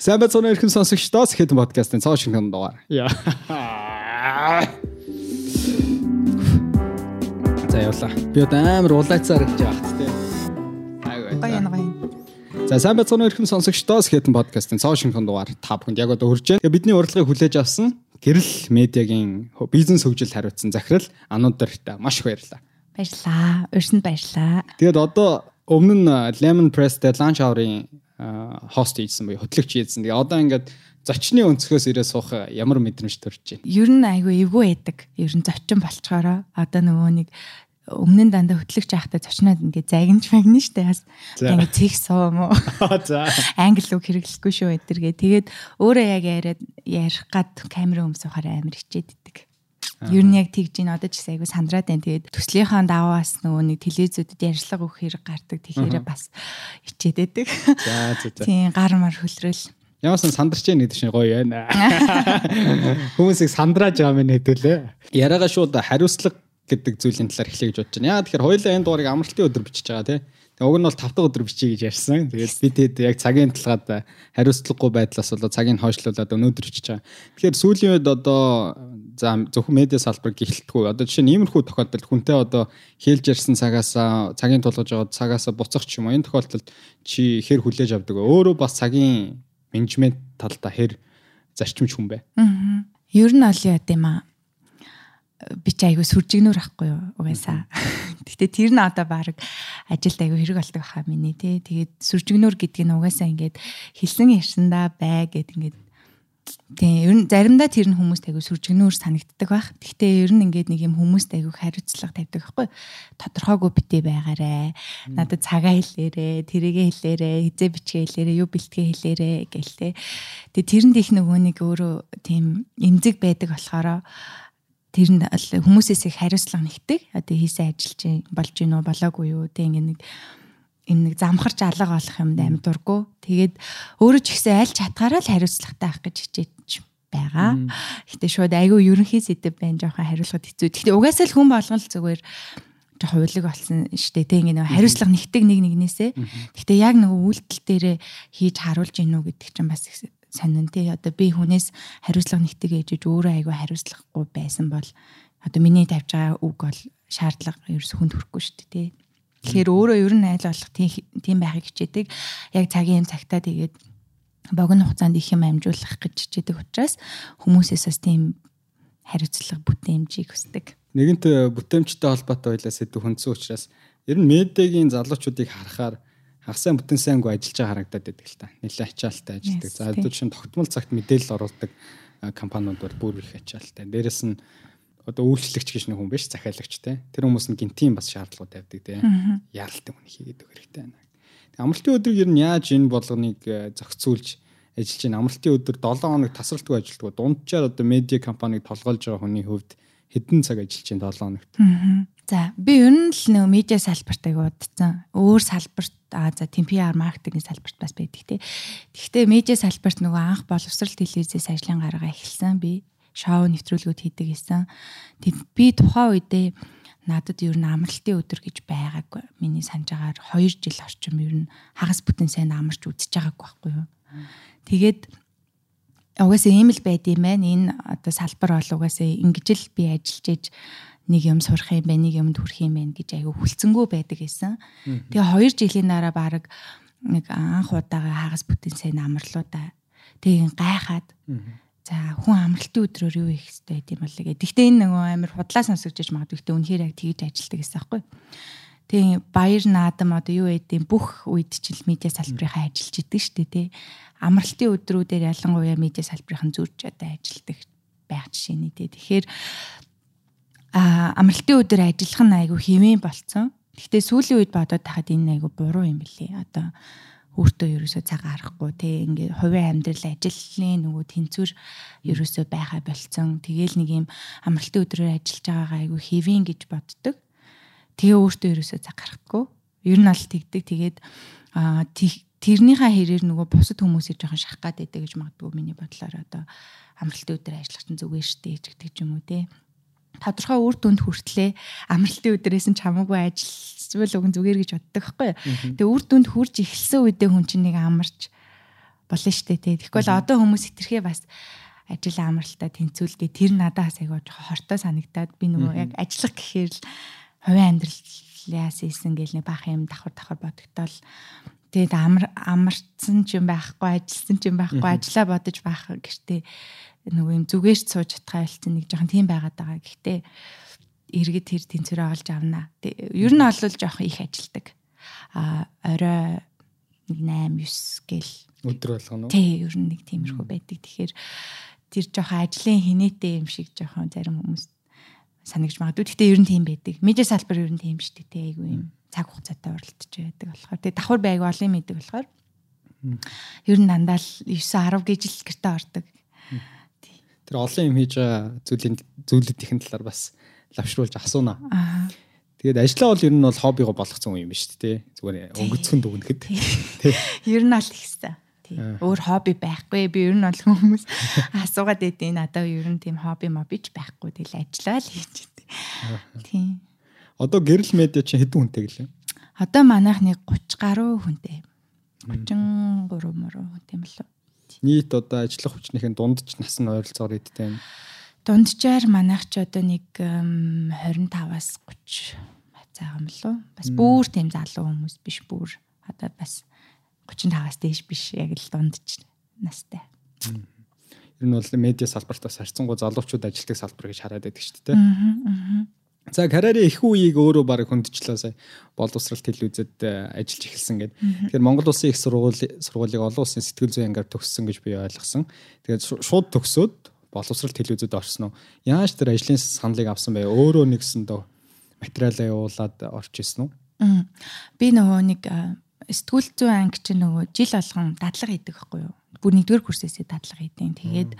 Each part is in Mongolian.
Сайн бацхан өрхөн сонсогчдоо Сэхэд подкастын цааш шинхэн дугаар. Яа. За явла. Би одоо амар улайцаар гэж яах вэ? Гоё гоё. За сайн бацхан өрхөн сонсогчдоо Сэхэд подкастын цааш шинхэн дугаар та бүхэнд яг одоо хүрж байна. Бидний урилгыг хүлээж авсан гэрэл медиагийн бизнес хөгжил хариуцсан захирал Анударт маш их баярлалаа. Баярлаа. Өрсөнд баярлаа. Тэгээд одоо өмнө нь Lemon Press дээр lunch hour-ын хост хийсэн буюу хөтлөгч хийсэн. Тэгээ одоо ингээд зочны өнцгөөс ирээ суух ямар мэдрэмж төрж байна. Ер нь айгүй эвгүй байдаг. Ер нь зочин болчоороо одоо нөгөө нэг өмнө нь дандаа хөтлөгч байхдаа зочноод ингээ загинж магна штэ бас ингээ цэг суу юм уу. За. Англи үг хэрэглэхгүй шүү өдөргээ. Тэгээд өөрөө яг яриад ярих гад камера өмсөхөр амар хичээд. Ер нь яг тэгж ин одоо ч гэсэн айгу сандраад байна. Тэгээд төслийнхаа даваас нөгөө нэг телевизүүдэд ярьцлага өгөх хэрэг гардаг. Тэгэхээр бас ичээд байдаг. За за за. Тийм гар мар хөлрөл. Ямаас нь сандарч яах гэдэг чинь гоё байна. Хүмүүсийг сандрааж байгаа мэн хэдүүлээ. Яриагаа шууд хариуцлага гэдэг зүйлийн талаар эхлэе гэж бодож байна. Яа тэгэхээр хоёулаа энэ дугаарыг амралтын өдөр бичиж байгаа тий. Уг нь бол 5 дахь өдөр бичиж гэж ярьсан. Тэгээд би тэд яг цагийн талгаад хариуцлагагүй байдлаас болоо цагийг хойшлуулад өнөөдөр бичиж байгаа. Тэгэхээр сүүлийн үед одоо за зөвхөн медиа салбарыг эхэлтгүү. Одоо жишээ нь иймэрхүү тохиолдолд хүнтэй одоо хэлж ярьсан цагаасаа цагийн тулгаж байгаа цагаасаа буцах ч юм уу. Энэ тохиолдолд чи хэр хүлээж авдаг вэ? Өөрөө бас цагийн менежмент талдаа хэр зарчимч хүн бэ? Аа. Ер нь ол яа гэм аа би ч айгүй сүржигнөр ахгүй юу угаасаа. Гэтэ тэр нь одоо баг ажилд айгүй хэрэг болдог хаа миний тий. Тэгээд сүржигнөр гэдг нь угаасаа ингээд хэлсэн ярьсандаа бай гэд ингээд тий ер нь заримдаа тэр нь хүмүүст айгүй сүржигнөр санагддаг байх. Гэтэ ер нь ингээд нэг юм хүмүүст айгүй хариуцлага тавьдаг байхгүй. Тодорхойгүй битээ байгаарэ. Надад цагаа хэлээрэ, тэрийгэ хэлээрэ, хизээ бичгээ хэлээрэ, юу бэлтгээ хэлээрэ гэл тий. Тэгээ тэрэнд их нөгөө нэг өөрөө тийм эмзэг байдаг болохоор тэр нь хүмүүсээс их хариуцлага нэгдэг. Одоо хийсэн ажил чинь болж гин үү болоогүй юу тэг ингээ нэг энэ нэг замхарч алга болох юмд амьд дурггүй. Тэгээд өөрөө ч ихсэн аль чатгаараа л хариуцлагатай авах гэж хичээж байгаа. Гэтэ шууд айгүй ерөнхий сэдв байна жоохон хариулахад хэцүү. Гэтэ угаасаа л хүн болгон л зүгээр жоох хуйлаг болсон штэ тэг ингээ нэг хариуцлага нэгдэг нэг нэгнээсээ. Гэтэ яг нөгөө үйлдэл дээрээ хийж харуулж гинүү гэдэг чинь бас сонин тий одоо би хүнээс хариуцлага нэгтгэж ээжж өөрөө айгүй хариуцлагагүй байсан бол одоо миний тавьж байгаа үг бол шаардлага ерөөс хүнд хүрэхгүй шүү дээ тий. Тэгэхээр өөрөө ер нь айл болох тийм байхыг хичээдэг. Яг цагийн юм цагтаа тэгээд богино хугацаанд их юм амжуулах гэж хичээдэг учраас хүмүүсээс бас тийм хариуцлага бүтээмжийг хүсдэг. Нэгэнт бүтээмжтэй холбоотой байлаа сэдв хүндсэн учраас ер нь медиагийн залуучуудыг харахаар хагасаа бүтэн сайнгүй ажиллаж байгаа харагдаад байдаг л та. Нилээ ачаалттай ажилладаг. За одоо чинь тогтмол цагт мэдээлэл оруулдаг компаниуд бол бүр их ачаалттай. Дээрэс нь одоо үйлчлэгч гэж нэг хүн биш захиалагч те. Тэр хүмүүс нь гинтийн бас шаардлагууд тавьдаг те. Яралтай хүн хийгээд өгөх хэрэгтэй байна. Амралтын өдөр ер нь яаж энэ болгоныг зохицуулж ажиллаж байна. Амралтын өдөр 7 хоног тасралтгүй ажилладаг. Дунджаар одоо медиа компаниг толгойлж байгаа хүний хувьд хэдэн цаг ажиллаж байна 7 хоногт. За би ер нь л нөө медиа салбарт аяг удсан. Өөр салбарт аа за тийм PR маркетингийн салбарт бас байдаг тий. Гэхдээ медиа салбарт нөгөө анх боловсрал телевизээс ажлын гаргаа эхэлсэн. Би шоу нэвтрүүлгүүд хийдэг гэсэн. Би тухайн үедээ надад ер нь амралтын өдөр гэж байгаагүй. Миний санаж агаар 2 жил орчим ер нь хагас бүтэн сайн амарч үзэж байгаагүй байхгүй юу. Тэгээд угаасаа ийм л байд юм байна. Энэ одоо салбар бол угаасаа ингэж л би ажиллаж иж нэг юм сурах юм байна, нэг юмд хүрэх юм байна гэж айгүй хүлцэнгүү байдаг гэсэн. Тэгээ 2 жилийн дараа баг нэг анх удаага хагас бүтэн сайн амарлуудаа тэгээ гайхаад за хүн амралтын өдрөөр юу хийх хэрэгтэй байт юм бол гээ. Гэхдээ энэ нөгөө амар худлаа сонсогдож магадгүй. Гэхдээ үнэхээр яг тэгж ажилтдаг гэсэн аахгүй. Тэгээ баяр наадам одоо юу гэдэг бүх үед ч л медиа салбарынхаа ажиллаж идэг шүү дээ тий. Амралтын өдрүүдээр ялангуяа медиа салбарын зурж одоо ажилдаг байх жишээний тий. Тэгэхээр амралтын өдөр ажиллах нь айгүй хэмээн болцсон. Гэхдээ сүүлийн үед бодоод тахад энэ айгүй буруу юм билий. Одоо өөртөө ерөөсөө цаг гарахгүй те ингээ хувийн амьдрал ажлын нөгөө тэнцвэр ерөөсөө байха болцсон. Тэгээл нэг юм амралтын өдрөөр ажиллаж байгаагаа айгүй хэвэн гэж боддог. Тэгээ өөртөө ерөөсөө цаг гарахгүй. Ер нь бол тэгдэг. Тэгээд тэрнийхээ хэрээр нөгөө бусад хүмүүсийг жоохон шахах гад байдаг гэж магадгүй миний бодлоор одоо амралтын өдөр ажиллах чинь зүгээр штэ гэдэг юм уу те тодорхой үр дүнд хүртлээ. Амралтын өдрөөс нь чамаагүй ажиллавал уг зүгээр гэж боддог байхгүй. Тэгээ үр дүнд хүрж эхэлсэн үедээ хүн чинь нэг амарч болно штэ тий. Тэгэхгүй л одоо хүмүүс хитрхээ бас ажил амралтаа тэнцүүлдэг тэр надаас жоохон хортой санагдаад би нөгөө яг ажиллах гэхээр л хувийн амьдралаас ийсэн гэл нэг бах юм давхар давхар бодогдтол. Тэгээд амар амарцсан ч юм байхгүй ажилласан ч юм байхгүй ажиллаа бодож байх гэртээ нөгөө юм зүгээрч сууж чадхаа хэлсэн нэг жоохон тийм байгаад байгаа. Гэхдээ иргэд тэр тэнцвэрээ олж авна. Ер нь олвол жоохон их ажилдаг. А орой нэг 8 9 гэл өдөр болгоно. Тий, ер нь нэг тиймэрхүү байдаг. Тэгэхээр тэр жоохон ажлын хинээтэй юм шиг жоохон зарим хүмүүс санагч магадгүй. Гэхдээ ер нь тийм байдаг. Медиа салбар ер нь тийм шүү дээ. Тэ айгүй юм цаг хугацаатай уралдаж байдаг болохоор. Тэгээ давхар байг олон мэддэг болохоор. Ер нь дандаа л 9 10 гэж л гэртээ ордог. Тэр олон юм хийж байгаа зүйлийн зүйлүүд ихэн талаар бас лавшруулж асууна. Тэгээд ажиллаа бол ер нь бол хоббиго болгоцсон юм биш үү те. Зүгээр өнгөцгөн дүгнэхэд. Ер нь аль ихсэн. Өөр хобби байхгүй. Би ер нь бол хүмүүс асуугаад байдیں۔ Надад ер нь тийм хобби мобич байхгүй. Тэгэл ажиллаа л хийж идэв. Тийм. Одоо гэрэл медиа чи хэдэн хүнтэй гэлээ? Одоо манайх нэг 30 гаруй хүнтэй. 33 мөрөө юм лөө. Нийт одоо ажиллах хүчнийхэн дундч нас нь ойролцоогоор эдтэй юм. Дунджаар манайх ч одоо нэг 25-аас 30 цаагаа юм лөө. Бас бүр тийм залуу хүмүүс биш бүр одоо бас 35-аас дээш биш яг л дундч настай. Ер нь бол медиа салбартаас харьцангуй залуучууд ажилтдаг салбар гэж хараад байдаг шүү дээ. За карьерийн их үеийг өөрөө баг хөндөчлөө сая боловсралт телевизэд э, ажиллаж эхэлсэн гэдэг. Тэгэхээр Монгол Улсын их сургуулийн сургуулийг олон улсын сэтгэл зүйн ангаар төгссөн гэж би ойлгосон. Тэгээд шууд төгсөөд боловсралт телевизэд орсон уу? Яаж тэр ажлын саналыг авсан бэ? Өөрөө нэгсэндөө материалаа явуулаад орж исэн үү? Би нөгөө нэг сэтгүүл зүйн анги чинь нөгөө жил болгон дадлага хийдэг байхгүй юу? Бүр нэгдүгээр курсээсээ дадлага хийдэг. Тэгээд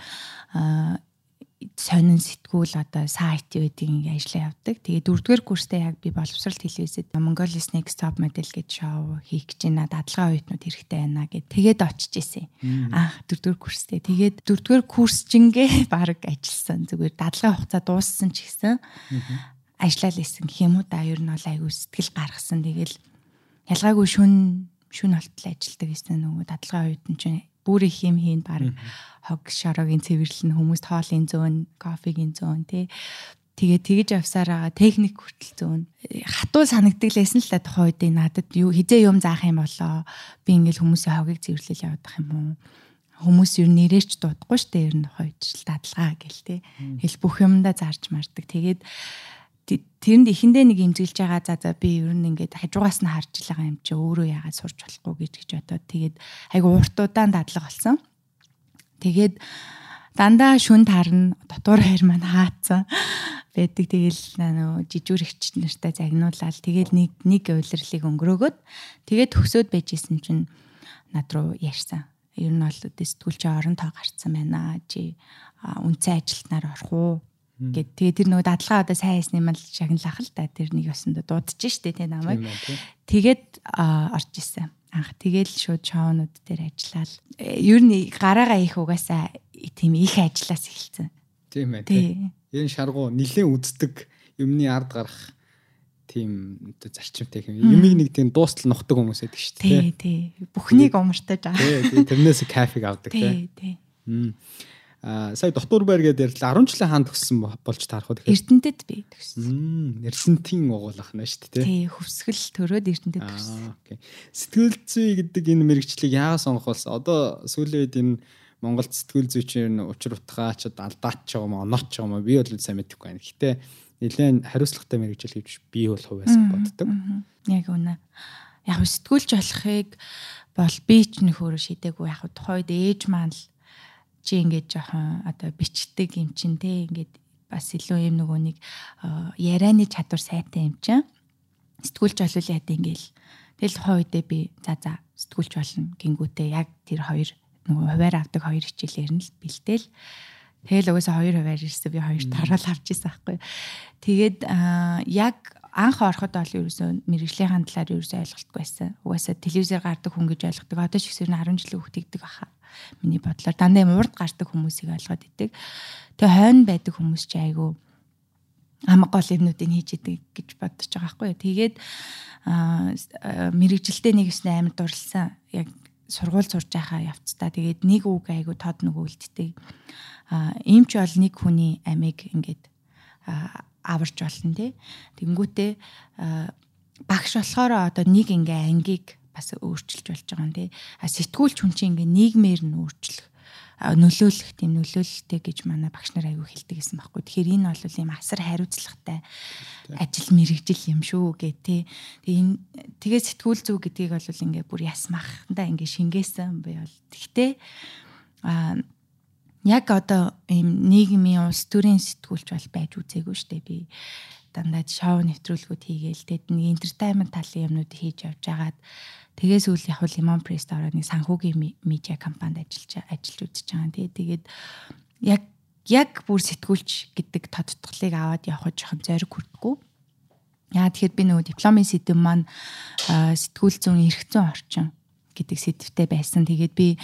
сонин сэтгүүл одоо сайт үүдийн ажиллаа явдаг. Тэгээ дөрөвдүгээр курстэй яг би боловсрал телевизэд Mongolia Next Top Model гэж шоу хийх гэж байна. Дадлага оюутнууд хэрэгтэй байна гэд тэгээд очиж исэн. Аа дөрөвдүгээр курстэй. Тэгээд дөрөвдүгээр курс жингээ баг ажилласан. Зүгээр дадлага хугацаа дууссан ч гэсэн ажиллаа л исэн гэх юм уу да ер нь бол айгүй сэтгэл гаргасан. Тэгэл ялгаагүй шүн шүн болтол ажилдаг гэсэн нөгөө дадлага оюутан чинь бүр их юм хийн баг хог шорогийн цэвэрлэн хүмүүст хоолын зөөн, кофегийн зөөн тий. Тэгээ тэгж явсаар байгаа техник хүртэл зөөн хатуу санагддаг лсэн л та тухайн үед надад юу хизээ юм заах юм болоо. Би ингээл хүмүүсийн хогийг цэвэрлэл явуулах юм уу? Хүмүүс юу нэрээч дуудахгүй штэ ер нь хойч дадлгаа гэл те хэл бүх юмдаа зарж мардаг. Тэгээд тэрэнд эхэндээ нэг имзэглэж байгаа за за би ер нь ингээд хажуугаас нь харж байгаа юм чи өөрөө яагаад сурч болохгүй гэж гэж бодоод тэгээд айгу уртудаан дадлага болсон. Тэгээд дандаа шүн тарна дотор хайр маань хаацсан байдаг. Тэгэл нөө жижүүрэгч нартай загнуулаад тэгэл нэг нэг уйлрлыг өнгөрөөгөөд тэгээд төгсөөд байжсэн чинь над руу ярьсан. Ер нь бол сэтгүүлч орон тоо гарцсан байна. Чи үнцэн ажилтнаар орох уу? Гэд тэгээ тэр нөгөө дадлага одоо сайн хийсэн юм л шагналах л да. Тэр нэг ёсонд дуудаж штэ тэ намайг. Тэгээд орж исэн. Анх тэгэл шууд шоунууд дээр ажиллаад э, ер нь гараагаа их угаасаа тийм их ажиллаас эхэлсэн. Тийм ээ тийм энэ шаргуу нилээн үздэг. Юмны ард гарах тийм зарчимтай юм. Юмыг нэг тийм дуустал нухдаг хүмүүс байдаг шүү дээ. Тий, тий. Бүхнийг умартаж аа. Тий, тэрнээс кафег авдаг тий. Тий, тий. Сая дотор байр гэдэг ярьлаа 10 жилийн хаан төгссөн болж таарах уу тэгэхээр Эрдэнэтэд би төгссөн. Эрдэнэтийн угуулах нь шүү дээ тий. Хөвсгөл төрөөд Эрдэнэтэд төгссөн. Окей. Сэтгэл зүй гэдэг энэ мэрэгчлийг яагаад сонгох болсон? Одоо сүүлийн үед энэ Монголд сэтгэл зүйчийн учир утгаач алдаач байгаа юм онооч байгаа юм би бол сайн мэдэхгүй байна. Гэтэ нэлээд хариуцлагатай мэрэгжил хийж би бол хувьяасаа боддог. Яг үнэ. Яг сэтгүүлч болохыг бол би ч нөхөрө шидээггүй яг тухайд ээж маань л чи ингээд жоохон одоо бичдэг юм чин те ингээд бас илүү юм нөгөө нэг ярианы чадвар сайтай юм чинь. Сэтгүүлч болвол яа гэвэл тэгэл хойдээ би за за сэтгүүлч болно гингүүтээ яг тэр хоёр нөгөө хуваар авдаг хоёр хичээлээр нь л бэлдээл тэгэл угаасаа хоёр хуваар ирсэн би хоёр тараал авч ирсэн байхгүй тэгээд яг анх ороход бол ерөөсөө мэрэгжлийн хандлаар ерөөсөө ойлголтгүй байсан. Угаасаа телевизээр гардаг хүн гэж ойлгодог. Одоо ч гэсэн 10 жилийн хүүхдэгдэг баха миний бодлоор дандаа юм урд гардаг хүмүүсийг ойлгоод идэг. Тэгээ хойно байдаг хүмүүс ч айгүй амг гол юмнуудыг хийж идэг гэж бодож байгаа байхгүй юу. Тэгээд мэрэгжилтэй нэг өснө амар дурлсан. Яг сургууль сурж байхаа явцдаа тэгээд нэг үг айгу тод нөгөө үлддэг. А ийм ч бол нэг хүний амийг ингээд аварч болно тий. Тэнгүүтээ багш болохоор одоо нэг ингээ ангийг бас өөрчилж болж байгаа юм тий. А сэтгүүлч хүн чинь ингээ нийгмээр нь өөрчлөх нөлөөлөх тийм нөлөөлөлтэй гэж манай багш нар аягүй хэлдэг гэсэн байхгүй. Тэгэхээр энэ бол ийм асар хариуцлагатай ажил мэрэгжил юм шүү гэ тэ. Тэгээ энэ тэгээ сэтгүүл зүг гэдгийг бол ингээ бүр ясмахтаа ингээ шингээсэн би бол. Тэгтээ а яг одоо ийм нийгмийн улс төрийн сэтгүүлч бол байж үзээгүй дээ би дандаа шоу нэвтрүүлгүүд хийгээл тэгэд нэг entertainment талын юмнууд хийж явж байгаад Тэгээс үл яг Lemon Press ороод нэг санхүүгийн медиа компанид ажиллаж ажиллаж үзэж байгаа. Тий. Тэгээд яг яг бүр сэтгүүлч гэдэг тодтголыг аваад явах жоохон зориг хүрдэггүй. Яа тэгэхээр би нөгөө дипломын сэдэв маань сэтгүүл зүүн зүйн орчин гэдэг сэдвтэй байсан. Тэгээд би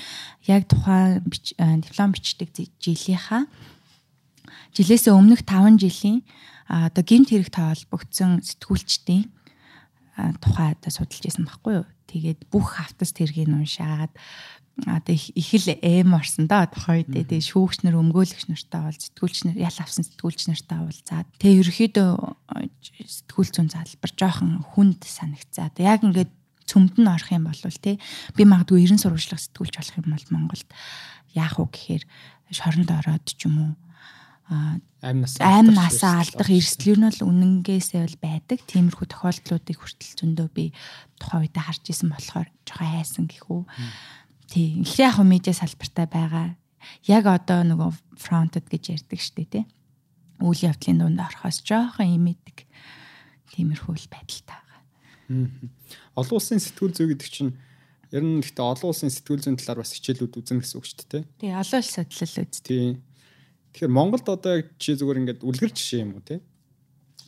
яг тухайн диплом бичдэг жилийнхаа жилээс өмнөх 5 жилийн одоо гинт хэрэгт холбогдсон сэтгүүлчдийн тухай одоо судалж исэн баггүй юу. Тэгээд бүх автас тэргийг уншаад одоо их л эм орсон да тухай үед тэгээ шүүгч нар өмгөөлөгч нартай бол сэтгүүлч нар ял авсан сэтгүүлч нартай уулзаад тэгээ ерөөхдөө сэтгүүл зүүн залбар жоохон хүнд санагцаа. Яг ингээд цөмд нь орох юм бол тий би магадгүй 90 сурвалжлах сэтгүүлч болох юм бол Монголд яах вэ гэхээр шоронд ороод ч юм уу амь нас амь насаа алдах эрсдэл нь бол үнэнгээсээ бол байдаг. Тиймэрхүү тохиолдлуудыг хүртэл зөндөө би тухайн үедээ харж исэн болохоор жоохон хайсан гэхүү. Тий. Их яг медиа салбартай байгаа. Яг одоо нөгөө фронтед гэж ярьдаг штэ тий. Үйл явдлын дунд орохоос жоохон имэдэг. Тиймэрхүү л байдалтай байгаа. Олон улсын сэтгүүл зүй гэдэг чинь ер нь гэхдээ олон улсын сэтгүүл зүйн талаар бас хичээлүүд үзэн гэсэн үг шүү дээ. Тий, олон улс судлал үз. Тий. Тэгэхээр Монголд одоо чи зүгээр ингээд үлгэр жишээ юм уу те?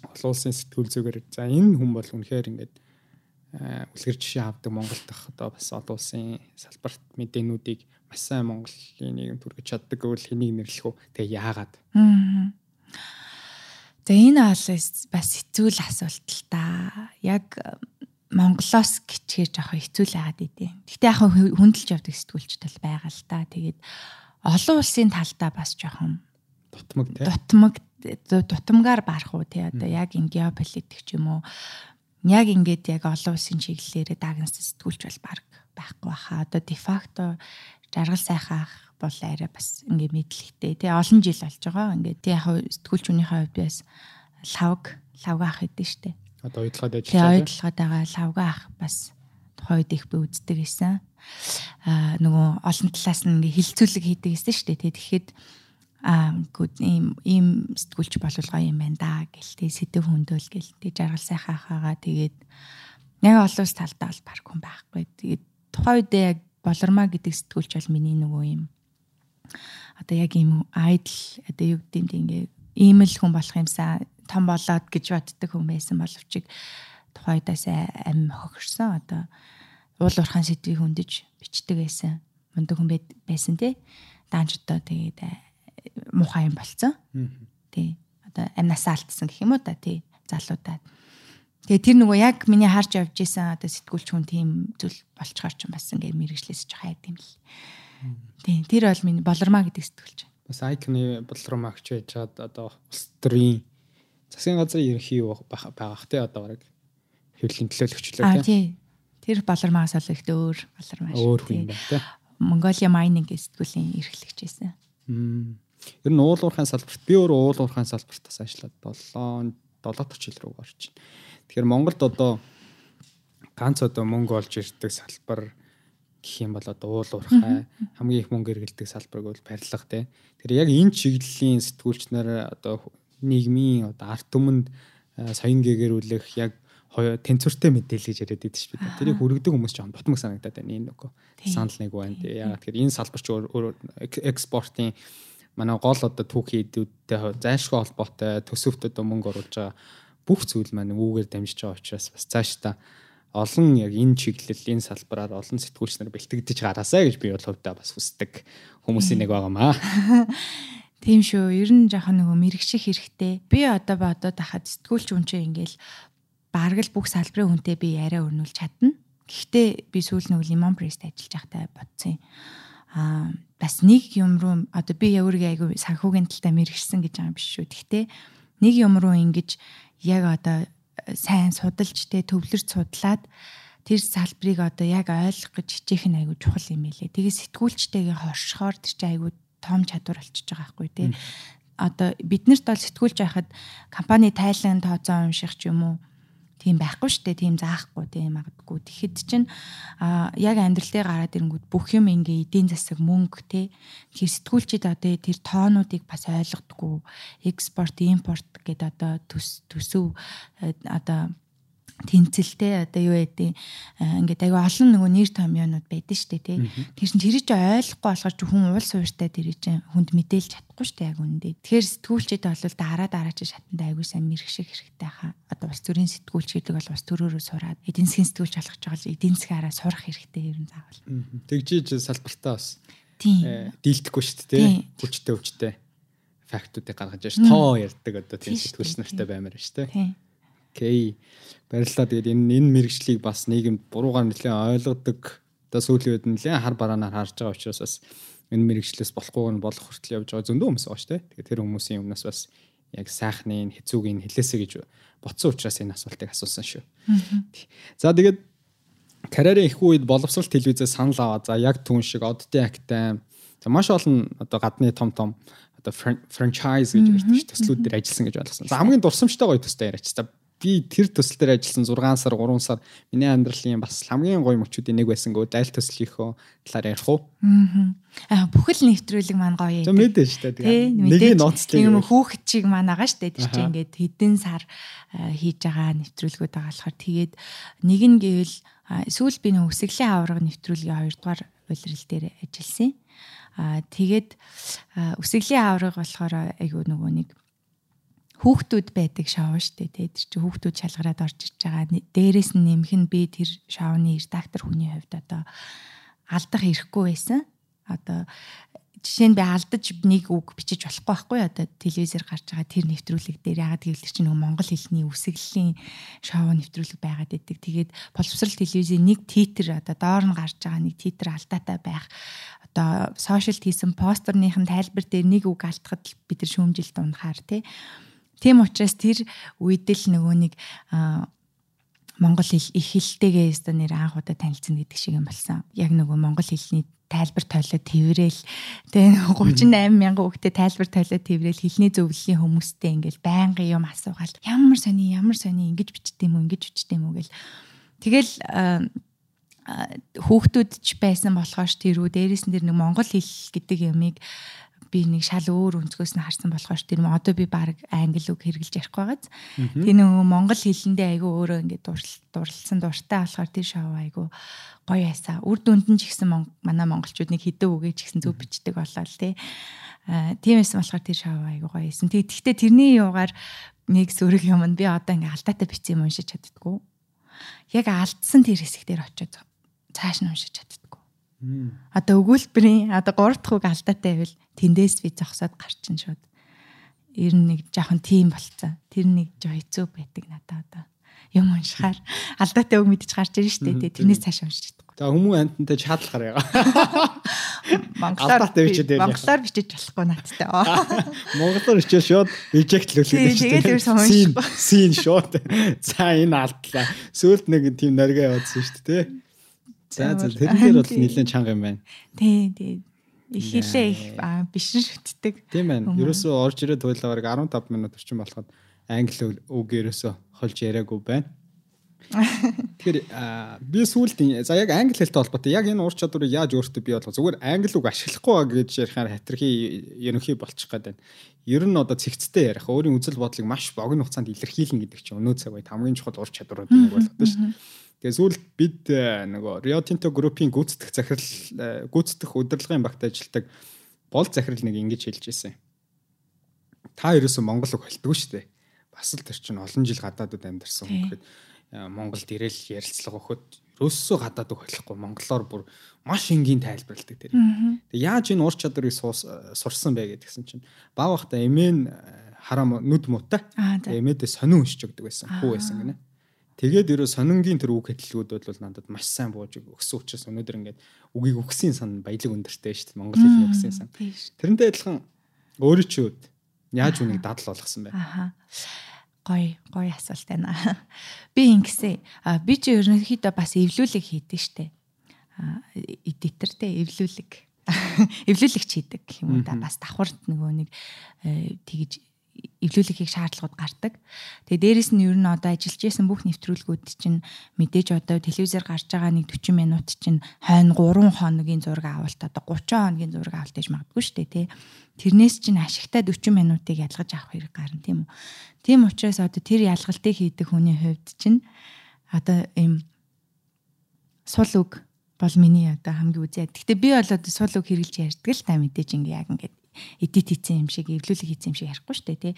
Олон улсын сэтгүүл зүгээр за энэ хүн бол үнэхээр ингээд үлгэр жишээ авдаг Монголд ах одоо бас олон улсын салбарт мэдээнүүдийг маш сайн Монголын нийгэм түргэж чаддаг гэвэл хэнийг нэрлэх үү? Тэгээ яагаад? За энэ бол бас хэцүү л асуулт л та. Яг Монголоос гिचгээж авах хэцүү л байгаад идэв. Гэтэ яг хүндэлж явдаг сэтгүүлчтэй байгаа л та. Тэгээд олон улсын талдаа бас жоохон дутмаг тий. Дутмаг дутамгаар барах уу тий одоо яг ин геополитик ч юм уу? Яг ингээд яг олон улсын чиглэлээр дагнас сэтгүүлч бол баг байхгүй хаа одоо дефакто жаргал сайхаах бол арай бас ингээд мэдлэгтэй тий олон жил болж байгаа ингээд тий яг сэтгүүлч үнийхээ хувьд бас лавг лавга ах хэдэж штэ одоо ойдлогод ажиллаж байгаа? тий ойдлогод байгаа лавга ах бас тухайд их би үздэг гэсэн. Аа нөгөө олон талаас нь ингээд хилцүүлэг хийдэг гэсэн штэ тий тэгэхэд аа ийм ийм сэтгүүлч болуулгаа юм байна да гэл тэг сэдв хөндөөл гэл тэг жаргал сайхан хаагаа тэгээд яг олон ус талдаа бол баг хүн байхгүй. Тэгээд тухайн үедээ яг болормаа гэдэг сэтгүүлч бол миний нөгөө юм одоо яг ийм айдл одоо юу гэдэг юм ингээ ийм л хүн болох юмсаа том болоод гэж боддог хүн байсан боловч тухайн үедээс амь хогшсон одоо уул уурхаан сэдвийг хөндөж бичдэг байсан. Мундаг хүн байсан тий даанч одоо тэгээд муухай юм болцсон. Тий. Одоо амнасаа алдсан гэх юм уу та тий. Залуудаад. Тэгээ тэр нөгөө яг миний харж явж исэн одоо сэтгүүлч хүн тийм зүйл болчгоор ч бас ингээ мэрэгчлээс ч хайд юм л. Тий. Тэр бол миний болормаа гэдэг сэтгүүлч. Бас айкны болормаа гэж байж чад одоо улс төрийн засгийн газрын ерөнхий байгаах тий одоо бараг хэвлэлийн төлөөлөгчлөө тий. Аа тий. Тэр болормаагаас бол ихтэй өөр болормаа шүү. Өөр хүн байна тий. Mongolia Mining сэтгүүлийн эрхлэгч байсан. Ер нь уул уурхайн салбарт би өөр уул уурхайн салбартаас ажиллаад 7 7 жил рүү орчин. Тэгэхээр Монголд одоо ганц одоо мөнгө олж ирдэг салбар гэх юм бол одоо уул уурхай хамгийн их мөнгө эргэлдэг салбарыг бол барилга тий. Тэр яг энэ чиглэлийн сэтгүүлч нар одоо нийгмийн одоо арт түмэнд соён гээгэрүүлэх яг тэнцвэртэй мэдээлэл гэж яриад байдаг шүү дээ. Тэрийг хүргэдэг хүмүүс жоон дутмаг санагдаад байна энэ нөгөө санал нэг байна. Ягаад тэгэхээр энэ салбарч экспортын манай гол одоо түүхий эдүүдтэй зайлшгүй холбоотой төсөвт одоо мөнгө оруулж байгаа бүх зүйл маань үүгээр дамжиж байгаа учраас бас цааш та олон яг энэ чиглэл энэ салбараар олон сэтгүүлч нар бэлтгэдэж гараасаа гэж би бол хувьдаа бас хүсдэг хүмүүсийн нэг байгаамаа. Тийм шүү. Ер нь жоохон нөгөө мэрэгших хэрэгтэй. Би одоо бодоод ахад сэтгүүлч чинь ингээл бараг л бүх салбарын хүнтэй би яриа өрнүүлж чадна. Гэхдээ би сүүл нэг Lemon Press ажиллаж байхдаа бодсон юм. Аа бас нэг юм руу одоо би өөрийгөө айгүй санхүүгийн талтай мэрэгсэн гэж байгаа юм биш шүү. Гэхдээ нэг юм руу ингэж яг одоо сайн судалж тэ төвлөрч судлаад тэр салбарыг одоо яг ойлгох гэж хичээх нь айгүй чухал юм байлээ. Тэгээ сэтгүүлчтэйгээ хоршохоор тэр чинь айгүй том чадвар болчихж байгаа байхгүй тий. Одоо биднэрт бол сэтгүүлч байхад компани тайлан тооцоо унших ч юм уу тийм байхгүй штэ тийм заахгүй тийм магадгүй. Тэгэхэд чинь а яг амьдрал дээр гараад ирэнгүүт бүх юм ингээ эдийн засаг мөнгө те тэгэхээр сэтгүүлчид одоо тэр тоонуудыг бас ойлгодггүй экспорт импорт гэдэг одоо төс төсөв одоо тэнцэлтэй одоо юу гэдэг ингээд аягүй олон нөгөө нэр томьёонууд байдаг шүү дээ тий. Тэр чинь тэр чинь ойлгохгүй болохоор ч хүн уул суурьтай тэр чинь хүнд мэдээлж чадахгүй шүү дээ яг үндэ. Тэгэхээр сэтгүүлчид бол дараа дараа чи шатанд аягүй сайн мэрэгших хэрэгтэй хаа. Одоо бас төрийн сэтгүүлч гэдэг бол бас төрөөрөө сураад эдийн засгийн сэтгүүлч болгож байгаа л эдийн засгаараа сурах хэрэгтэй ер нь заавал. Тэгжиж салбартаа бас Тийм. дийлдэхгүй шүү дээ тий. Хүчтэй хүчтэй фактуудыг гаргаж ш тоо ярьдаг одоо тийм сэтгүүлч нартай баймаар шүү дээ. Тийм. Окей. Баярлалаа. Тэгээд энэ энэ мэрэгжлийг бас нийгэмд буруугаар нэлээд ойлгодог. Одоо сүүлийн үед нэлээд хар бараанаар харж байгаа учраас бас энэ мэрэгжлээс болохгүй нь болох хүртэл явж байгаа зөндөө хүмүүс байгаа шүү дээ. Тэгээд тэр хүмүүсийн өмнөөс бас яг сайхны хэцүүгийн хэлээсэ гэж ботсон учраас энэ асуултыг асуусан шүү. За тэгээд карьерийн их үед боловсрол телевизээс санал аваа. За яг түн шиг оддын актай. За маш олон одоо гадны том том одоо франчайз гэж ярьдаг ш төслүүд дээр ажилласан гэж ойлгосон. За хамгийн дурсамжтай гоё төстэй яриач. За би тэр төсөл дээр ажилласан 6 сар 3 сар миний амьдралын бас хамгийн гоё мөчүүдийн нэг байсан гоо дайл төслийнхөө талаар ярих уу? Аа бүхэл нэвтрүүлэг маань гоё юм. Мэдээ шүү дээ. Нэг ноцлог юм хүүхэд чиг маань байгаа шүү дээ. Тэр чинь ингээд хэдэн сар хийж байгаа нэвтрүүлгүүд байгаа болохоор тэгээд нэг нь гэвэл сүүл би нэг үсэглийн аварга нэвтрүүлгийн 2 дугаар улирал дээр ажилласан. Аа тэгээд үсэглийн аварга болохоор айгүй нөгөө нэг хүүхдүүд байдаг шоу штэ тэр чи хүүхдүүд шалгараад орж иж байгаа. Дээрээс нь нэмэх нь би тэр шоуны редактор хүний хувьд одоо алдах ирэхгүй байсан. Одоо жишээ нь би алдаж нэг үг бичиж болохгүй байхгүй. Одоо телевизээр гарч байгаа тэр нэвтрүүлэг дээр ягаад гэвэл тэр чинь нөгөө монгол хэлний үсэглэлийн шоу нэвтрүүлэг байгаад байдаг. Тэгээд боловсрал телевизийн нэг титр одоо доор нь гарч байгаа нэг титр алдаатай байх. Одоо сошиалд хийсэн постерныхын тайлбар дээр нэг үг алдахад бид нар шүүмжилт унахаар тий Тийм учраас тэр үед л нөгөө нэг монгол хэл их хэлтэйгээ өстө нэр анх удаа танилцсан гэдэг шиг юм болсон. Яг нөгөө монгол хэлний тайлбар тойлоо тэрэл. Тэгээ 38 мянган хүүхдэд тайлбар тойлоо тэрэл. Хэлний зөвлөлийн хүмүүстэй ингээл байнгын юм асуугаал. Ямар сони ямар сони ингэж бичдэг юм уу ингэж бичдэг юм уу гэл. Тэгэл хүүхдүүд ч байсан болохоор тэрүү дээрээс нь тэр нэг монгол хэл гэдэг ямыг би нэг шал өөр өнцгөөс нь харсан болохоор тэр одоо би баг англи үг хэрэгжилж ярих байгааз. Тэр нөгөө монгол хэлэндээ айгүй өөрөө ингээд дурлалсан дуртай болохоор тэр шоу айгүй гоё ясаа. Үр дүнд нь ч ихсэн манай монголчууд нэг хэдэн үгээ ч ихсэн зөв бичдэг болоо л тий. Аа тиймээс болохоор тэр шоу айгүй гоё байсан. Тэгэхдээ тэрний юугаар нэг сөрөг юм нь би одоо ингээд алдаатай бичсэн юм уншиж чаддггүй. Яг алдсан тэр хэсэг дээр очиод цааш нь уншиж чаддггүй. Одоо өгүүлбэрийн одоо 3 дахь үг алдаатай байвал тэндээс би зогсоод гарчин шууд. Ер нь нэг жоохон тийм болцсон. Тэр нэг жоо хэцүү байдаг надад одоо. Юм уншихаар алдаатай үг мэдчих гарч ирж штэ. Тэрнээс цааш уншиж чадахгүй. За хүмүүн амтантай чадал гараа. Монголоор Монголоор бичиж болохгүй надтай. Монголоор бичиж шууд reject л үлээдэг штэ. Тэгээд ерөөсөө уншихгүй. Син шууд. За энэ алдлаа. Сүүлд нэг тийм наргаа явуулсан штэ тий. За за тэрнээр бол нэлээд чанга юм байна. Тий, тий. Их хилээ их биш шүтдэг. Тийм байна. Ерөөсөө орж ирээд туйлаа бараг 15 минут орчим болоход англи үг ерөөсөө холж яриаггүй байна. Тэгэхээр би сүүлд за яг англи хэлтэй холбоотой яг энэ ур чадварыг яаж өөртөө бий болгох зүгээр англи үг ашиглахгүй гэж ярихаар хатархи ерөнхий болчих гээд байна. Ер нь одоо цэгцтэй ярих өөрийн үзэл бодлыг маш богино хугацаанд илэрхийлнэ гэдэг чинь өнөө цаг үед хамгийн чухал ур чадварууд нэг болгоод шүү дээ. Тэгээ сүүлд бид э, нөгөө Rio Tinto Group-ийн гүйцэтгэх захирал э, гүйцэтгэх удирдлагын багт ажилладаг бол захирал нэг ингэж хэлж ирсэн. Та ерөөсөө Монгол үг хэлдэг шүү дээ. Бас л тэр чинь олон жил гадаадд амьдарсан хүн гэхэд э, Монголд ирээл ярилцлага өгөхөд ерөөсөө гадаад үг хэлэхгүй монголоор бүр маш энгийн тайлбарладаг тэр. Тэгээ яаж энэ ур чадварыг сурсан бэ гэдгсэн чинь баа бахта эмээн хараа нүд муутай. Эмээдээ сонин уншиж өгдөг байсан. Хүү байсан гинэ. Тэгээд ерөө сонингийн тэр үг хэтлгүүд бол надад маш сайн бууж өгсөн учраас өнөөдөр ингээд үгийг өгсөн сан баялаг өндөртэй шүү дээ Монгол хэлний өгсөн сан. Тэрнтэй адилхан өөрөө чи үд яаж үнийг дадал болгосон бэ? Аха. Гой гой асуулт байна. Би ингэсэн. Би чи ерөнхийдөө бас эвлүүлэг хийдэг штэ. Эдитер те эвлүүлэг. Эвлүүлэгч хийдэг юм да бас давхарт нөгөө нэг э, тэгж эвлүүлэхийг шаардлагууд гардаг. Тэгээ дээрэс нь ер нь одоо ажиллаж исэн бүх нэвтрүүлгүүд чинь мэдээж одоо телевизээр гарч байгаа нэг 40 минут чинь хойно 3 хоногийн зураг авалт одоо 30 хоногийн зураг авалт гэж магадгүй шүү дээ тий. Тэрнээс чинь ашигтай 40 минутыг ялгаж авах хэрэг гарна тийм үү. Тийм учраас одоо тэр ялгалтыг хийдэг хүний хувьд чинь одоо ийм сул үг бол миний одоо хамгийн үзээ. Гэхдээ би бол одоо сул үг хэрэглэж ярьдаг л та мэдээж ингээ яг ингээд эдит хийсэн юм шиг эвлүүлэг хийсэн юм шиг ярихгүй шүү дээ тий.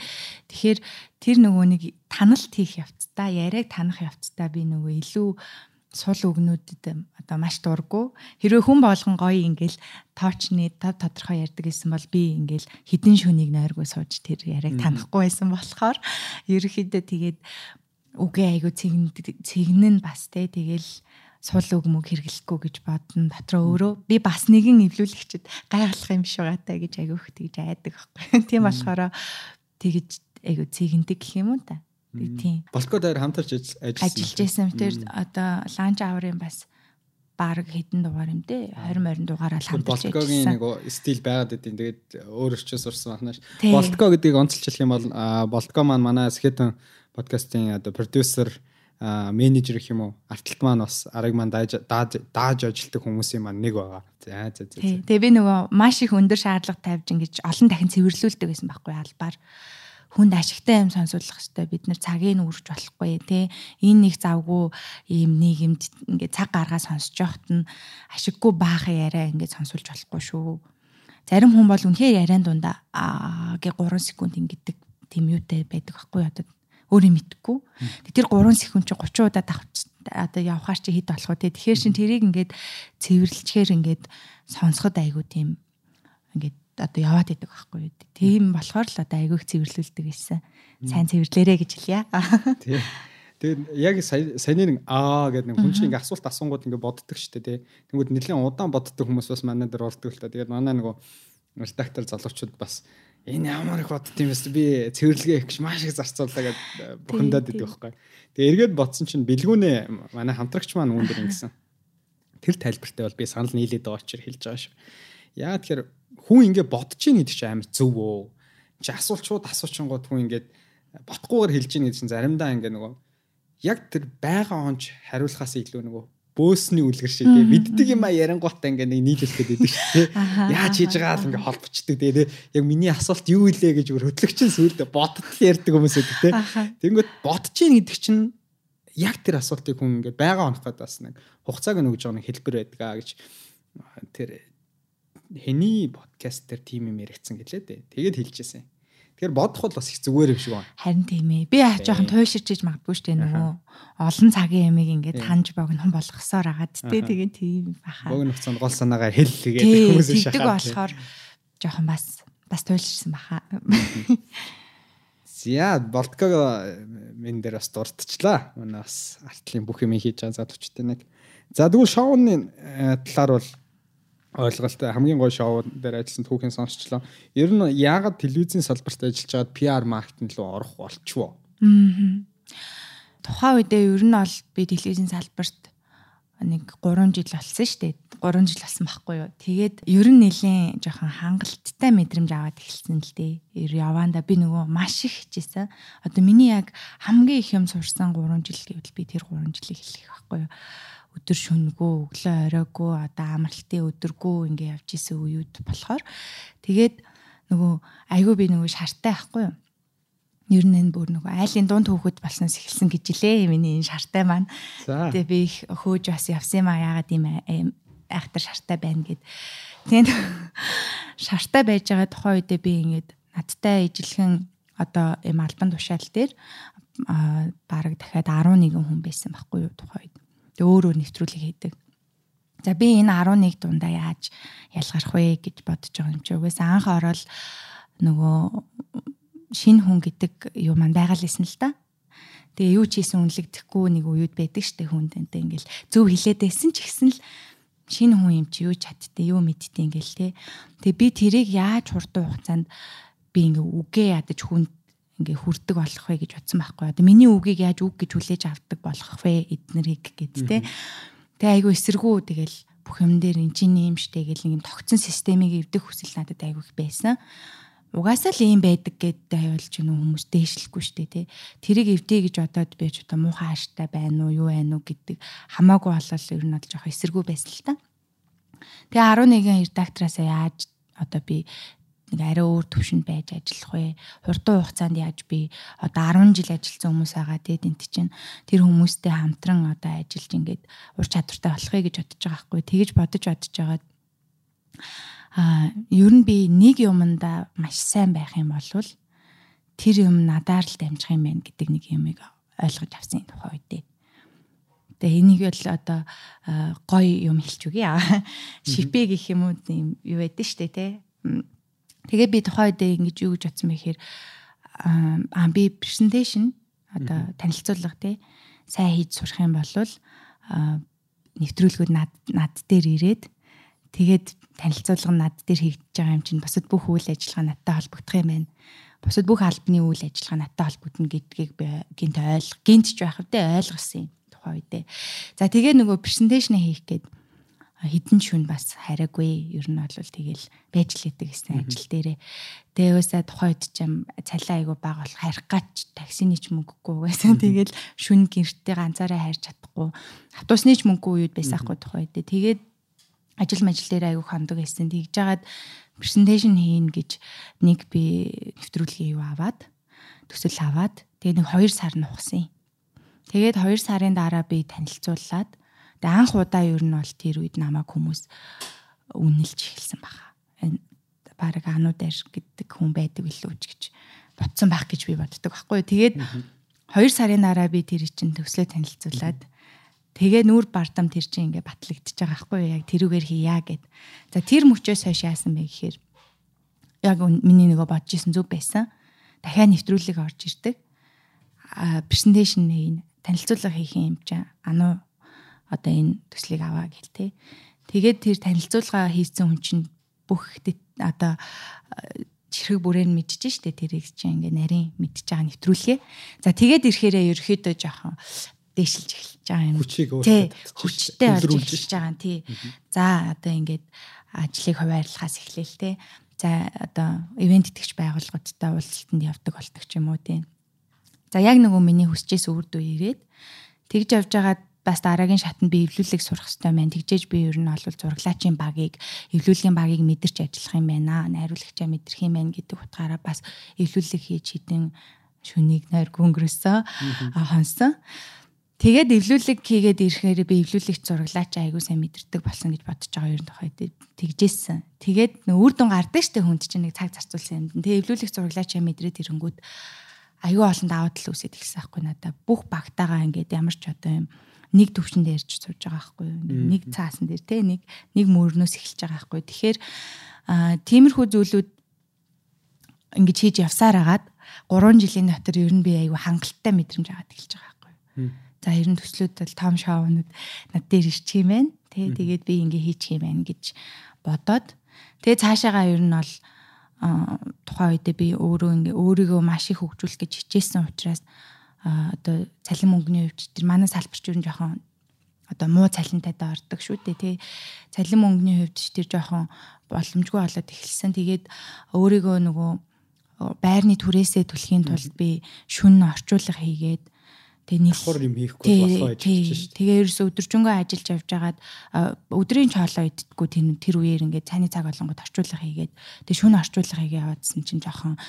Тэгэхээр тэр нөгөө нэг таналт хийх явцдаа яриаг танах явцдаа би нөгөө илүү сул үгнүүдэд одоо маш дурггүй. Хэрвээ хүн болгон гоё ингээл тоочны тав тодорхой ярьдаг гэсэн бол би ингээл хідэн шөнийг нойргүй сууж тэр яриаг танахгүй байсан болохоор ерөөхдөө тэгээд үгээ айгу цэгнэн бас те тэгэл сул үг мөг хэрэглэхгүй гэж бодно. Дотроо өөрөө би бас нэгэн эвлүүлэгчд гайхалах юм шиг байгаа гэж айгүйх тэгж айдаг байхгүй. Тийм болохоор тэгж айгу цэгэндэг гэх юм уу та. Тийм. Болко дээр хамтарч ажилласан. Ажиллаж байсан. Тэр одоо ланч аврын бас баг хэдэн дугаар юм дээ 20 20 дугаараа хамтарч Болткогийн нэг стил байгаад идэв. Тэгээд өөр өчөө сурсан байна ш. Болтко гэдгийг онцлж хэлэх юм бол Болтко маань манай Скетэн подкастын одоо продюсер менежер гэх юм уу? Арталт маань бас арыг маань дааж дааж ажилтдаг хүмүүсийн маань нэг байгаа. За за за. Тэгээ би нөгөө маш их өндөр шаардлага тавьж ингэж олон дахин цэвэрлүүлдэг байсан байхгүй албаар. Хүнд ашигтай юм сонсуулах хэрэгтэй бид нар цагийг үрж болохгүй тий. Энэ нэг завгүй ийм нийгэмд ингээд цаг гаргаа сонсож явахт нь ашиггүй баахан яриа ингээд сонсуулж болохгүй шүү. Зарим хүн бол үнэхээр яриан дундаа аа гэ 3 секунд ингэдэг тийм юутай байдаг байхгүй одоо өөрөө мэдхгүй. Тэр 3 секунд чи 30 удаа давч одоо явхаар чи хэд болох вэ? Тэгэхээр чин тэрийг ингээд цэвэрлэхээр ингээд сонсоход айгу тийм ингээд одоо яваад идэг байхгүй юу. Тийм болохоор л одоо айгүйх цэвэрлүүлдэг гэсэн. Сайн цэвэрлээрэ гэж хэлье. Тийм. Тэгээд яг саяны нэг аа гэдэг нэг хүн чинь ингээ асуулт асуунгууд ингээ боддог шүү дээ тий. Тэнгүүд нэлээд удаан боддог хүмүүс бас манай дээр ордог л та. Тэгээд манай нөгөө редактор залуучууд бас энэ ямар их бодд юм бэ би цэвэрлэгээ их маш их зарцууллаа гэд э, бухимдаад идэв байхгүй. Тэгээ эргээд бодсон чинь бэлгүүнээ манай хамтрагч маань үүндэр ингэсэн. Тэр тайлбартай бол би санал нийлээд байгаа учраас хэлж байгаа шүү. Яа тэгэхээр хүн ингэ бодож ийн гэдэг чинь амар зөв өө. Чи асуулчууд асуучингууд хүн ингээд ботхгүйгээр хэлж ийн чинь заримдаа ингээ нөгөө яг тэр байгаа онч хариулахаас илүү нөгөө бөөсний үлгэр шиг тий мэддэг юм а ярангуутаа ингээ нэг нийлүүлэх гэдэг шүү тий яаж хийж байгаа л ингээ холбочдөг тий яг миний асуулт юу илээ гэж өөр хөтлөгчин сүулдэ бодтол ярьдаг хүмүүс байдаг тий тэгэнгүүт бодож ийн гэдэг чинь яг тэр асуултыг хүн ингээ байгаа онох гэдэг бас нэг хугацааг нөгж байгаа нэг хэлбэр байдаг а гэж тэр хэний подкаст дээр тим юм яригдсан гэлээ дээ тэгээд хэлчихсэн Тэгэхээр бодох бол бас их зүгээр юм шиг байна. Харин тийм ээ. Би яаж жоохон туйширчиж магадгүй шүү дээ нөгөө олон цагийн ямиг ингээд таньж богино болгосоор агаад тий тэгээ тийм баха. Богино хугацаанд гол санаагаа хэллэгээд хүмүүс шахаад. Тэг болохоор жоохон бас бас туйлширсан баха. За болтког мен дээр бас дурдчихлаа. Манай бас артлын бүх юм хийж байгаа залуучтай нэг. За тэгвэл шоуны э, талаар бол ойлголттой хамгийн гоё шоу дээр ажилласан түүхийн сонсчлоо. Ер нь яагаад телевизийн салбарт ажиллаж байгаад PR маркетинг руу орох болчихвоо? Аа. Тухайн үедээ ер нь бол би телевизийн салбарт нэг 3 жил болсон шүү дээ. 3 жил болсон байхгүй юу. Тэгээд ер нь нэлийн жоохон хангалттай мэдрэмж аваад эхэлсэн л дээ. Ер яваанда би нөгөө маш их хичээсэн. Одоо миний яг хамгийн их юм сурсан 3 жил гэвэл би тэр 3 жилийг хэлэх байхгүй юу өдөр шөнөгөө өглөө оройгоо одоо амралтын өдөргөө ингээ явж исэн үеуд болохоор тэгээд нөгөө айгүй би нөгөө шартай байхгүй юу ер нь энэ бүр нөгөө айлын дунд хөөхөд болсноос эхэлсэн гэж илээ миний энэ шартай маань. Тэгээ би их хөөж бас явсан юм а яагаад ийм айхтар шартай байна гэд. Тэгээд шартай байж байгаа тухайн үедээ би ингээд надтай ижилхэн одоо ийм албан тушаал дээр баг дахиад 11 хүн байсан байхгүй юу тухайн үед. Тэгээ өөр өөр нэвтрүүлэг хийдэг. За би энэ 11 дундаа яаж ялгарх вэ гэж бодож байгаа юм чи угаасаа анх ороод нөгөө шинэ хүн гэдэг юу маань байгаал лсэн л да. Тэгээ юу ч хийсэн үнэлэгдэхгүй нэг уууд байдаг штэ хүнд энэ ингээл зөв хилээд байсан ч гэсэн л шинэ хүн юм чи юу чаддээ юу мэддээ ингээл те. Тэгээ би тэрийг яаж хурдан хугацаанд би ингээ үгээ ядаж хүнд ингээ хүрдэг болох вэ гэж бодсон байхгүй. Одоо миний үгийг яаж үг гэж хүлээж авдаг болох вэ эднэрийг гэд те. Тэгээ айгу эсэргүү тэгэл бүх юм дээр эн чинь юм штэ гэл нэг юм тогтсон системийг эвдэх хүсэл надад айгу их байсан угаасаа л ийм байдаг гэдээ хайвалж гэнэ хүмүүс дээшлэхгүй дээ тий. Тэрийг эвдээ гэж бодоод би ч одоо муухай ааштай байна уу юу байна уу гэдэг хамаагүй болол ер нь бол жоох эсэргүү байсан л та. Тэгээ 11 редактораасаа яаж одоо би нэг арай өөр төвшөнд байж ажиллах вэ? Хурдан хугацаанд яаж би одоо 10 жил ажилласан хүмүүс байгаа те тент чинь тэр хүмүүстэй хамтран одоо ажиллаж ингээд ур чадвартай болохыг гэж бодож байгаа хгүй. Тэгэж бодож бодож байгаа а ер нь би нэг юмдаа маш сайн байх юм бол тэр юм надаар л дамжих юм байна гэдэг нэг юмыг ойлгож авсан тухай үедээ. Тэгээ энийг бол одоо гоё юм хэлж үгүй аа. Шипэ гэх юм уу юм юу байдэн штэ те. Тэгээ би тухай үедээ ингэж юу гэж бодсон бэ гэхээр аа би презентацийн одоо танилцуулга те сайн хийж сурах юм бол нэвтрүүлгүүд над над дээр ирээд тэгээд танилцуулга над дээр хийгдэж байгаа юм чинь бусад бүх үйл ажиллагаа надтай холбогдох юм байна. Бусад бүх албаны үйл ажиллагаа надтай холбогдно гэдгийг би гинт ойлго. Гинт ч байх вдэ ойлгосон юм тухай үедээ. За тэгээ нөгөө презентацийн хийх гээд хідэн шүн бас хараагүй. Ер нь бол тэгэл байж лээдэг гэсэн ажил дээрээ. Тэгээ өсөө тухайн үед чам цалин айгу баг болох харих гач таксины ч мөнгөгүй байсан. Тэгэл шүн гэртээ ганцаараа хайрч чадахгүй. Автобусны ч мөнгөгүй үед байсаахгүй тухайн үед. Тэгээд ажил мажил дээр аягүй хандаг байсан. Тэгж жагаад презентацийн хийн гэж нэг би нэвтрүүлгээ юу аваад төсөл аваад тэгээ нэг 2 сар нухсан. Тэгээд 2 сарын дараа би танилцууллаад тэгээ анх удаа ер нь бол тэр үед намайг хүмүүс үнэлж эхэлсэн баха. Энэ баг ануу дээр гэдэг хүн байдаг билүү ч гэж бодсон байх гэж би боддог байхгүй. Тэгээд 2 сарын дараа би тэр чинь төслөө танилцуулаад Тэгээ нүүр бардам тэр чинь ингээ батлагдчихж байгаа байхгүй? Яг тэрүүгээр хийя гэд. За тэр мөчөөс хойш яасан бэ гэхээр яг миний нөгөө бодож исэн зүг байсан. Дахиад нэвтрүүлэг орж ирдэг. А презентацийн хийн танилцуулга хийх юм чинь ануу одоо энэ төслийг аваа гэл те. Тэгээд тэр танилцуулга хийсэн хүн чинь бүх одоо чирхэг бүрээр мэдчихэж штэ тэрийг чинь ингээ нарийн мэдчихэж байгаа нэвтрүүлгээ. За тэгээд ирэхээрээ ерөөхдөө жоохон дээшилж эхэлж байгаа юм. Хүчийг өөртөө хүчтэй болж эхэлж байгаа тий. За одоо ингээд ажлыг хуваарлахаас эхлээл тий. За одоо ивент итгэж байгууллагуудтай уулзалтанд явдаг болдог ч юм уу тий. За яг нөгөө миний хүсчээс үрд үе ирээд тэгж явж байгаа бас дараагийн шатнд би эвлүүлэг сурах хэрэгтэй байна. Тэгжээж би ер нь бол зураглаачийн багийг, эвлүүлгийн багийг мэдэрч ажиллах юм байна. Найруулагчаа мэдрэх юм байна гэдэг утгаараа бас эвлүүлэг хийж хідэн шүнийг нойр гөнгөрөөсөө хонсон. Тэгээд эвлүүлэг хийгээд ирэхээр би эвлүүлэгч зураглаач айгуу сайн мэдэрдэг болсон гэж бодож байгаа ер нь тохой тэгжээсэн. Тэгээд үр дүн гардаг штэ хүнд чинь нэг цаг зарцуулсан юм. Тэгээд эвлүүлэгч зураглаач мэдрээд ирэнгүүт айгүй олон даваа тал үсэт ихсэн байхгүй надаа. Бүх багтаага ингээд ямар ч одоо юм нэг төвшөнд ярьж сууж байгаа байхгүй юу. Нэг цаасан дээр те нэг нэг мөрнөөс эхэлж байгаа байхгүй. Тэгэхээр тиймэрхүү зүйлүүд ингэж хийж явсаар агаад 3 жилийн дотор ер нь би айгүй хангалттай мэдрэмж аваад эхэлж байгаа байхгүй. За ер нь төслүүд бол том шоунууд над дээр ирчих юм байна. Тэ тэгээд би ингээ хийчих юм байна гэж бодоод тэгээ цаашаагаа ер нь бол тухайн үедээ би өөрөө ингээ өөрийгөө маш их хөгжүүлэх гэж хичээсэн учраас одоо цалин мөнгөний хувьд тэр манай салбарч нь жоохон одоо муу цалинтай дордог шүү дээ тий. Цалин мөнгөний хувьд тэр жоохон боломжгүй болоод эхэлсэн. Тэгээд өөрийгөө нөгөө байрны түрээсээ түлхийн тулд би шүн орчуулга хийгээд Тэгээ нэг давхар юм хийхгүй болохоо хэлж шүү. Тэгээ ерөөсө өдөржингөө ажиллаж явж байгаад өдрийн чоолоо идтгүү тэр тэр үеэр ингээд цааны цаг болонгод орчуулга хийгээд тэгээ шүн орчуулга хийгээ яваадсан чинь жоохон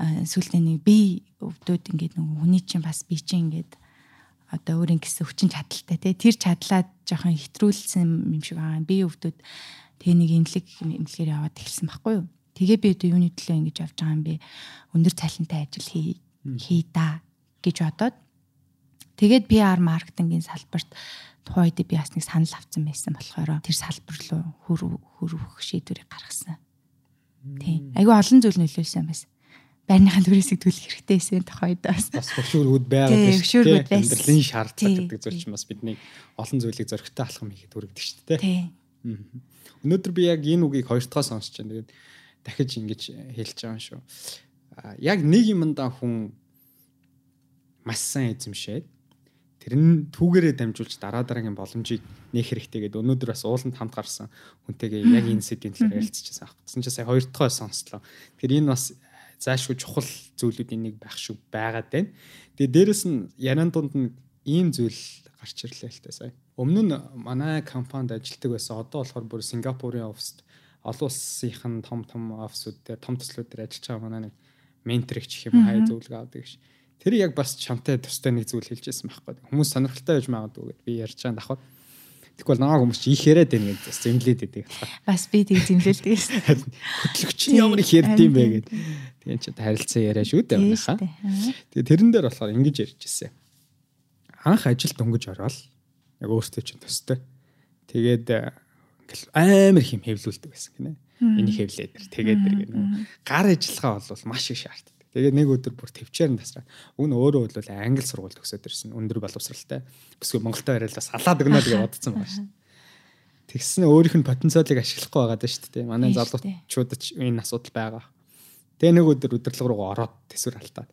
сүултээ нэг би өвдөд ингээд нэг хүний чинь бас би чинь ингээд одоо өөрийн гэсэн хүчин чадaltaй тий тэр чадлаа жоохон хэтрүүлсэн юм шиг байгаа. Би өвдөд тэгээ нэг имлэг имлэгээр яваад эхэлсэн байхгүй юу. Тэгээ би одоо юуны төлөө ингэж явж байгаа юм бэ? Өндөр цалинтай ажил хий хий да гэж бодоод Тэгээд PR маркетингийн салбарт тухайн үед би бас нэг санал авсан байсан болохоор тэр салбар руу хөрв хөрвөх шийдвэрийг гаргасан. Тийм. Айгүй олон зүйл нөлөөлсөн байсан. байрныхаа төрөөс төлөх хэрэгтэй байсан тохойд бас. Бас хөшөөргүүд байгаад байна шүү дээ. Амьдралын шаардлага гэдэг зүйл чинь бас бидний олон зүйлийг зөрөгтэй алхам хийхэд хүргэдэг шүү дээ. Тий. Өнөөдөр би яг энэ үгийг хоёр дахь сонсч байна. Тэгээд дахиж ингэж хэлж байгаа юм шүү. Яг нэг юмдаа хүн маш сайн эзэмшээд тэр нь түүгээрээ дамжуулж дараа дараагийн боломжийг нээх хэрэгтэй гэдэг өнөөдөр бас ууланд хамт гарсан хүнтэйгээ яг энэ сэдвийн талаар ярилцчихсан аах. Тэсэн чи сая хоёр дахь сонслоо. Тэгэхээр энэ бас зайлшгүй чухал зүйлүүдийн нэг байх шиг байгаад байна. Тэгээ дээрэс нь яран дунд нь ийм зүйл гарч ирлээ л та сая. Өмнө нь манай компанид ажилладаг байсан. Одоо болохоор бүр Сингапурын оффист олон улсынхан том том офисууд дээр том төслүүд дээр ажиллаж байгаа манай нэг ментор их гэх юм хай зөвлөгөө авдаг гэж. Тэр яг бас чамтай тустай нэг зүйл хэлжсэн байхгүй. Хүмүүс сонирхолтой байж магадгүй гэд би ярьж байгаа давхад. Тэгвэл намайг хүмүүс чи их яриад байна гэж бас зэмлээд байдаг. Бас би тэг зэмлэлдэг. Хөтлөгч нь ямар их ярьд юм бэ гэд. Тэгээ чи харилцаа яриа шүү дээ манайхаа. Тэгээ тэрэн дээр болохоор ингэж ярьж ирсэн. Анх ажилд өнгөж ороод яг өөртөө чинь төстэй. Тэгээд амар хэм хэвлүүлдэг байсан гинэ. Энийг хэвлээд нэр тэгээд нэр гэнэ. Гар ажиллагаа бол маш их шаарддаг. Тэгээд нэг өдөр бүр төвчээр нь тасраа. Нь өөрөө бол англи сургууль төгсөөд ирсэн. Өндөр боловсралтай. Бүсгүй Монголтой барил бас салаад өгнө гэж бодсон байгаа шүү. Тэгсэн өөрийнх нь потенциалыг ашиглахгүй байгаа даа шүү дээ. Манай залуучуудад энэ асуудал байгаа. Тэгээ нэг өдөр өдөрлөг рүү ороод төсвөр алдаад.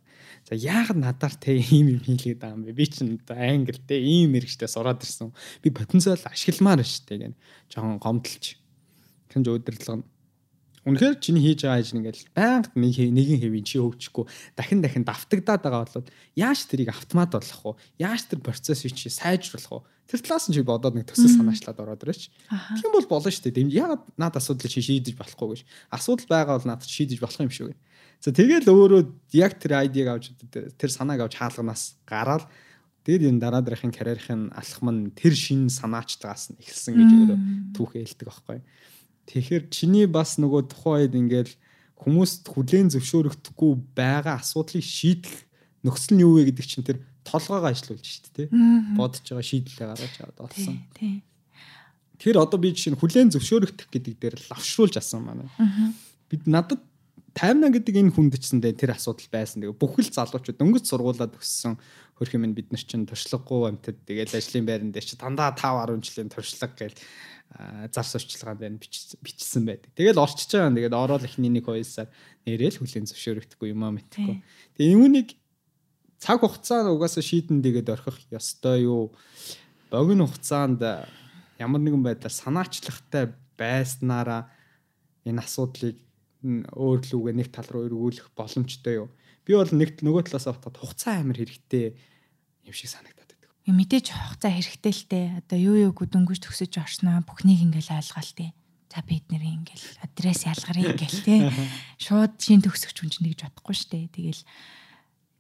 За яагаад надаар те ийм юм хийлгээд байгаа юм бэ? Би чинь англи те ийм мэрэгчтэй сураад ирсэн. Би потенциал ашигламаар шүү дээ гэн. Жохон гомдолч. Тэгж өдөрлөг нь Үнэхээр чиний хийж байгаа ажил ингээл байнга нэг нэгэн хэвийн чи хөвчихгүй дахин дахин давтагдаад байгаа болоод яаж тэрийг автомат болгох вэ? Яаж тэр процессыг чи сайжруулах вэ? Тэр талаас нь чи бодоод нэг төсөл санаачлаад ороод ирээч. Тийм бол болно шүү дээ. Яагаад над асуудлыг чи шийдэж болохгүй гэж. Асуудал байгаа бол надад шийдэж болох юм шүү гэнэ. За тэгэл өөрөө яг тэр айдиг авч тэр санааг авч хаалганаас гараад тэгээд энэ дараа дараагийн карьерийн алхам нь тэр шин санаачтгаас нь эхэлсэн гэж өөрөө түүхээ хэлдэг байхгүй. Тэгэхээр чиний бас нөгөө тухайн үед ингээл хүмүүст хүлээн зөвшөөрөгдөхгүй байгаа асуудлыг шийдэх нөхцөл нь юу вэ гэдэг чинь тэр толгоогоо ажилуулж шít те бодож байгаа шийдлээ гаргаж аваад олсон. Тэр одоо би жишээ нь хүлээн зөвшөөрөгдөх гэдэг дээр лавшруулж асан манай. Бид надад таймна гэдэг энэ хүнд чсэндээ тэр асуудал байсан. Тэгээ бүхэл залуучууд дөнгөж сургуулаад өссөн хөрх юм бид нар чинь туршлагагүй амтд тэгэл ажлын байран дээр чи дандаа 5 10 жилийн туршлага гээл зар сурчлагаан дээр бичсэн байдаг. Тэгэл орчиж байгаа. Тэгээд ороод ихний нэг хоёр сар нэрэл хүлийн зөвшөөрөгдөхгүй юм аа мэдхгүй. Тэгээ юуник цаг хугацаа угаасаа шийдэн дэгээд орхих ёстой юу? Богино хугацаанд ямар нэгэн байдлаар санаачлагтай байснараа энэ асуудлыг өөр лүүгээ нэг тал руу эргүүлэх боломжтой юу? Би бол нэг нөгөө талаас батад хугацаа амар хэрэгтэй юм шиг санагдав мэдээж хугацаа хэрэгтэй л те. Одоо юу юуг дөнгөж төгсөж орсноо бүхнийг ингээл ойлгоол те. За бид нэр ингээл адрес ялгарыг ингээл те. Шууд шин төгсөгч хүн чинь гэж бодохгүй штэ. Тэгэл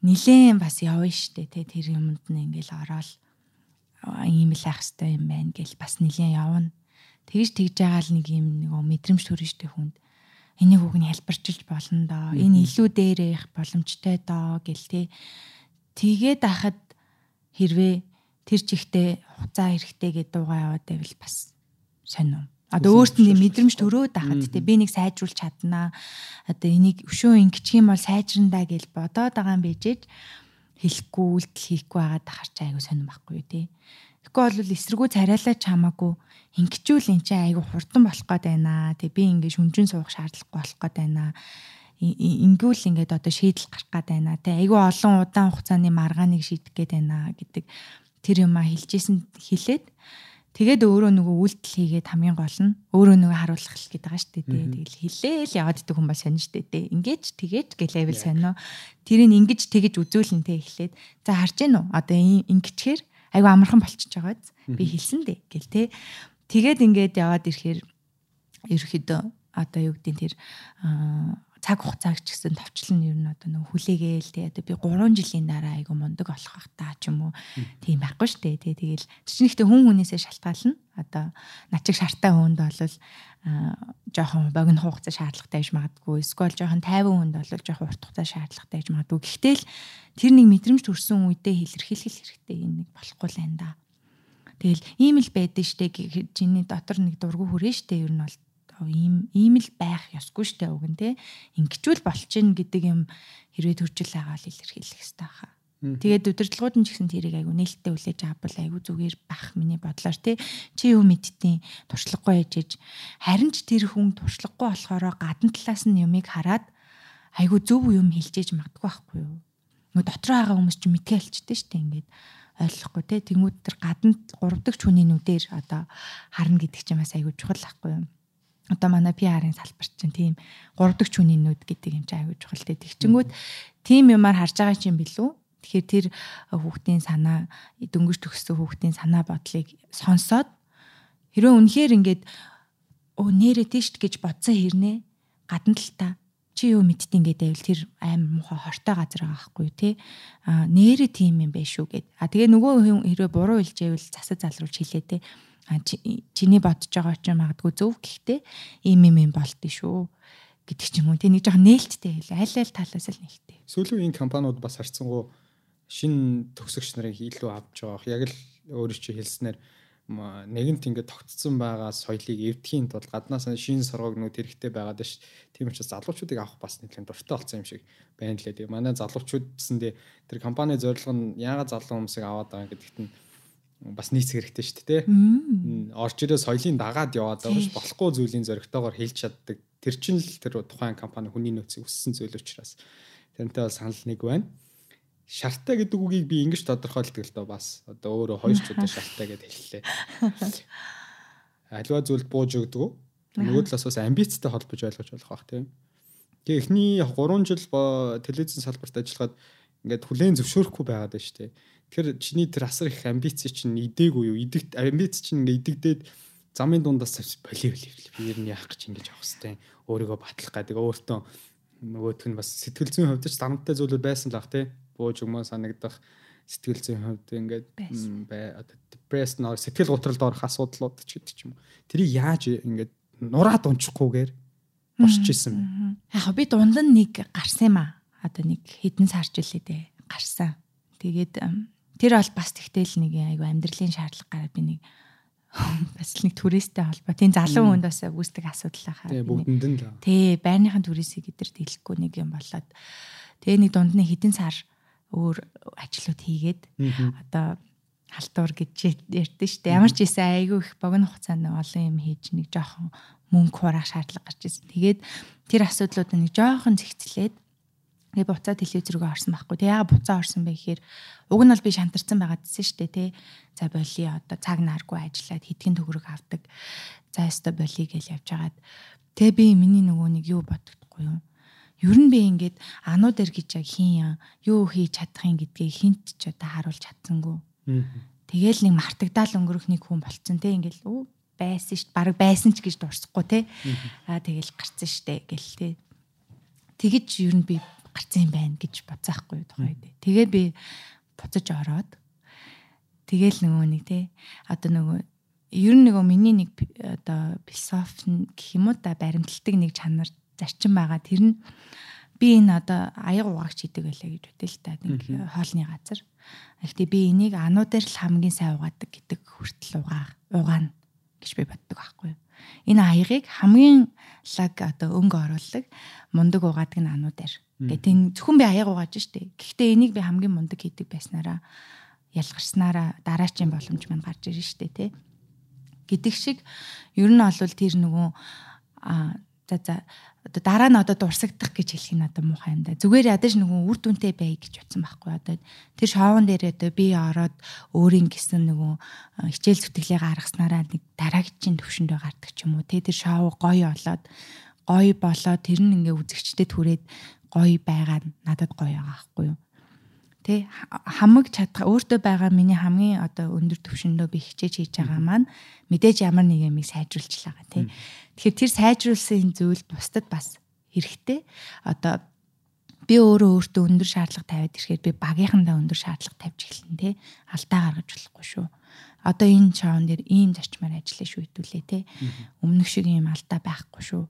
нилээн бас явна штэ те. Тэр юмд нь ингээл ороод ийм л ах хэвээр юм байна гэл бас нилээн явна. Тэгж тэгж байгаа л нэг юм нэг мэдрэмж төрн штэ хүнд энийг үг нь хэлбэрчилж болно доо. Энэ илүү дээрэх боломжтой доо гэл те. Тэгээд ахад хэрвээ тэр чихтэй хуцаа хэрэгтэй гэдэг дуугаа яваад байвал бас сонирм. Одоо өөрт нь мэдрэмж төрөөд байхад те би нэг сайжруулж чаднаа. Одоо энийг өшөө ингэчих юм бол сайжрандаа гэж бодоод байгаа юм бижээж хэлэхгүй үйлдэл хийхгүй байгаад тахарч айгу сонирм байхгүй те. Тэгэхгүй бол эсэргүү царайлаач хамаагүй ингэчүүл эн чинь айгу хурдан болох гээд байна. Тэг би ингэ шүнжин суух шаардлагагүй болох гээд байна ингүүл ингээд одоо шийдэл гарах гээд байна. Тэ айгүй олон удаан хугацааны маргааныг шийдэх гээд байна гэдэг тэр юмаа хэлжсэн хэлээд тэгээд өөрөө нөгөө үйлдэл хийгээд хамгийн гол нь өөрөө нөгөө харуулах л гэдэг байгаа шүү дээ. Тэгэл хэлээл яваад идэх хүн ба сонь шүү дээ. Ингээд тэгэж гэлээвэл сонио. Тэрийг ингэж тэгэж үзүүлэнтэй эхлээд за харж гэнэ үү? Одоо ингэчээр айгүй амархан болчихж байгааз би хэлсэн дээ гэл те. Тэгээд ингээд яваад ирэхээр ерөөхдөө одоо юу гэдэг тэр цаг хугацааг ч гэсэн товчлон ер нь одоо нэг хүлээгээл тий одоо би 3 жилийн дараа айгу мундаг болох бах та ч юм уу? Тийм байхгүй штэ тий тэгэл чинь ихтэй хүн хүнээсээ шалтгаална. Одоо начиг шартай хүнд бол жоохон богино хугацаа шаардлагатай байж магадгүй. Эсвэл жоохон тайван хүнд бол жоохон урт хугацаа шаардлагатай байж магадгүй. Гэхдээ л тэр нэг мэдрэмж төрсэн үедээ илэрхийлэх хэрэгтэй юм нэг болохгүй л энэ да. Тэгэл ийм л байдаг штэ. Чиний дотор нэг дургу хүрээ штэ. Ер нь бол ийм ийм л байх ёсгүй штэ уг нь те. Ингэчүүл болчихно гэдэг юм хэрвээ төржил байгаа л илэрхийлэх хэрэгтэй хаа. Тэгээд удирдлагууд нь ч гэсэн тэрийг айгу нээлттэй хүлээж авбал айгу зүгээр бах миний бодлоор тий чи юу мэдтiin туршлагагүй ээжэж харин ч тэр хүн туршлагагүй болохоор гадна талаас нь юмыг хараад айгу зөв юм хэлжээж магадгүй байхгүй юу. Нөгөө дотроо байгаа хүмүүс ч мэдгээ хэлчихдээ штэ ингээд ойлгохгүй тий тэнгууд тэр гадна гурав дахь хүний нүдээр одоо харна гэдэг чинь бас айгу чухал байхгүй юу одоо манай PR-ын салбарт чинь тийм гурав дахь хүний нүд гэдэг юм чи аягүй чухал те. Тэгчингүүд тийм юмар харж байгаа чинь билүү Тэгэхээр тэр хүүхдийн санаа дөнгөж төгссөн хүүхдийн санаа бодлыг сонсоод хэрвээ үнэхээр ингээд оо нэрэ тийшт гэж бодсон хэрнээ гадна талта чи юу мэдтий ингээд байвал тэр аим муухай хортой газар байгаа байхгүй тий а нэрэ тийм юм байх шүү гэд. А тэгээ нөгөө хүн хэрвээ буруу хэлжээвэл засаж залруулж хэлээ а чиний бодож байгаа ч магадгүй зөв гэхдээ ийм юм юм болдгий шүү гэдэг ч юм уу тий нэг жоохон нээлттэй хэлээ аль аль талаас л нэгтэй сүүлийн энэ компаниуд бас харцсангуу шин төгсөгч нарыг илүү авч байгаа. Яг л өөрөө чи хэлснээр нэгэнт ингээд тогтцсон байгаа соёлыг эвдэхийн тулд гаднаас шин соргогнууд хэрэгтэй байгаад ш. Тийм учраас залуучуудыг авах бас нэлээд дуртай болсон юм шиг байна лээ. Тэгээ манай залуучууд гэсэндээ тэр компани зорилго нь яагаад залуу хүмүүсийг аваад байгаа гэдэгт нь бас нийцэх хэрэгтэй шүү дээ. Орж ирээ соёлын дагаад яваад байгаа ш. Болохгүй зүйлийн зоригтойгоор хэлж чаддаг. Тэр чинь л тэр тухайн компани хүний нөөцийг өссөн зүйл учраас тэрнтэй бол санал нэг байна шартаа гэдэг үгийг би ингэж тодорхойлдог л доо бас одоо өөрөө хоёр ч удаа шартаа гэдээ хэллээ. Аливаа зүйлд бууж өгдөг. Нөгөө талаас бас амбицтай холбож ойлгож болох бах тийм. Тэгээ эхний 3 жил телевизэн салбарт ажиллахад ингээд хүлээн зөвшөөрөхгүй байгаад байна шүү дээ. Тэгэхээр чиний тэр асар их амбиц чинь идээгүй юу? Идэгт амбиц чинь ингээд идэгдээд замын дундаас боли боли би ер нь яах гэж ингэж авах хэвээр өөрийгөө батлах гэдэг өөртөө нөгөөх нь бас сэтгэл зүйн хувьд ч дарамттай зүйлүүд байсан л ах тий бууж өгмөө санагдах сэтгэл зүйн хувьд ингээд бай одоо депресс нөр сэтгэл готролд орох асуудлууд ч гэдэг ч юм уу. Тэрийг яаж ингээд нураад унчихгүйгээр босч исэн? Яг би дунд нь нэг гарсан юм аа. Одоо нэг хэдэн сар жилээ дээ гарсан. Тэгээд тэр бол бас тэгтэл нэг айгу амьдралын шаардлага гараад би нэг бас нэг туристтэй холбоо. Тийм залуу хүнд бас үүсдэг асуудал байхаа. Тийм бүгдэнд нь л. Тий, байрныхан туристийг эдэрт хэлэхгүй нэг юм болоод тэгээ нэг дунд нь хэдэн сар өөр ажлууд хийгээд одоо халтуур гэж ярьдэн дээ. Ямар ч ийсэн айгүй их богино хугацаанд олон юм хийж нэг жоохон мөнгө хураах шаардлага гарч ирсэн. Тэгээд тэр асуудлууд нэг жоохон зэгцлээд Тэгээ буцаа телевиз рүү орсон байхгүй. Тэг яага буцаа орсон бэ гэхээр уг нь бол би шантарсан байгаа гэсэн шүү дээ тий. За боли одоо цаг нааргүй ажиллаад хэдхэн төгрөг авдаг. За өстө боли гэж явж хагаад тэгээ би миний нөгөө нэг юу боддоггүй юу. Ер нь би ингээд ануу дээр гэж яг хийн юу хийж чадах юм гэдгийг хинт ч одоо харуулж чадсангүй. Тэгээл нэг мартагдаал өнгөрөх нэг хүн болцсон те ингээл үү байсан ш баг байсан ч гэж дурсахгүй те аа тэгэл гарцсан штэ гэл те тэгэж ер нь би гарцсан юм байна гэж бодсаахгүй тухай дээ. Тэгээ би буцаж ороод тэгээл нөгөө нэг те одоо нөгөө ер нь нөгөө миний нэг одоо философи гэх юм уу да баримталдаг нэг чанар зарчим байгаа. Тэр нь би энэ одоо аяг угаагч хийдэг байлаа гэж үтэл та нэг хоолны газар. Гэхдээ би энийг ануу дээр л хамгийн сайн угаадаг гэдэг хүртэл угаа угаана гэж би боддог байхгүй юу. Энэ аягийг хамгийн лаг одоо өнгө оруулаг мундаг угаадаг нь ануу дээр. Гэтэ зөвхөн би аяг угааж штэ. Гэхдээ энийг би хамгийн мундаг хийдэг байснараа ялгарснараа дараачийн боломж мань гарч ирж штэ тий. Гэдэг шиг ер нь олвол тэр нөгөө а за за одоо дараа нь одоо дурсагдах гэж хэлэх нь одоо муухай юм да. Зүгээр ядаж нөгөө үр дүнтэй бай гэж утсан байхгүй одоо тэр шоуон дээр одоо би ороод өөрийн гисэн нөгөө хичээл зүтгэлээ гаргаснараа нэг дараагчийн төвшөндөө гардаг ч юм уу те тэр шоу гоё болоод гоё болоод тэр нь ингээ үзэгчдэд түрээд гоё байгаа надад гоё байгаа байхгүй юу Тэ хамаг чадах өөртөө байгаа миний хамгийн одоо өндөр түвшиндөө би хичээж хийж байгаа маань мэдээж ямар нэг юмыг сайжруулж байгаа тий. Тэгэхээр тэр сайжруулсан зүйл бусдад бас хэрэгтэй. Одоо би өөрөө өөртөө өндөр шаардлага тавиад ирэхээр би багийнхандаа өндөр шаардлага тавьж эхэлнэ тий. Алдаа гаргаж болохгүй шүү одоо энэ чаун дээр ийм зарчмаар ажиллая шүү хэдүүлээ те. Өмнөх шиг ийм алдаа байхгүй шүү.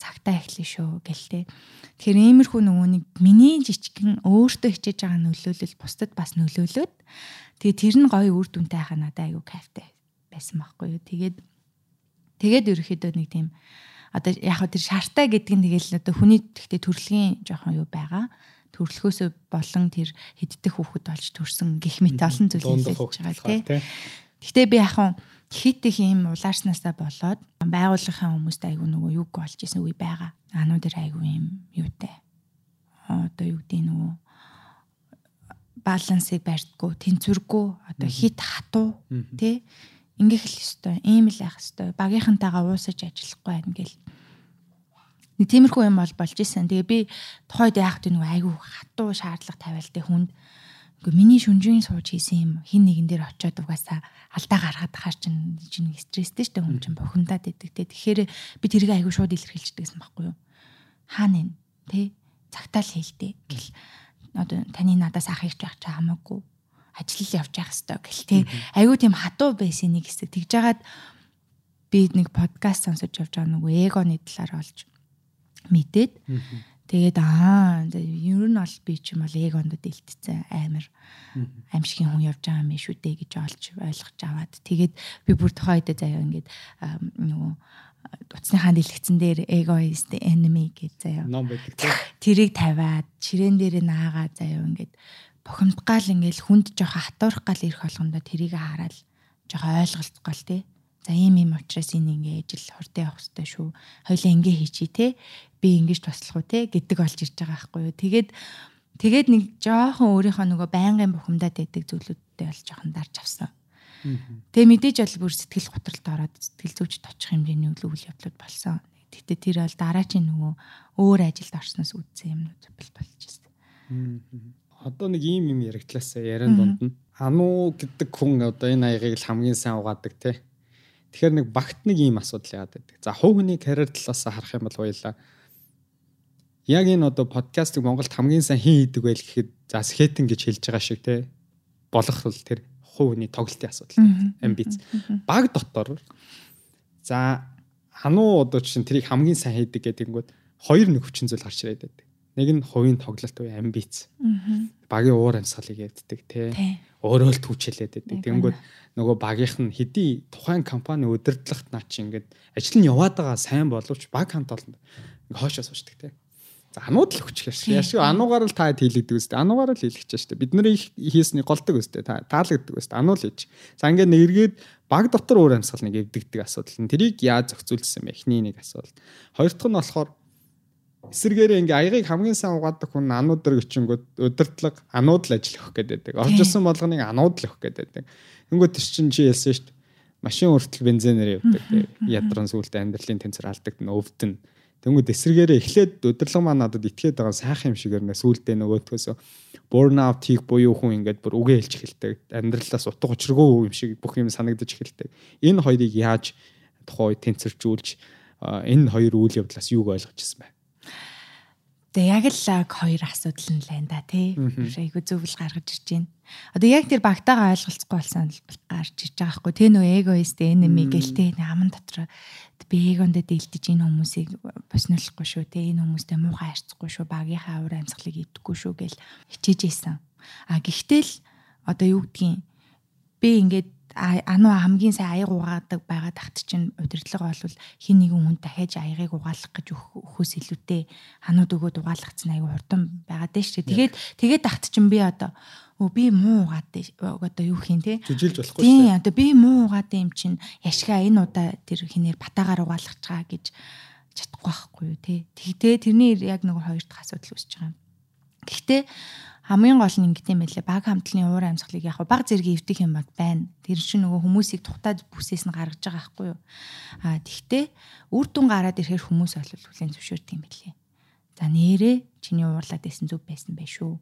Цагтаа эхлэе шүү гэл те. Тэгэхээр иймэрхүү нөгөө нэг миний жижигхэн өөртөө хичээж байгаа нөлөөлөл бусдад бас нөлөөлөөд тэгээ тэр нь гоё үр дүнтэй хаа надад айгүй кайфтай байсан байхгүй юу. Тэгээд тэгээд ерөөхдөө нэг тийм Одоо яг хөө тэр шаартай гэдэг нь тэгэл одоо хүний тэгтээ төрөлхийн жоохон юу байгаа. Төрөлхөөсөө болон тэр хэддэх хүүхэд болж төрсөн гих мэт олон зүйл хэлж байгаа тий. Гэхдээ би хөө хит их юм улаарснаасаа болоод байгууллагын хүмүүст айгүй нөгөө юг болж исэн үе байгаа. Ануу дээр айгүй юм юутай. Одоо юу гэдэг нөгөө балансыг барьдггүй, тэнцвэргүй, одоо хит хатуу тий ингээх л ёстой, ийм л яах ёстой. Багийнхантайгаа уусаж ажиллахгүй байна гэл. Нэг тиймэрхүү юм бол болж исэн. Тэгээ би тухайд яах вэ нөгөө айгүй хатуу шаардлага тавиал тэ хүнд Үгүй миний шүнжийн сууж хийсэн юм хин нэгэн дээр очиод угаасаа алдаа гаргаад хаар чин чинь стресстэй штэ хүн чинь бухимдаад идэг те. Тэгэхээр би тэрийг айгүй шууд илэрхийлждэг гэсэн байхгүй юу? Хаана нэ те цагтаал хэлдэ гэл. Одоо таны надаас ах ирч байх чи хамаагүй. Ажил явж явах хэвээр гэл те. Айгүй тийм хатуу байсан нэг хэсэг. Тэгж жагаад би нэг подкаст сонсож явж байгаа нөгөө эгоны талаар олж мэдээд Тэгээд аа ер нь бол би ч юм бол эгонд дэлтцсэн амар аимшигын хүн явж байгаа юм шүү дээ гэж олж ойлгож аваад тэгээд би бүр тухайд заяа ингээд нөгөө утасныхаа дэлгэцэн дээр ego is the enemy гэж заяа. Тэрийг тавиад ширээн дээр наагаа заяа ингээд бухимдгаал ингээд хүнд жоохон хатуурах гал ирэх болгондоо тэрийг хараад жоохон ойлголцгоол тий. За ийм юм учраас энэ ингээд ижил хурдан явах хэрэгтэй шүү. Хоёлаа ингээ хийчи те. Би ингэж туслах уу те гэдэг болж ирж байгаа байхгүй юу. Тэгээд тэгээд нэг жоохон өөрийнхөө нөгөө байнгын бухимдаад байдаг зүйлүүдтэй бол жоохон дарж авсан. Тэгээ мэдээж бол бүр сэтгэл готролд ороод сэтгэл зүйчд очих хэмжээний үйл явдлууд болсон. Гэтэ тэр бол дараачийн нөгөө өөр ажилд орсноос үүдсэн юмнууд бол болж байна. Одоо нэг ийм юм яригдлаасаа яриан дунд нь Ану гэдэг хүн одоо энэ аягийг л хамгийн сайн угаадаг те Тэгэхээр нэг багт нэг ийм асуудал яагаад байдаг. За хувь хүний карьер талаас харах юм бол хоёлаа яг энэ одоо подкастыг Монголд хамгийн сайн хин хийдэг байл гэхэд за скетинг гэж хэлж байгаа шиг те болох бол тэр хүний тоглолтын асуудал амбиц. Баг дотор за хануу одоо чинь тэрийг хамгийн сайн хийдэг гэдэг нь хоёр нэг хүчин зүйл гарч ирээд байдаг. Нэг нь хувийн тоглолт буюу амбиц. Багийн уур амьсгалыг яддаг те өөрөө л түүчэлээд байдаг. Тэнгүүд нөгөө багийнх нь хэдий тухайн компани удирдлагт наа чи ингээд ажил нь яваад байгаа сайн боловч баг хамт олон ингээд хоошоо суучдаг те. Анууд л хүч хэрэг. Яшгүй ануугаар л та хийлэгдэг үстэй. Ануугаар л хийлэгч штэ. Бид нарын хийсний голдог үстэй. Та таалагддаг үстэй. Ануул хийж. За ингээд нэргээд баг дотор өөр амьсгал нэг эвдэгдэг асуудал. Тэрийг яаж зохицуулсан бэ? Эхний нэг асуудал. Хоёр дахь нь болохоор эсэргээрээ ингээ аягийг хамгийн сайн угаадаг хүн анууд дэр гिचэнгүүд өдөртлөг анууд л ажил өгөх гэдэг. Орж ирсэн болгоныг анууд л өгөх гэдэг. Тэнгүүд тэр чинь чи ялсан шүү дээ. Машин хүртэл бензинээр явдаг. Ядран сүултээ амьдралын тэнцвэр алдаг өвдөн. Тэнгүүд эсэргээрээ эхлээд өдөрлөг маа надад итгээд байгаа сайхан юм шиг өрнө сүултээ нөгөөдгөөсөө burn out хийх буюу хүн ингээд бүр үгээ хэлж эхэлдэг. Амьдралаас утга учиргүй юм шиг бүх юм санагдаж эхэлдэг. Энэ хоёрыг яаж тухай тэнцвэржүүлж энэ хоёр үйл явдлаас юуг ойлгож ирсэн бэ? Тэгээ яг л хоёр асуудал нь л байна да тий. Айгу зөвл гаргаж ирж байна. Одоо яг тэр багтаага ойлголцохгүй болсон гарч ирж байгаа хгүй. Тэ нөө эгоист энеми гэл тэ аман дотор би эгондоо дийлдэж энэ хүмүүсийг боснолохгүй шүү тэ энэ хүмүүстэй муухай харьцахгүй шүү багийнхаа уур амьсгалыг идэхгүй шүү гэл хичээж ийсэн. А гэхдээ л одоо юу гэдгийг би ингээд ануу хамгийн сайн аяг угаадаг байгаа тахт чинь удирдлага бол хин нэгэн хүн дахиж аягийг угаалах гэж өхөөс илүүтэй ханууд өгөөд угаалгацсан аяг хурдан байгаа дээ шүү. Тэгээд тэгээд тахт чинь би одоо өө би муу угаад одоо юу хийн те жүжилж болохгүй шүү. Тийм одоо би муу угаад юм чинь яшгаа энэ удаа тэр хинээр батагаар угаалгах чагаа гэж чадахгүй байхгүй юу те. Тэгтээ тэрний яг нэг хоёр дахь асуудал үүсэж байгаа юм. Гэхдээ хамгийн гол нь ингэдэм байлээ. Баг хамтлын уур амьсгалыг яг баг зэрэг эвдэх юм баг байна. Тэр чинь нөгөө хүмүүсийг тухтаад бүсээс нь гаргаж байгаа байхгүй юу? А тэгтээ үр дүн гараад ирэхээр хүмүүс олол хүлэн зөвшөөрдөг юм билээ. За нэрээ чиний уурлаад байсан зүв байсан байх шүү.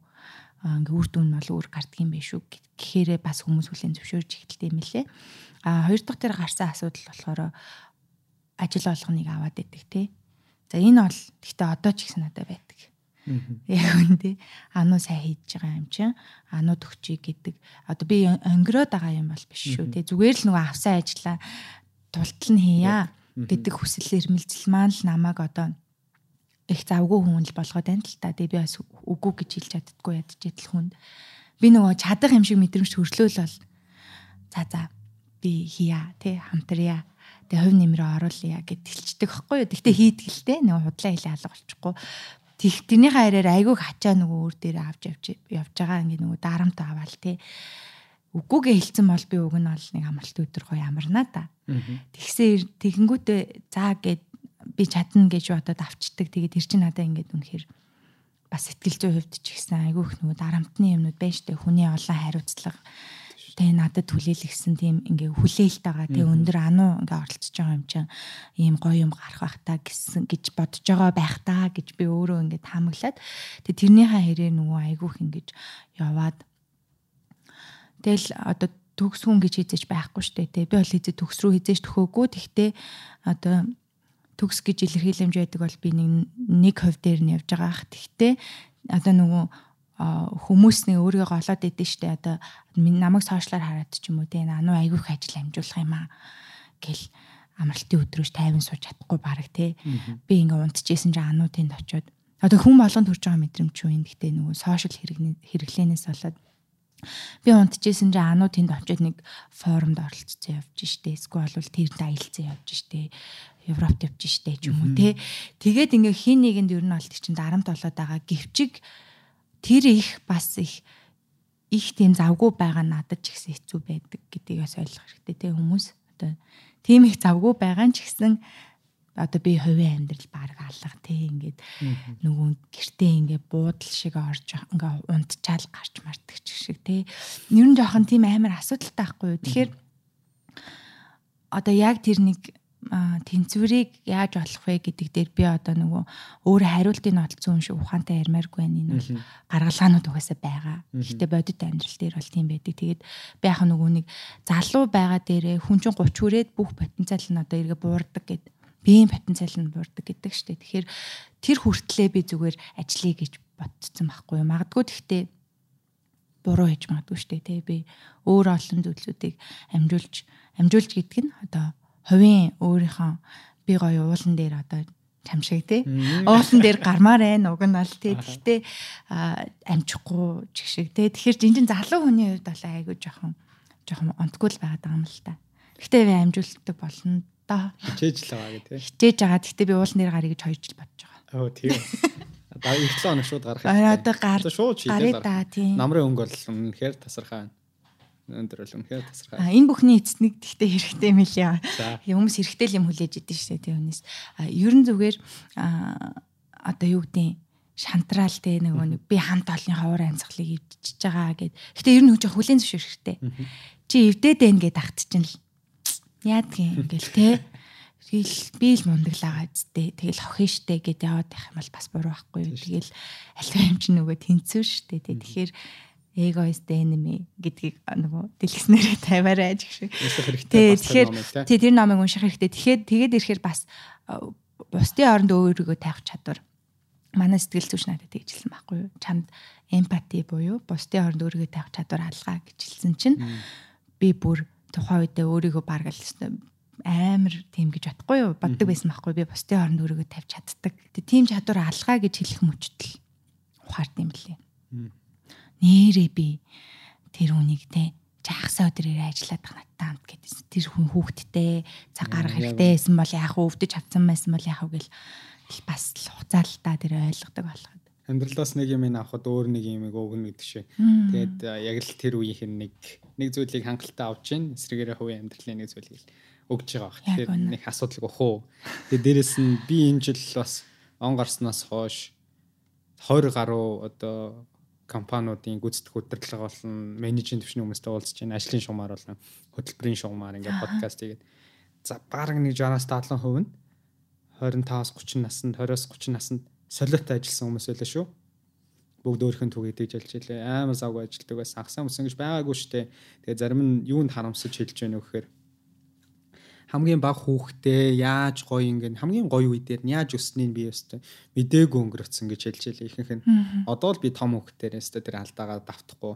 А ингээ үр дүн нь бол өөр гарддаг юм байх шүү гэхээрээ бас хүмүүс хүлэн зөвшөөрж эхэлдэг юм билээ. А хоёр дахь тэр гарсан асуудал болохоор ажил олгоныг аваад идэг те. За энэ бол гэхдээ одоо ч ихсэн надад байдаг Яг үндэ ануу сайн хийж байгаа юм чинь. Ануу төгчий гэдэг. Одоо би өнгөрөөд байгаа юм бол биш шүү те зүгээр л нөгөө авсан ажиллаа тултал нь хийя гэдэг хүсэл эрмэлзэл маань л намайг одоо их завгүй хүн л болгоод байна л та. Тэгээ би бас үгүй гэж хэлж чаддгүй ядж идэл хүнд. Би нөгөө чадах юм шиг мэдрэмж хөрлөөл бол за за би хийя тий. Хамтрая. Тэгээ хувь нэмрээ оруулъя гэд тэлчдэг байхгүй юу. Тэгтээ хийдгэлтэй нэг худлаа хэлээ алга болчихгүй. Тэг тэрнийхээ хараар айгүйх хачаа нөгөө өөр дээр авч явж явж байгаа ингээ нөгөө дарамт аваал те. Үгүйгээ хэлсэн бол би уг нь бол нэг амралт өдөр гоё амарна да. Тэгсээр тэгэнгүүтээ заа гэд би чадна гэж бодоод авчдаг. Тэгээд тэр чинь надад ингээд үнэхээр бас сэтгэл зүйн хувьд ч ихсэн айгүйх нөгөө дарамтны юмнууд байж тээ хүний олон хариуцлага тэ надад түлээлгсэн тийм ингээ хүлээлт байгаа тэ өндөр ануу ингээ оролцож байгаа юм чинь ийм гоё юм гарах бах та гэсэн гэж бодож байгаа байх та гэж би өөрөө ингээ таамаглаад тэ тэрнийхээ хэрээр нөгөө айгүйх ингэж яваад тэгэл одоо төгс хүн гэж хийж байхгүй штэ тэ би бол хийж төгс рүү хийж төхөөгүй тэгтээ одоо төгс гэж илэрхийлэмж байдаг бол би нэг нэг хувь дээр нь явж байгаа ах. Тэгтээ одоо нөгөө хүмүүс нэг өөрийгөө голоод идэв штэ. Одоо намайг сошиалаар хараад ч юм уу те ануу айгүйх ажил амжуулах юм аа гэл амралтын өдрөөж тайван сууж чадахгүй баг те би ингээ унтчихсэн чинь ануу тэнд очиод. Одоо хүн болгонд төрж байгаа мэдрэмж юу юм гэхдээ нөгөө сошиал хэрэглэнээс болоод. Би унтчихсэн чинь ануу тэнд очиод нэг форумд оролцсон явж штэ. Эсвэл бол тэрд аялцсан явж штэ. Европт явж штэ ч юм уу те тэгээд ингээ хин нэгэнд ер нь бол чинь дарамт болоод байгаа гівчиг тэр их бас их их тийм завгүй байгаа надад ч ихсэн хэцүү байдаг гэдгийг бас ойлгох хэрэгтэй тийм хүмүүс. Одоо тийм их завгүй байгаа ч гэсэн одоо би хувийн амьдрал баг алга тий ингээд нөгөө гэртээ ингээд буудал шиг орж ингээ унтчаал гарч мартдаг ч шиг тий ер нь жоохон тийм амар асуудалтай байхгүй юу? Тэгэхээр одоо яг тэр нэг тэнцвэрийг яаж олох вэ гэдэг дээр би одоо нөгөө өөрөө хариултыг олцсон юм шиг ухаантай ярмааргүй байна энэ бол гаргалгаанууд угаасаа байгаа. Гэхдээ бодит амьдрал дээр бол тийм байдаг. Тэгээд би яг нөгөө нэг залуу байгаа дээрээ хүн чинь 30 хүрээд бүх потенциал нь одоо эргээ буурдаг гэд биеийн потенциал нь буурдаг гэдэг штэ. Тэгэхээр тэр хүртлээ би зүгээр ажиллая гэж ботцсон байхгүй юу. Магадгүй тэгтээ буруу хийж магадгүй штэ тий би өөр олон зүйлсүүдийг амжуулж амжуулж гэдэг нь одоо хувийн өөрийнхөө би гоё уулан дээр одоо чамшиг тий. Уулан дээр гармаар байна уг нь бол тий. Гэхдээ амжихгүй ч шиг тий. Тэгэхээр жинжин залуу хүний хувьд бол айгүй жоохон жоохон онтгүй л байгаа юм л та. Гэхдээ би амжуулдаг болно доо. Хичээж л байгаа гэх тий. Хичээж байгаа. Гэхдээ би уулан дээр гарыг гэж хоёр жил бодож байгаа. Оо тийм. Одоо 7 хоног шууд гарах. Одоо гар. Шууд шийдээ гарах. Намрын өнгө бол үнэхээр тасархаа өндөр бол үнэхээр тасархай. А энэ бүхний эцэст нэг тэгтээ хэрэгтэй лээ. Хүмүүс хэрэгтэй юм хүлээж идэв шээ тийм хүнээс. А ерөн зүгээр одоо юу гэдэг шантраал те нөгөө нэг би хамт олонний хавар амьсгалыг ивдчихэж байгаа гэд. Гэтэ ер нь хөөж хүлэн зөвшөөрөх хэрэгтэй. Чи эвдээд байна гэд ахт чинь л яадгийн ингээл те. Тэгэл би л мундаглаагаа зүтэй. Тэгэл хохин штэ гэд яваад байх юм бол бас буруу байхгүй юу. Тэгэл альва юм чи нөгөө тэнцвэр штэ те. Тэгэхээр egoist enemy гэдгийг нөгөө дэлгэснээрээ тавиарай гэх шиг. Тэгэхээр тий тэр номыг унших хэрэгтэй. Тэгэхээр тэгээд ирэхээр бас бусдын оронд өөрийгөө тавих чадвар. Манай сэтгэл зүйч надад тэгжилсэн байхгүй юу? Чамд эмпати буюу бусдын оронд өөрийгөө тавих чадвар алгаа гэж хэлсэн чинь би бүр тухайн үедээ өөрийгөө бараг л амар тийм гэж бодохгүй юу? Боддог байсан байхгүй би бусдын оронд өөрийгөө тавьж чаддаг. Тийм чадвар алгаа гэж хэлэх мөчтөл ухаард юм лээ нэрээ би тэр хүнийг те жаагсаа өдрөөр ажиллаад надтай хамт гэдсэн. Тэр хүн хүүхдтэй цаг гаргах хэрэгтэй байсан бол яг өвдөж авсан байсан бол яг гэл бас л хуцаалтаа тэр ойлгодог болоход. Амьдралаас нэг юм авахд өөр нэг юм өгнө гэдэг шиг. Тэгээд яг л тэр үеийнх нь нэг нэг зүйлийг хангалттай авч гин эсрэгээрээ хувийн амьдралын нэг зүйлийг өгж байгаа бах. Тэгэхээр нэг асуудал гох уу. Тэгээд дээрэс нь би энэ жил бас он гарснаас хойш 20 гаруй одоо компаниудын гүйцэтгэх удирдлага болон менежмент төвчний хүмүүстэй уулзж байна. Ажлын шугамар болон хөтөлбөрийн шугамар ингээд подкаст хийгээд за баг нэг 60-аас 70% нь 25-аас 30 наснд 20-аас 30 наснд солиотой ажилласан хүмүүс байлаа шүү. Бүгд өөрхөн түгээд ээж ажиллаж илээ. Амар завгүй ажилтдаг байсан. Агсан хүмүүс ингэж байгаагүй штэ. Тэгээ зарим нь юунд харамсаж хэлж байна вэ гэхээр хамгийн баг хүүхдээ яаж гоё ингэн хамгийн гоё үе дээр нь яаж өснгийг би өстэй мдээгүй өнгөрөөцсөн гэж хэлж байлаа ихэнх нь. Одоо л би том хүүхдээр өстэй тэр алдаагаа давтахгүй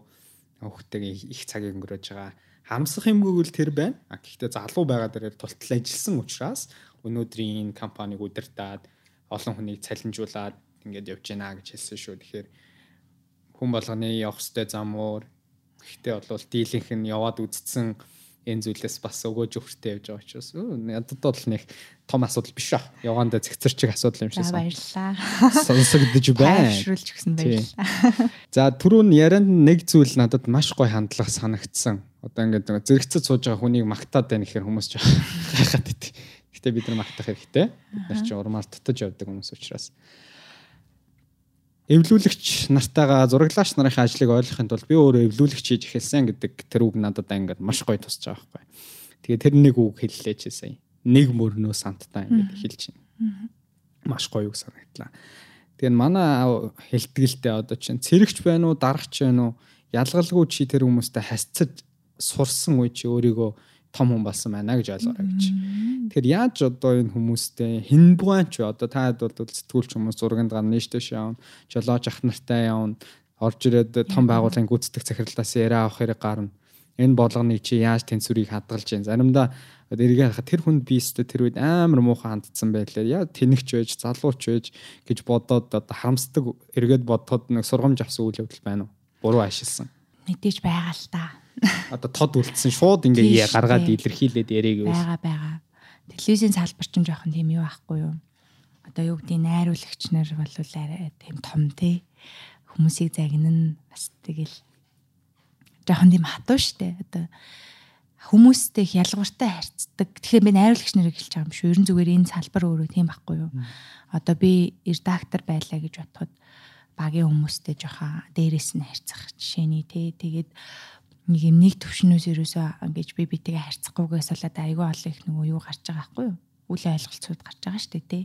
хүүхдтэйгээ их цагийг өнгөрөөж байгаа. Хамсах юмгүй л тэр байна. А гэхдээ залуу байгаа дээр тултал ажилласан учраас өнөөдрийн энэ компанийг удирдаад олон хүнийг цалинжуулаад ингээд явж байна гэж хэлсэн шүү. Тэгэхээр хүн болгоны явах хөстэй зам уур. Гэхдээ бол дийлэнх нь яваад үздсэн энэ зүйлээс бас өгөөж өвөртэй явж байгаа учраас ядад бол нэг том асуудал биш аа. Явганда зэгцэрчиг асуудал юм шиг сан. Баярлалаа. Сонсогдож байна. Тайвшруулж өгсөн баярлалаа. За түрүүн ярианд нэг зүйл надад маш гой хандлага санагдсан. Одоо ингээд зэрэгцэд сууж байгаа хүнийг магтаад байна гэхээр хүмүүс жоо гайхаад байт. Гэтэ бид нар магтах хэрэгтэй. Бид нар ч урмаар тутаж явдаг хүмүүс учраас эвлүүлэгч нартайгаа зураглаач нарын ажлыг ойлгохын тулд би өөрөө эвлүүлэгч хийж эхэлсэн гэдэг тэр үг надад ингээд маш гоё тусч байгаа байхгүй. Тэгээ тэр нэг үг хэллээ чи сая. Нэг мөрнөө санттай ингээд хэлж байна. Маш гоё үг санагдлаа. Тэгээ манай хэлтгэлтэй одоо чинь цэрэгч байна уу, дарагч байна уу? Ялгалгүй чи тэр хүмүүстэй хасцаж сурсан үе чи өөрийгөө том хүн болсон байна гэж ойлгоорой гэж. Тэгэхээр яаж одоо энэ хүмүүстэй хэн бугаан ч одоо таад бол сэтгүүлч хүмүүс зурганд гар нээштэйш явна, жолооч ах нартай явна, орж ирээд том байгууллагын гүйцэтгэх захиралдаас яриа авах хэрэг гарна. Энэ болгоныг чи яаж тэнцвэрийг хадгалж гин. Заримдаа эргээ хахад тэр хүнд би өстө тэр үед амар муухай хандсан байлаа. Яа тэнэгч байж, залууч байж гэж бодоод одоо харамсдаг эргээд бодоход нэг сургамж авсан үйл явдал байна уу? Буруу ашигласан. Мэдээж байгаа л та одоо тод үлдсэн шууд ингээ гаргаад илэрхийлээд яриаг юу байгаа байгаа. Телевизийн салбар ч жоохон тийм юу байхгүй юу? Одоо юу гэдэг найруулагч нар бол арай тийм том тий хүмүүсийг загнана бас тэгэл жоохон тийм хатуу штэ одоо хүмүүстэй их ялгууртай харьцдаг. Тэгэхээр би найруулагч нарыг хэлж байгаа юм шүү. Ерөн зүгээр энэ салбар өөрөө тийм байхгүй юу? Одоо би редактор байлаа гэж бодоход багийн хүмүүстэй жоохон дээрээс нь харьцах жишээний тий. Тэгээд нэг юм нэг төвшнөөс ерөөсөө ингэж би битэйгээ харьцахгүйгээс болоод айгүй олон их нөгөө юу гарч байгаа байхгүй юу? Үл ойлголцууд гарч байгаа шүү дээ тий.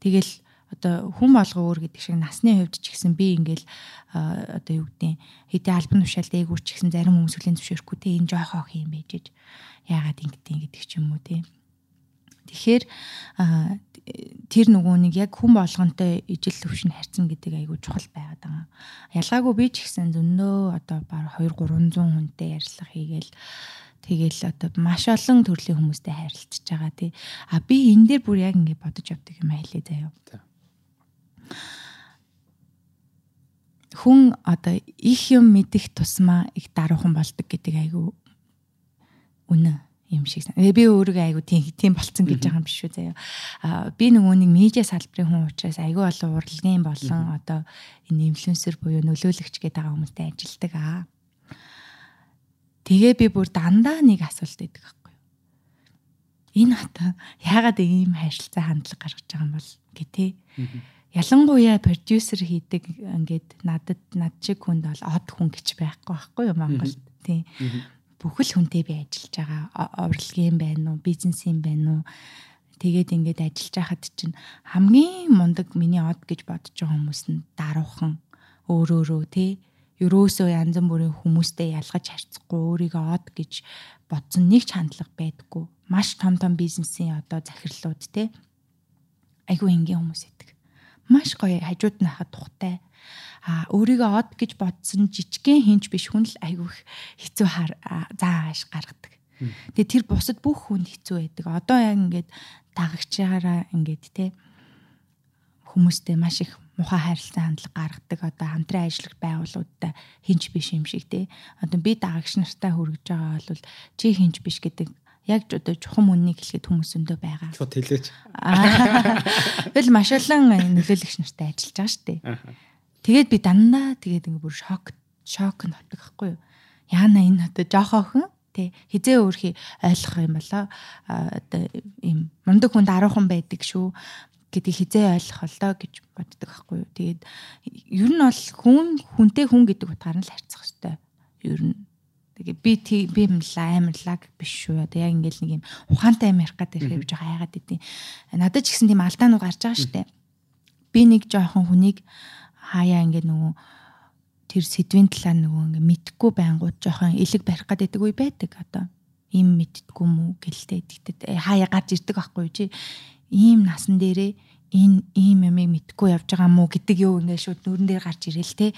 Тэгэл одоо хүн болго өөр гэдэг шиг насны хувьд ч гэсэн би ингээл одоо юу гэдэг хэдийн альбан тушаалд ээгүүр ч гэсэн зарим хүмүүс хүлэн зөвшөөрөхгүй тий энэ жоохоо юм байж яагаад ингэдэг гэдэг ч юм уу тий. Тэгэхээр тэр нөгөө нэг яг хүн болгонтой ижил төвшин харьцан гэдэг айгүй чухал байгаад байгаа. Ялгаагүй би ч гэсэн зөндөө одоо баг 2 300 хүнтэй ярилцлага хийгээл тэгэл одоо маш олон төрлийн хүмүүстэй харилцаж байгаа тий. А би энэ дээр бүр яг ингэ бодож явдаг юм айлээ заяа. Хүн одоо их юм мэдих тусмаа их даруухан болдог гэдэг айгүй үнэн юм шиг. Би өөрийгөө айгу тийм тийм болцсон гэж байгаа юм биш үү заяа. Аа би нөгөө нэг медиа салбарын хүн учраас айгу олон урлагийн болон одоо энэ инфлюенсер буюу нөлөөлөгч гэдэг байгаа хүмүүстэй ажилладаг аа. Тэгээ би бүр дандаа нэг асуулт өгдөг байхгүй юу. Энэ хата яагаад ийм хайрцаа хандлага гаргаж байгаа юм бол гэтээ. Ялангуяа продюсер хийдэг ингээд надад над шиг хүнд бол од хүн гэж байхгүй байхгүй юу Монголд. Тийм бүхэл хүнтэй би ажиллаж байгаа. Урлагийн байна уу, бизнесийн байна уу? Тэгээд ингээд ажиллаж байхад чинь хамгийн мундаг миний од гэж бодож байгаа хүмүүс нь даруухан өөрөөрөө тий ерөөсөө янз бүрийн хүмүүстэй ялгаж харьцахгүй өөрийгөө од гэж бодсон нэг ч хандлага байдаггүй. Маш том том бизнесийн одоо захирлууд тий айгүй энгийн хүмүүс идэг. Маш гоё хажууд нь хахад тухтай а өөрийгөө од гэж бодсон жижигхэн хинж биш хүн л айгүйх хэцүү зааш гаргадаг. Тэгээ тэр бусад бүх хүнд хэцүү байдаг. Одоо яг ингээд дагагчаараа ингээд те хүмүүстэй маш их мухаа хайрлсан хандлага гаргадаг одоо хамтран ажиллах байгууллагуудтай хинч биш юм шиг те одоо би дагагч нартай хүргэж байгаа бол чи хинч биш гэдэг яг одоо чухам үннийг хэлэхэд хүмүүс өндөө байгаа. Шууд хэлээч. Тэгэл маш олон нөлөөлөгч нартай ажиллаж байгаа шүү дээ. Тэгээд би дандаа тэгээд ингээ бүр шок шок нь хотдог байхгүй юу. Яана энэ одоо жоохоохон тий хизээ өөрхий ойлгох юм болоо одоо ийм мундаг хүнд 10 хүн байдаг шүү гэдэг хизээ ойлгох болоо гэж боддог байхгүй юу. Тэгээд ер нь бол хүн хүнтэй хүн гэдэг утгаар нь л харьцах хэрэгтэй. Ер нь тэгээ би би амлаа амарлаг биш шүү. Одоо яг ингээл нэг юм ухаантай амирх гэдэг хэрэг жоо хайгаад идэв. Надад ч гэсэн тийм алдаанууд гарч байгаа штэ. Би нэг жоохон хүнийг хаяа ингээ нөгөө тэр сэдвийн талаар нөгөө ингээ мэдхгүй байнгут жоохон элэг барих гэдэг үе байдаг одоо. Им мэддггүй мүү гэлтэй тэгтээ хаяа гарч ирдэг байхгүй чи? Ийм насан дээрээ энэ ийм юмыг мэдхгүй явж байгаа мүү гэдэг юу ингээ шууд нүрэн дээр гарч ирэл те.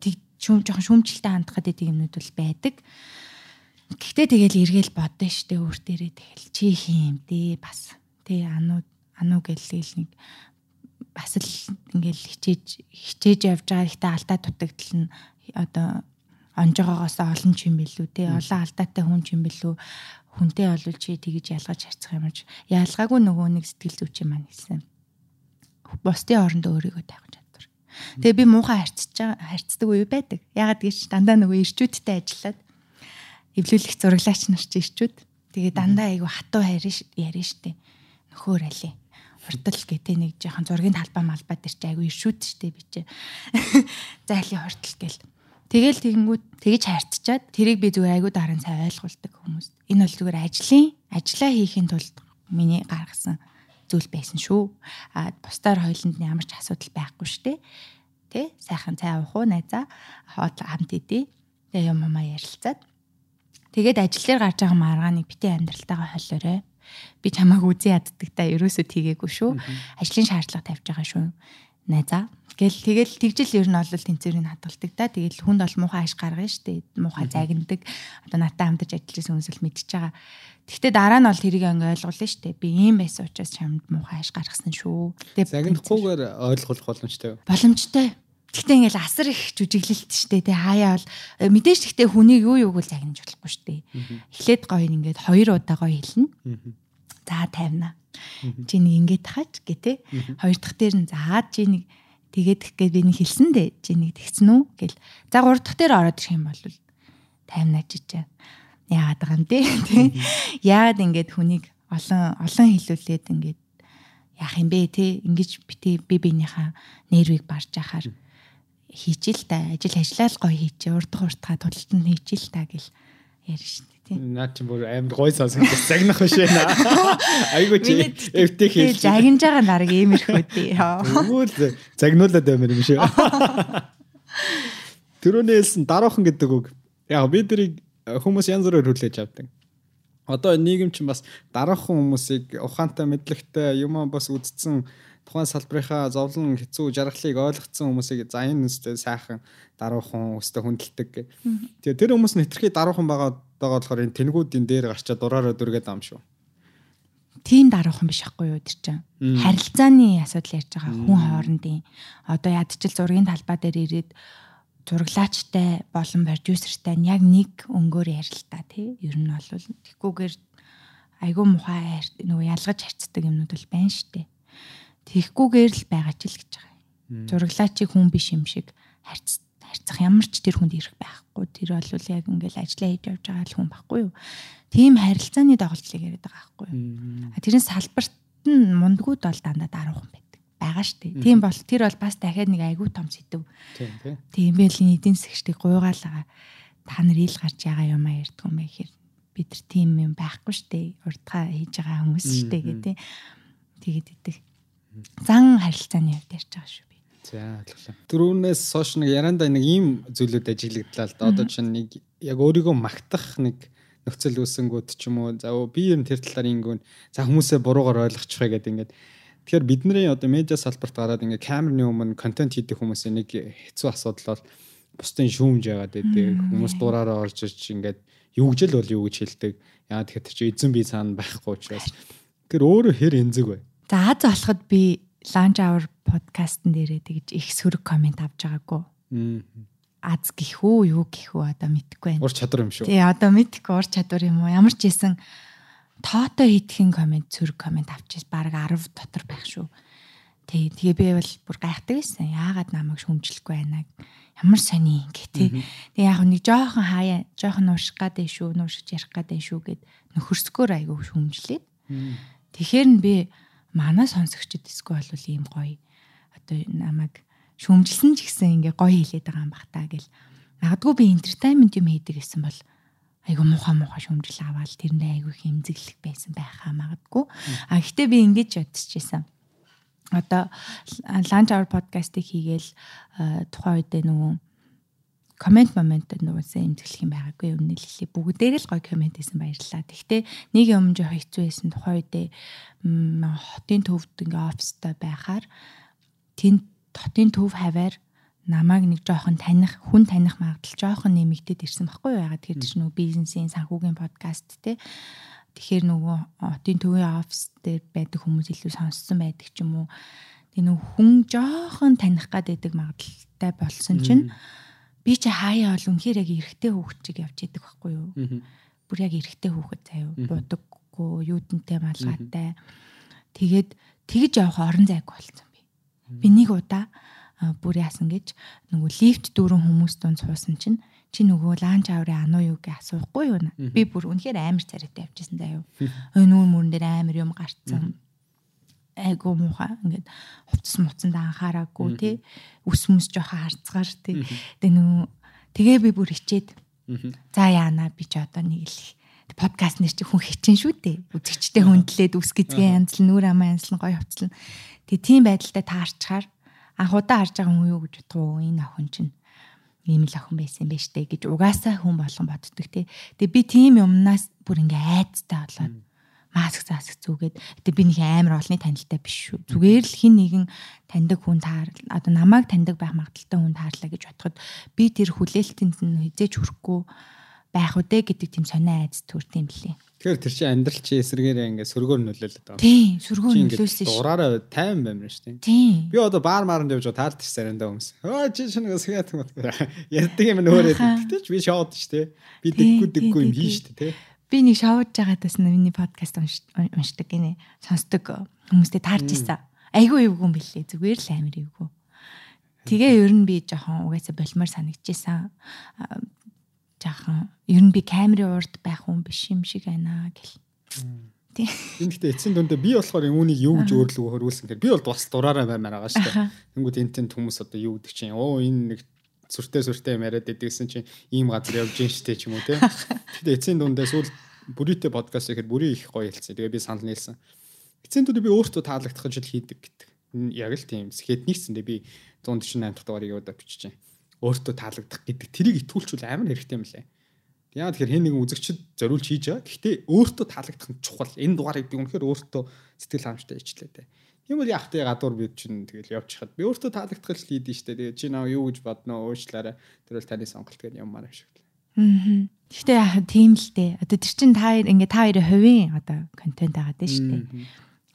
Тэг шүүм жоохон шүүмжлэлтэй хандах гэдэг юмнууд бол байдаг. Гэхдээ тэгэл эргээл бодсон штэ өөр дээрээ тэгэл чи хийм дээ бас. Тий ануу ануу гэлээл нэг бас л ингээл хичээж хичээж явж байгаа ихтэй алдаа дутагдал нь одоо онжогоогоос олон ч юм билүү те олон алдаатай хүн ч юм билүү хүнтэй олвол чи тэгж ялгаж харьцах юм чи ялгаагүй нөгөө нэг сэтгэл зүйч юм маань хэлсэн. Бусдын орондоо өөрийгөө тавих чадвар. Тэгээ би муухай харьцаж байгаа харьцдаг үе байдаг. Ягаад гэж дандаа нөгөө ирчүүдтэй ажиллаад эвлүүлэх зураглаач нар чи ирчүүд. Тэгээ дандаа айгу хатуу ярина штэ. Нөхөр али хурдл гэдэг нэг жоохон зургийн талбай малбай дээр чи айгу иршүүд штэ би чи. Зайлын хурдл гэл. Тэгэл тэгэнгүүт тэгж хайрцчаад тэрийг би зүгээр айгу дараа нь сайн ойлгуулдаг хүмүүс. Энэ бол зүгээр ажлын ажлаа хийхин тулд миний гаргасан зүйл байсан шүү. А бусдаар хоёуланд ямар ч асуудал байхгүй штэ. Тэ сайхан цай уух уу найзаа хоод хамт идэ. Тэгээ юм амаа ярилцаад тэгээд ажил дээр гарч байгаа маргааныг битээ амьдралтайгаа холиорой би чамааг үзэн яддаг та ерөөсөө тгээгүй шүү. Ажлын шаардлага тавьж байгаа шүү. Найзаа. Гэл тэгэл тэгжил ер нь бол тэнцвэрийг хадгалдаг та. Тэгэл хүнд бол муухай аш гаргана штэ. Муухай загнадаг. Одоо натаа хамтарч ажилласан хүмүүс л мэдчихэж байгаа. Гэхдээ дараа нь бол тэрийг ингээ ойлгуулна штэ. Би ийм байсан учраас чамд муухай аш гаргасан шүү. Загнахгүйгээр ойлгох боломжтой. Боломжтой. Гэхдээ ингээл асар их жүжиглэлт штэ тий хаяа бол э, мэдээж гэхдээ хүнийг юу юуг л загнаж болохгүй штэ. Эхлээд гоё ингээд хоёр удаа гоё хэлнэ. За тавина. Чи нэг ингээд тахаач гэ тий. Хоёр дахь дээр нь за чи нэг тэгээд гээд би нэг хэлсэн дээ. Чи нэг тэгсэн үү гэл. За гурав дахь дээр ороод ирэх юм бол таймна чичээ. Яагаад байгаа юм тий. Яагаад ингээд хүнийг олон олон хэлүүлээд ингээд яах юм бэ те ингэж бити би биенийхээ нервийг барж яхаар хийчихэл та ажил ажиллаал гоё хийчих урдх уртгаа тултанд хийчихэл та гэл шүү дээ тийм. Наа чи бүр амар гоё сонсож загнах биш ээ. Айгуу чи эвтэй хийж. Загинж байгаа нарыг иймэрхүү дээ. Тэгвэл загнуулаад баймаар юм шүү. Тэрүүний хэлсэн даруухан гэдэг үг. Яг бид нарыг хүмүүс янз бүрээр хүлээж авдаг. Одоо нийгэм чинь бас дараахан хүмүүсийг ухаантай мэдлэгтэй юм бас үздсэн тухайн салбарынхаа зовлон хэцүү жаргалыг ойлгоцсон хүмүүсийг за энэ үстэй сайхан даруухан үстэй хүндэлдэг. Тэгээ тэр хүмүүс нь хэтэрхий даруухан байгаа байгаа болохоор энэ тэнгүүдийн дээр гарчаад дураараа дүргээд ам шүү. Тийм даруухан биш ахгүй юу тэр чинь. Харилцааны асуудал ярьж байгаа хүн хоорондын одоо ядчил зургийн талбай дээр ирээд зураглаачтай болон продюсертай яг нэг өнгөөр ярилтаа тий. Ер нь бол тэггүйгээр айгүй мухай нөгөө ялгаж харцдаг юмнууд бол байна штэ. Тэгхгүйгээр л байгаа ч л гэж байгаа юм. Зураглаачийг хүн биш юм шиг харьц харьцах ямар ч тэр хүнд ирэх байхгүй. Тэр бол яг ингээл ажиллаа хийж явж байгаа л хүн байхгүй юу. Тийм харилцааны доголдолыг яриад байгаа байхгүй юу. Тэрийн салбарт нь мундгууд бол дандаа даруухан байдаг. Байгаа шүү дээ. Тийм бол тэр бол бас дахиад нэг айгүй том сэдв. Тийм тийм байл эдийн засгчдыг гуйгаалгаа та нар ил гарч ягаа юм а ярьдгүй юм гэхээр бид нар тийм юм байхгүй дээ. Урдгаа хийж байгаа хүмүүс дээ гэдэг. Тэгээд идэг зан харилцааны хувьд ярьж байгаа шүү би. За ойлголоо. Төрөөнөөс сошь нэг яранда нэг ийм зүйлүүд ажиглагдлаа л да. Одоо чинь нэг яг өөрийгөө магтах нэг нөхцөл үүсэнгүүд ч юм уу. За би ер нь тэр талаар ингэвэн за хүмүүсээ буруугаар ойлгочих вэ гэдэг ингээд Тэгэхээр бидний одоо медиа салбарт гараад ингээ камерны өмнө контент хийдэг хүмүүсийн нэг хэцүү асуудал бол бусдын шүүмж яагаад байдаг хүмүүс дураараа орж ич ингээд юу гэж л бол юу гэж хэлдэг яа тэгэхээр чи эзэн би цаана байхгүй учраас тэгэхээр өөрөө хэр энзэг бай За аз болоход би Lunch Hour подкастн дээрээ тэгж их сөрөг комент авч байгаагүй. Аз гих үү юу гих үү одоо мэдэхгүй байна. Ур чадвар юм шүү. Тий одоо мэдэхгүй ур чадвар юм уу? Ямар ч байсан тоотой хийдхэн комент сөрөг комент авчиж баг 10 дотор байх шүү. Тий тэгээ би бол бүр гайхдаг байсан. Яагаад намайг шүмжлэхгүй байна ямар сони гэх тий. Тэгээ яг нэг жоохон хаяа жоохон ууших гадээ шүү, нуушиж ярих гадээ шүү гэд нөхөрсгөөр айгүй шүмжлээ. Тэгэхээр нь би манай сонсогчд эсгүй бол ийм гоё одоо намайг шүмжилсэн ч гэсэн ингээ гоё хэлээд байгаа юм бах та гэл. Магадгүй би entertainment юм хийдэг гэсэн бол айгу муха муха шүмжил аваад тэрэндээ айгу хэмзэглэх байсан байхаа магадгүй. А гэтээ би ингэж бодчихжээ одоо lunch hour подкастыг хийгээл тухайн үед нөгөө комент момент нуусаа эмзэглэх юм байгаагүй. Юм нэлээ бүгдээр л гоё комент хийсэн баярлалаа. Тэгтээ нэг юм жоо хэцүү байсан тухай үедээ хотын төвд ингээ офстой байхаар тэнд хотын төв хаваар намайг нэг жоохон таних хүн таних магадлал жоохон нэмэгдээд ирсэн баггүй юу? Ягаад тэр чинь нөгөө бизнесийн санхүүгийн подкаст те. Тэгэхээр нөгөө хотын төвийн офс дээр байдаг хүмүүс илүү сонссон байдаг ч юм уу. Тэг нөгөө хүн жоохон таних гад байдаг магадлалтай болсон чинь би чи хаяа бол үнэхээр яг эрэгтэй хүүхэд чиг явж идэг байхгүй юу? Бүр яг эрэгтэй хүүхэд заяа будаггүй, юудэнтэй малгайтай. Тэгээд тэгж явах орон зайг болсон би. Би нэг удаа бүр яасан гэж нөгөө лифт дүүрэн хүмүүс дунд суусан чинь чи нөгөө ланч аврын ануу юу гэж асуухгүй юу? Би бүр үнэхээр амар царайтай явжсэн заяа. Ой нүүр мөрөн дээр амар юм гарцсан. Айгу муха ингээд хувцас муцанд анхаараагүй тий. Үс мүс жоохон харцгаар тий. Тэгээ нөгөө тэгээ би бүр хичээд. За яана би ч одоо нэг л подкаст нэр чи хүн хичин шүү дээ. Үзэгчтэй хүндлээд үс гизгээ янзлан нүр амаа янзлан гоё хувцлан. Тэгээ тийм байдалтай таарчаар анхудаа харж байгаа хүн юу гэж бодгоо энэ охин чинь ийм л охин байсан байж тээ гэж угаасаа хүн болгон боддог тий. Тэгээ би тийм юмнаас бүр ингээ айцтай болоод маск зааск зүгээд би нэг амар олны танилтай биш шүү. Зүгээр л хин нэгэн таньдаг хүн таар одоо намайг таньдаг байх магадaltaй хүн таарлаа гэж бодоход би тэр хүлээлтэнд нь хизээч хүрэхгүй байх үдэ гэдэг тийм сонио айц төрт юм лээ. Тэгэхээр тэр чинь амьдрал чи эсэргээрээ ингээд сөргөөр нөлөөлөд байгаа. Тийм, сөргөөр нөлөөсөн шүү. Ураараа тайван баймир шүү. Тийм. Би одоо баар мааранд явж таалт ч сарандаа хүмүүс. Оо чи шинэ гасгаад юм. Ярддаг юм нөөрэй. Тэгтээ ч би шоуд шүү дээ. Би дэггүй дэггүй юм хийн шүү дээ, тий. Би нэг шоуд жагаадаас миний подкаст уншдаг гинэ. Сонсдог хүмүүстэй таарч исэн. Айгүй эвгүй юм бэлээ. Зүгээр л амир эвгүй. Тэгээ ер нь би жоохон угаасаа болмоор санагдчихсан жаахан ер нь би камерын урд байх хүн биш юм шиг байна гэл. Тийм. Энэ гэхдээ эцсийн дүндээ би болохоор үүнийг юу гэж өөрлөгөө хөрвүүлсэн гэхээр би бол бас дураараа баймаар байгаа шүү дээ. Тэнгүүд энтэнд хүмүүс одоо юу гэдэг чинь оо энэ нэг сүртэй сүртэй яриад байдгийгсэн чинь ийм газар явж гин штэ ч юм уу те. Гэхдээ эцсийн дундаа сүүл бүрийтэй подкаст гэхээр бүрий их гоё хэлсэн. Тэгээ би санал нийлсэн. Эцсийн дүндээ би өөртөө таалагдах жил хийдэг гэдэг. Яг л тийм. Хэднийгсэндээ би 148 дахь дугаарыг яваад бичиж чинь өөртөө таалагдах гэдэг тэрийг итгүүлчүүл амар хэрэгтэй юм лээ. Яа тэгэхээр хэн нэгэн үзэгчд зориулж хийж байгаа. Гэхдээ өөртөө таалагдах нь чухал. Энэ дугаарыг би үнэхээр өөртөө сэтгэл хангамжтай хийчлээ дээ. Тийм үл яах вэ гадуур бид чинь тэгэл явчихад би өөртөө таалагдах л хийдэж штэ. Тэгээ чи наа юу гэж бодноо уучлаарай. Тэр бол таны сонголт гэж юммаар шиг л. Аа. Гэхдээ яах тийм л дээ. Одоо тэр чин та ингээ та хоёрын хувийн одоо контент байгаа дээ штэ.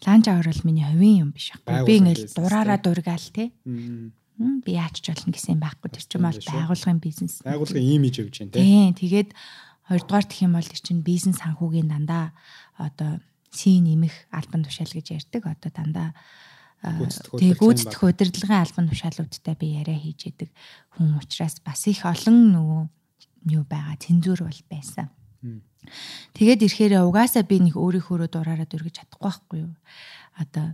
Ланч авар бол миний хувийн юм биш байхгүй. Би ингээл дураараа дургаал те. Аа би яач ч болно гэсэн юм байхгүй тэр чинь бол байгууллагын бизнес. Байгууллагын имиж явж байна тийм. Тэгээд хоёрдугаар гэх юм бол тэр чинь бизнес санхүүгийн дандаа одоо сийн нэмэх албан тушаал гэж ярьдаг. Одоо дандаа тэгээ гүйцэтгэх удирдлагын албан тушаалуудтай би яриа хийж яадаг хүн учраас бас их олон нөгөө юу байгаа цензур бол байсан. Тэгээд ирэхээр угаасаа би нэг өөрийнхөө дураараа дөргиж чадахгүй байхгүй юу. Одоо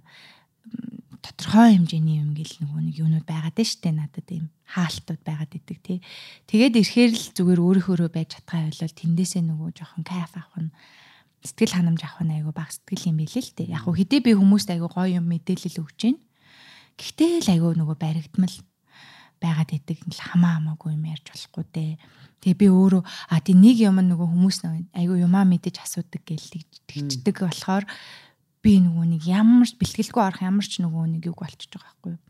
тодорхой хэмжээний юм гэл нөгөө нэг юунууд байгаад штэ надад ийм хаалтууд байгаад идэг тий. Тэгээд ирэхээр л зүгээр өөрийнхөөрөө байж чадхаа байлал тэндээсээ нөгөө жоохон кайф авах нь сэтгэл ханамж авах нь айгу баг сэтгэл юм билээ л дээ. Яг хэдий би хүмүүст айгу гоё юм мэдээлэл өгч байна. Гэхдээ л айгу нөгөө баригдмал байгаад идэг л хамаа хамаагүй юм ярьж болохгүй дээ. Тэгээ би өөрөө а тий нэг юм нөгөө хүмүүс айгу юмаа мэдэж асуудаг гэл тэгчдэг болохоор би нөгөө нэг ямар бэлтгэлгүй орох ямар ч нөгөө нэг юг болчихж байгаа байхгүй юу.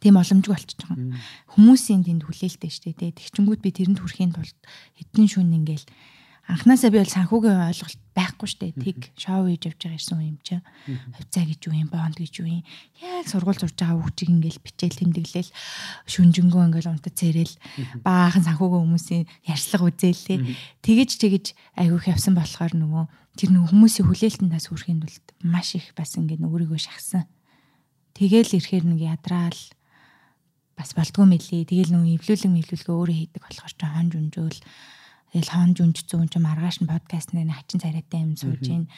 Тийм боломжгүй болчихж байгаа. Хүмүүсийн тэнд хүлээлттэй штэ тий. Тэгчингүүд би тэрэнд хүрэхийн тулд хэдэн шүн ингээл анханасаа би бол санхүүгийн ойлголт байхгүй штэ. Тиг шоу хийж явж байгаа ирсэн юм чи. Хувьцаа гэж юу юм, бонд гэж юу юм. Яг сургууль сурж байгаа хүүхчиг ингээл бичээл тэмдэглээл шүнжэнгөө ингээл унтад цэрэл баахан санхүүгийн хүмүүсийн ярьслага үзээлээ. Тэгэж тэгэж айгүйх явсан болохоор нөгөө тэр нөгөө хүмүүсийн хүлээлтэнд тас хүрэхийн тулд маш их бас ингээд өөрийгөө шахсан. Тэгэл ирэхээр нэг ядраал бас болдгоо мэлий. Тэгэл нөгөө эвлүүлэг мэвлүүлгээ өөрөө хийдэг болохоор ч хон жүнжөөл тэгэл хон жүнж зүүн ч маргааш нь подкаст нэр хачин царайтай юм сууж ийн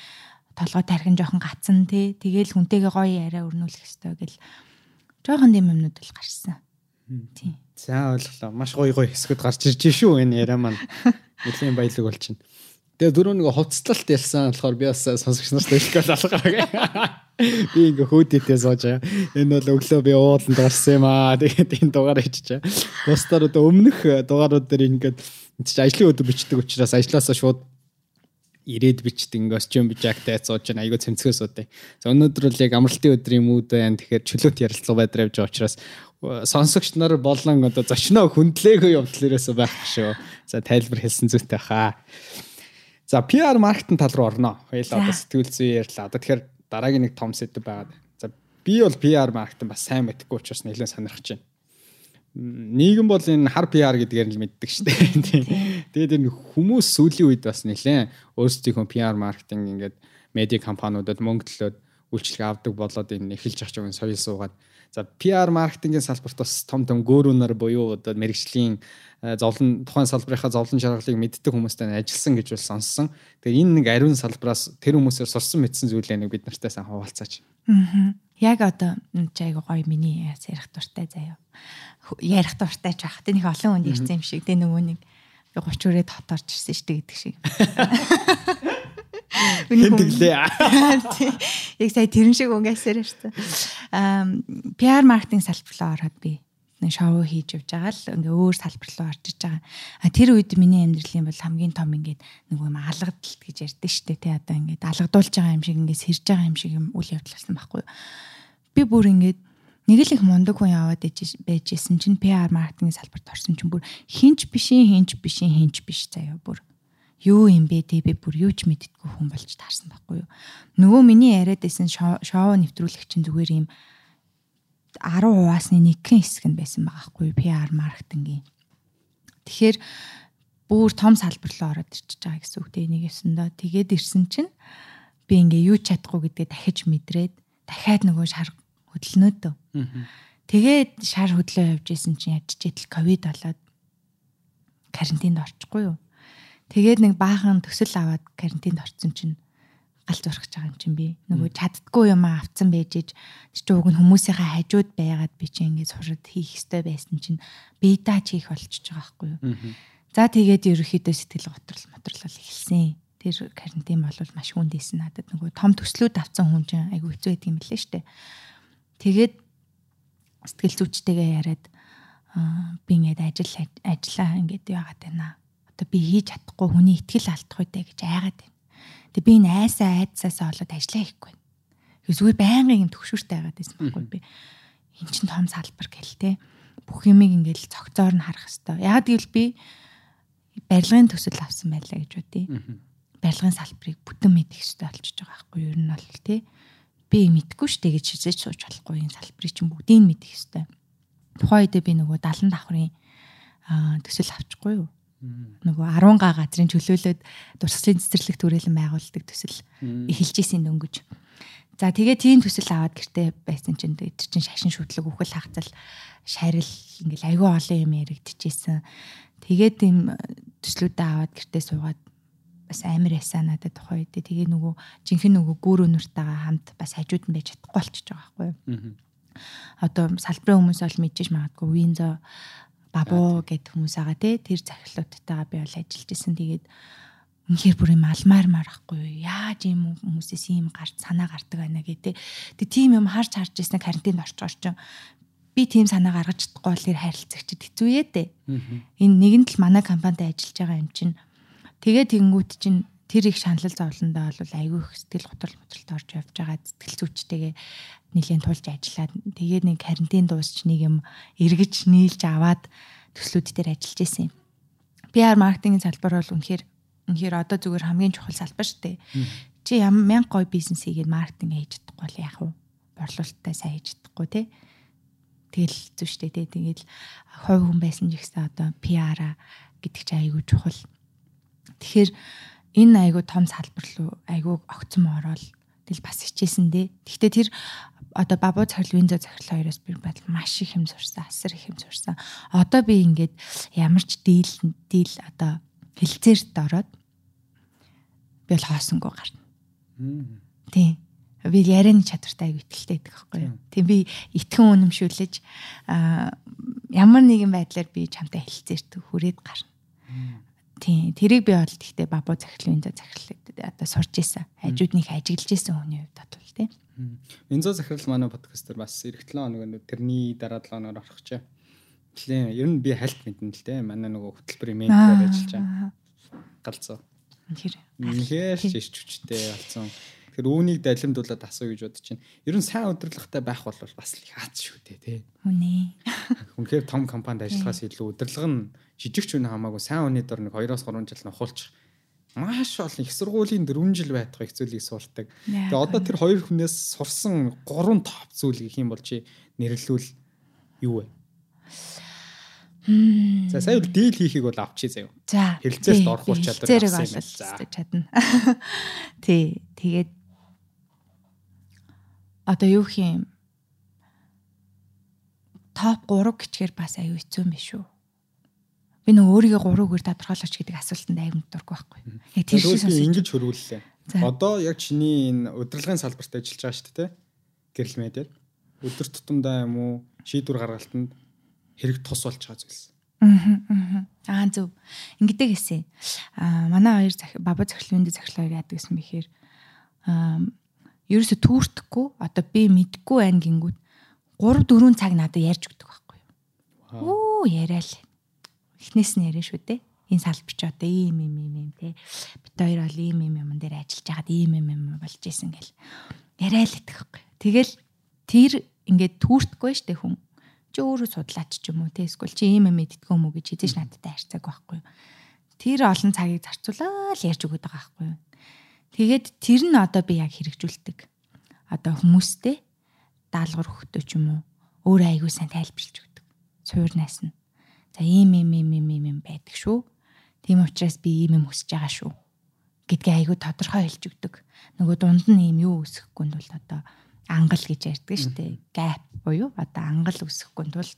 толгой тархин жоохон гацсан тий. Тэгэл хүнтэйгээ гоё яриа өрнүүлэх хэвээр гэл жоохон дэм юмнууд л гарсан. Тий. За ойлголоо. Маш гоё гоё хэсгүүд гарч ирж шүү энэ яриа маань. Нэлийн баялаг болчихно. Тэгээ дөрөв нэг хувцлалт ялсан болохоор би бас сонсогч нартай хэлэх алгаа. Би ингээ хөөдөлтөө сууж байгаа. Энэ бол өглөө би ууланд гарсан юм аа. Тэгээд энэ дугаар хийчихэ. Бусдаар одоо өмнөх дугаарууд дээр ингээд чи ажлын өдөр бичдэг учраас ажлаасаа шууд ирээд бичдэг ингээ осч юм bijagтай сууж байна. Айгуу цэмцгөө суудаг. За өнөөдөр бол яг амралтын өдрийн мүүд байна. Тэгэхээр чөлөөт ярилцлага байдраа явж байгаа учраас сонсогч нар болон одоо зочноо хүндлээгөө явдал ерөөсөө байх шүү. За тайлбар хэлсэн зүйтэй хаа. За PR маркетинг тал руу орно. Хоёул одоо сэтгүүл зүй ярьлаа. Одоо тэгэхээр дараагийн нэг том сэдв байгаад. За би бол PR маркетинг бас сайн мэдхгүй учраас нэлээд сонирхож байна. Нийгэм бол энэ хар PR гэдгээр л мэддэг шүү дээ. Тэгээд энэ хүмүүс сүүлийн үед бас нэлээд өөрсдийнхөө PR маркетинг ингээд медиа компаниудад мөнгө төлөөд үйлчлэг авдаг болоод энэ эхэлж ах юм соёл суугаад за PR маркетингийн салбарт бас том том гөрүүнөр буюу одоо мэрэгжлийн э, зовлон тухайн салбарынхаа зовлон жаргалыг мэддэг хүмүүстэй ажилласан гэж бол сонссон. Тэгээ энэ нэг ариун салбараас тэр хүмүүсээр сурсан мэдсэн зүйлээ нэг бид нартай сайн хуваалцаач. Аа. Яг одоо чи айгу гоё миний ярих дуртай заяа ярих дуртай ч байх. Тэ нэг олон хүнд ирсэн юм шиг. Тэ нөгөө нэг 30 өрөө доторч ирсэн шүү дээ гэдэг шиг. Хэн тэглээ. Яг сая тэрэн шиг өнгөсөр ирсэн. Аа PR маркетинг салбар руу ороод би нэг шоу хийж явж байгаа л ингээ өөр салбар руу орж иж байгаа. А тэр үед миний амьдралын бол хамгийн том ингээд нэг юм алгадalт гэж ярьдэн штэ тий одоо ингээд алгадуулж байгаа юм шиг ингээд сэрж байгаа юм шиг юм үйл явдал болсон байхгүй. Би бүр ингээд нэг л их мундаг хүн яваад байжсэн чинь PR маркетингийн салбарт орсон чинь бүр хинч бишийн хинч бишийн хинч биш заяа бүр юу юм бэ те би бүр юу ч мэддэггүй хүн болж таарсан байхгүй юу. Нөгөө миний яриад байсан шоу нэвтрүүлэх чинь зүгээр юм 10 хуваасны нэгэн хэсэг нь байсан байгаа байхгүй юу PR маркетингийн. Тэгэхээр бүр том салбар руу ороод ирчихэж байгаа гэсэн үг те нэг ёсондоо тэгээд ирсэн чинь би ингээ юу чадахгүй гэдгээ дахиж мэдрээд дахиад нөгөө шар хөдөлнөөдөө. Тэгээд шар хөдлөө явж исэн чинь ядчихэд ковид болоод карантинд орчихгүй юу. Тэгээд нэг баахан төсөл аваад карантинд орсон чинь галт урах байгаа юм чинь би. Нөгөө чаддгүй юм авцсан байж ич чи уг нь хүмүүсийнхээ хажууд байгаад би чи ингээд сураад хийх ёстой байсан чинь бедач хийх болчихж байгаа байхгүй юу. За тэгээд ерөөхдөө сэтгэл готрол мотрол эхэлсэн. Тэр карантин бол маш хүндээсэн надад нөгөө том төслүүд авсан хүн чинь айгүй хэцүү байдаг юм лээ штэ. Тэгээд сэтгэл зүйчтэйгээ яриад би ингээд ажил ажиллаа ингээд яагаад байна. Одоо би хийж чадахгүй хүний ихтгэл алдах үедээ гэж айгаад байна. Тэгээ би энэ айсаа айдсаасаа болоод ажиллаа хийхгүй. Зүгээр байнгын юм төгшүүртэй байгаад байсан байхгүй би. Эн чин том салбар гэл те. Бүх юмыг ингээд цогцоор нь харах хэвээр. Яг гэвэл би барилгын төсөл авсан байлаа гэж бодъё. Барилгын салбарыг бүтэн мэдэх хэрэгтэй болчихж байгаа байхгүй юу? Ер нь бол те би мэдгүй штэ гэж хизээж сууж болохгүй энэ салбарыг чинь бүгдийг мэдэх ёстой. Тухайн үедээ би нөгөө 70 давхрын төсөл авчихгүй юу? Нөгөө 10 га газрын чөлөөлөд дурсгалын цэцэрлэг төрөлн байгуулдаг төсөл эхэлж исэн дөнгөж. За тэгээ тийм төсөл аваад гэртээ байсан чинь тэр чинь шашин шүтлэг үхэл хагцал шарил ингээл айгүй олон юм яригдчихсэн. Тэгээд тийм төслүүдээ аваад гэртээ суугаад бас амар ясаа надад тухай үедээ. Тэгээ нөгөө жинхэнэ нөгөө гүүр өнөртэйгээ хамт бас хажууд нь байж чадахгүй болчихж байгаа байхгүй юу. Одоо салбарын хүмүүс бол мэдчихэж магадгүй Винзо бабуу гэд хүмүүс байгаа те. Тэр захирлуудтайгаа би бол ажиллаж исэн тэгээд үнэхээр бүр юм алмаар марахгүй яаж юм хүмүүсээс ийм гарч санаа гардаг байна гэдэг тэг тийм юм харж харж ирсэн карантинд орчоор ч би тийм санаа гаргаж чадахгүй бол харилцагчд хэцүү ээ дээ энэ нэгэн л манай компанид ажиллаж байгаа юм чинь Тэгээ тэнгүүт чинь тэр их шаналл зовлондоо бол айгүй их сэтгэл готрол мотролт орж явж байгаа сэтгэл зүйчтэйгээ нэлийн тулж ажиллаад тэгээ нэг карантин дуусч нэг юм эргэж нийлж аваад төслүүд дээр ажиллаж исэн юм. PR маркетингийн салбар бол үнэхээр үнэхээр одоо зүгээр хамгийн чухал салбар шүү дээ. Чи ямар мянга гой бизнес хийгээд маркетинг хийж чадахгүй бол яах вэ? Борлуулалтаа сайн хийж чадахгүй тий. Тэгэл зү штэ тий. Тэгэл хувь хүн байсан ч ихсэн одоо PR-а гэдэг чи айгүй чухал Тэгэхээр энэ айгуу том салбар руу айгуу огцом ороод тэл бас хичээсэн дээ. Гэхдээ тэр одоо бабуу цахил винзо захирал хоёроос би бодол маш их юм сурсан, асар их юм сурсан. Одоо би ингээд ямар ч дийл дийл одоо хилцээрт ороод би бол хоосонгүй гарна. Тийм. Би ярианы чадвартай аяг итгэлтэй байдаг байхгүй юу. Тийм би итгэн үнэмшүүлж а ямар нэгэн байдлаар би чамтай хэлцээрт хүрээд гарна. Тийм. Тэрийг би бол гэхдээ бабуу захирлын энзо захирал одоо сурч исэн. Хажууд нэг ажиглаж исэн хүний хувьд бол тийм. Энзо захирал манай подкастер бас эх 7 хоног тэрний дараа 7 хоноор орох ч. Тэглээ. Ер нь би хальт мэднэ л дээ. Манай нөгөө хөтөлбөрийн менежер ажиллаж байгаа. Галзуу. Тэр. Үнэхээр ч ирч хүчтэй болсон. Тэгэхээр үүнийг далимдуулаад асуу гэж бодож байна. Ер нь сайн удирдлагатай байх бол бас л хаац шүү дээ, тий. Үнэ. Үнэхээр том компанид ажиллахаас илүү удирдлага нь жижигч үн хамаагүй сайн хүний дор нэг 2-3 жил нухуулчих маш олон их сургуулийн 4 жил байтугай их зүйлийг сурдаг. Тэгээ одоо тэр хоёр хүнээс сурсан 3 топ зүйл гэх юм бол чи нэрлэлвэл юу вэ? За сая бол дийл хийхийг бол авчи заяа. За Хэрэлцээлд орох ур чадвар авсан юм байна. За. чадна. Тий, тэгээд одоо юу гэх юм топ 3 гिचгээр бас аюу хэцүү юм биш үү? Би нэг өөрийгөө 3-гээр тодорхойлооч гэдэг асуултанд аюу дургүй байхгүй. Яг тэр шиг ингэж хөрвүүллээ. Одоо яг чиний энэ удирдлагын салбарт ажиллаж байгаа шүү дээ. Гэрэл медиад өдөр тутамдаа юм уу шийдвэр гаргалтанд хэрэг тус болж байгаа зүйлс. Аа аа зөв. Ингэдэг гэсэн. Аа манай хоёр баба захирлын үндэс захирал хоёр яадаг гэсэн бэхээр аа ерөөсө түүртэхгүй одоо би мэдгүй байна гингүүд 3 4 цаг надад ярьж өгдөг байхгүй юу. Оо яриа л. Эхнээс нь яриа шүү дээ. Энэ салбарч одоо ийм ийм ийм ийм те. Бид хоёр бол ийм ийм юм дээр ажиллаж байгаад ийм ийм юм болж исэн гэл. Яриа л юу. Тэгэл тэр ингээд түүртэхгүй штэ хүн чи өөрөө судлаач ч юм уу те эсвэл чи ийм юм мэддгөө юм уу гэж хэзээ ч надтай харьцааг байхгүй юу. Тэр олон цагийг зарцуулаад ярьж өгöd байгаа байхгүй юу. Тэгээд тэр нь одоо би яг хэрэгжүүлдэг. Одоо хүмүүстэй даалгавар өгтөө ч юм уу өөр айгуу сайн тайлбарлаж өгдөг. Суурнаас нь. За ийм ийм ийм ийм ийм байдаг шүү. Тийм учраас би ийм юм хүсэж байгаа шүү гэдгээ айгуу тодорхой хэлж өгдөг. Нөгөө дунд нь ийм юу өсөхгүй нь бол одоо ангал гэж ярьдаг шүү дээ. Gap буюу одоо ангал өсөхгүй нь тул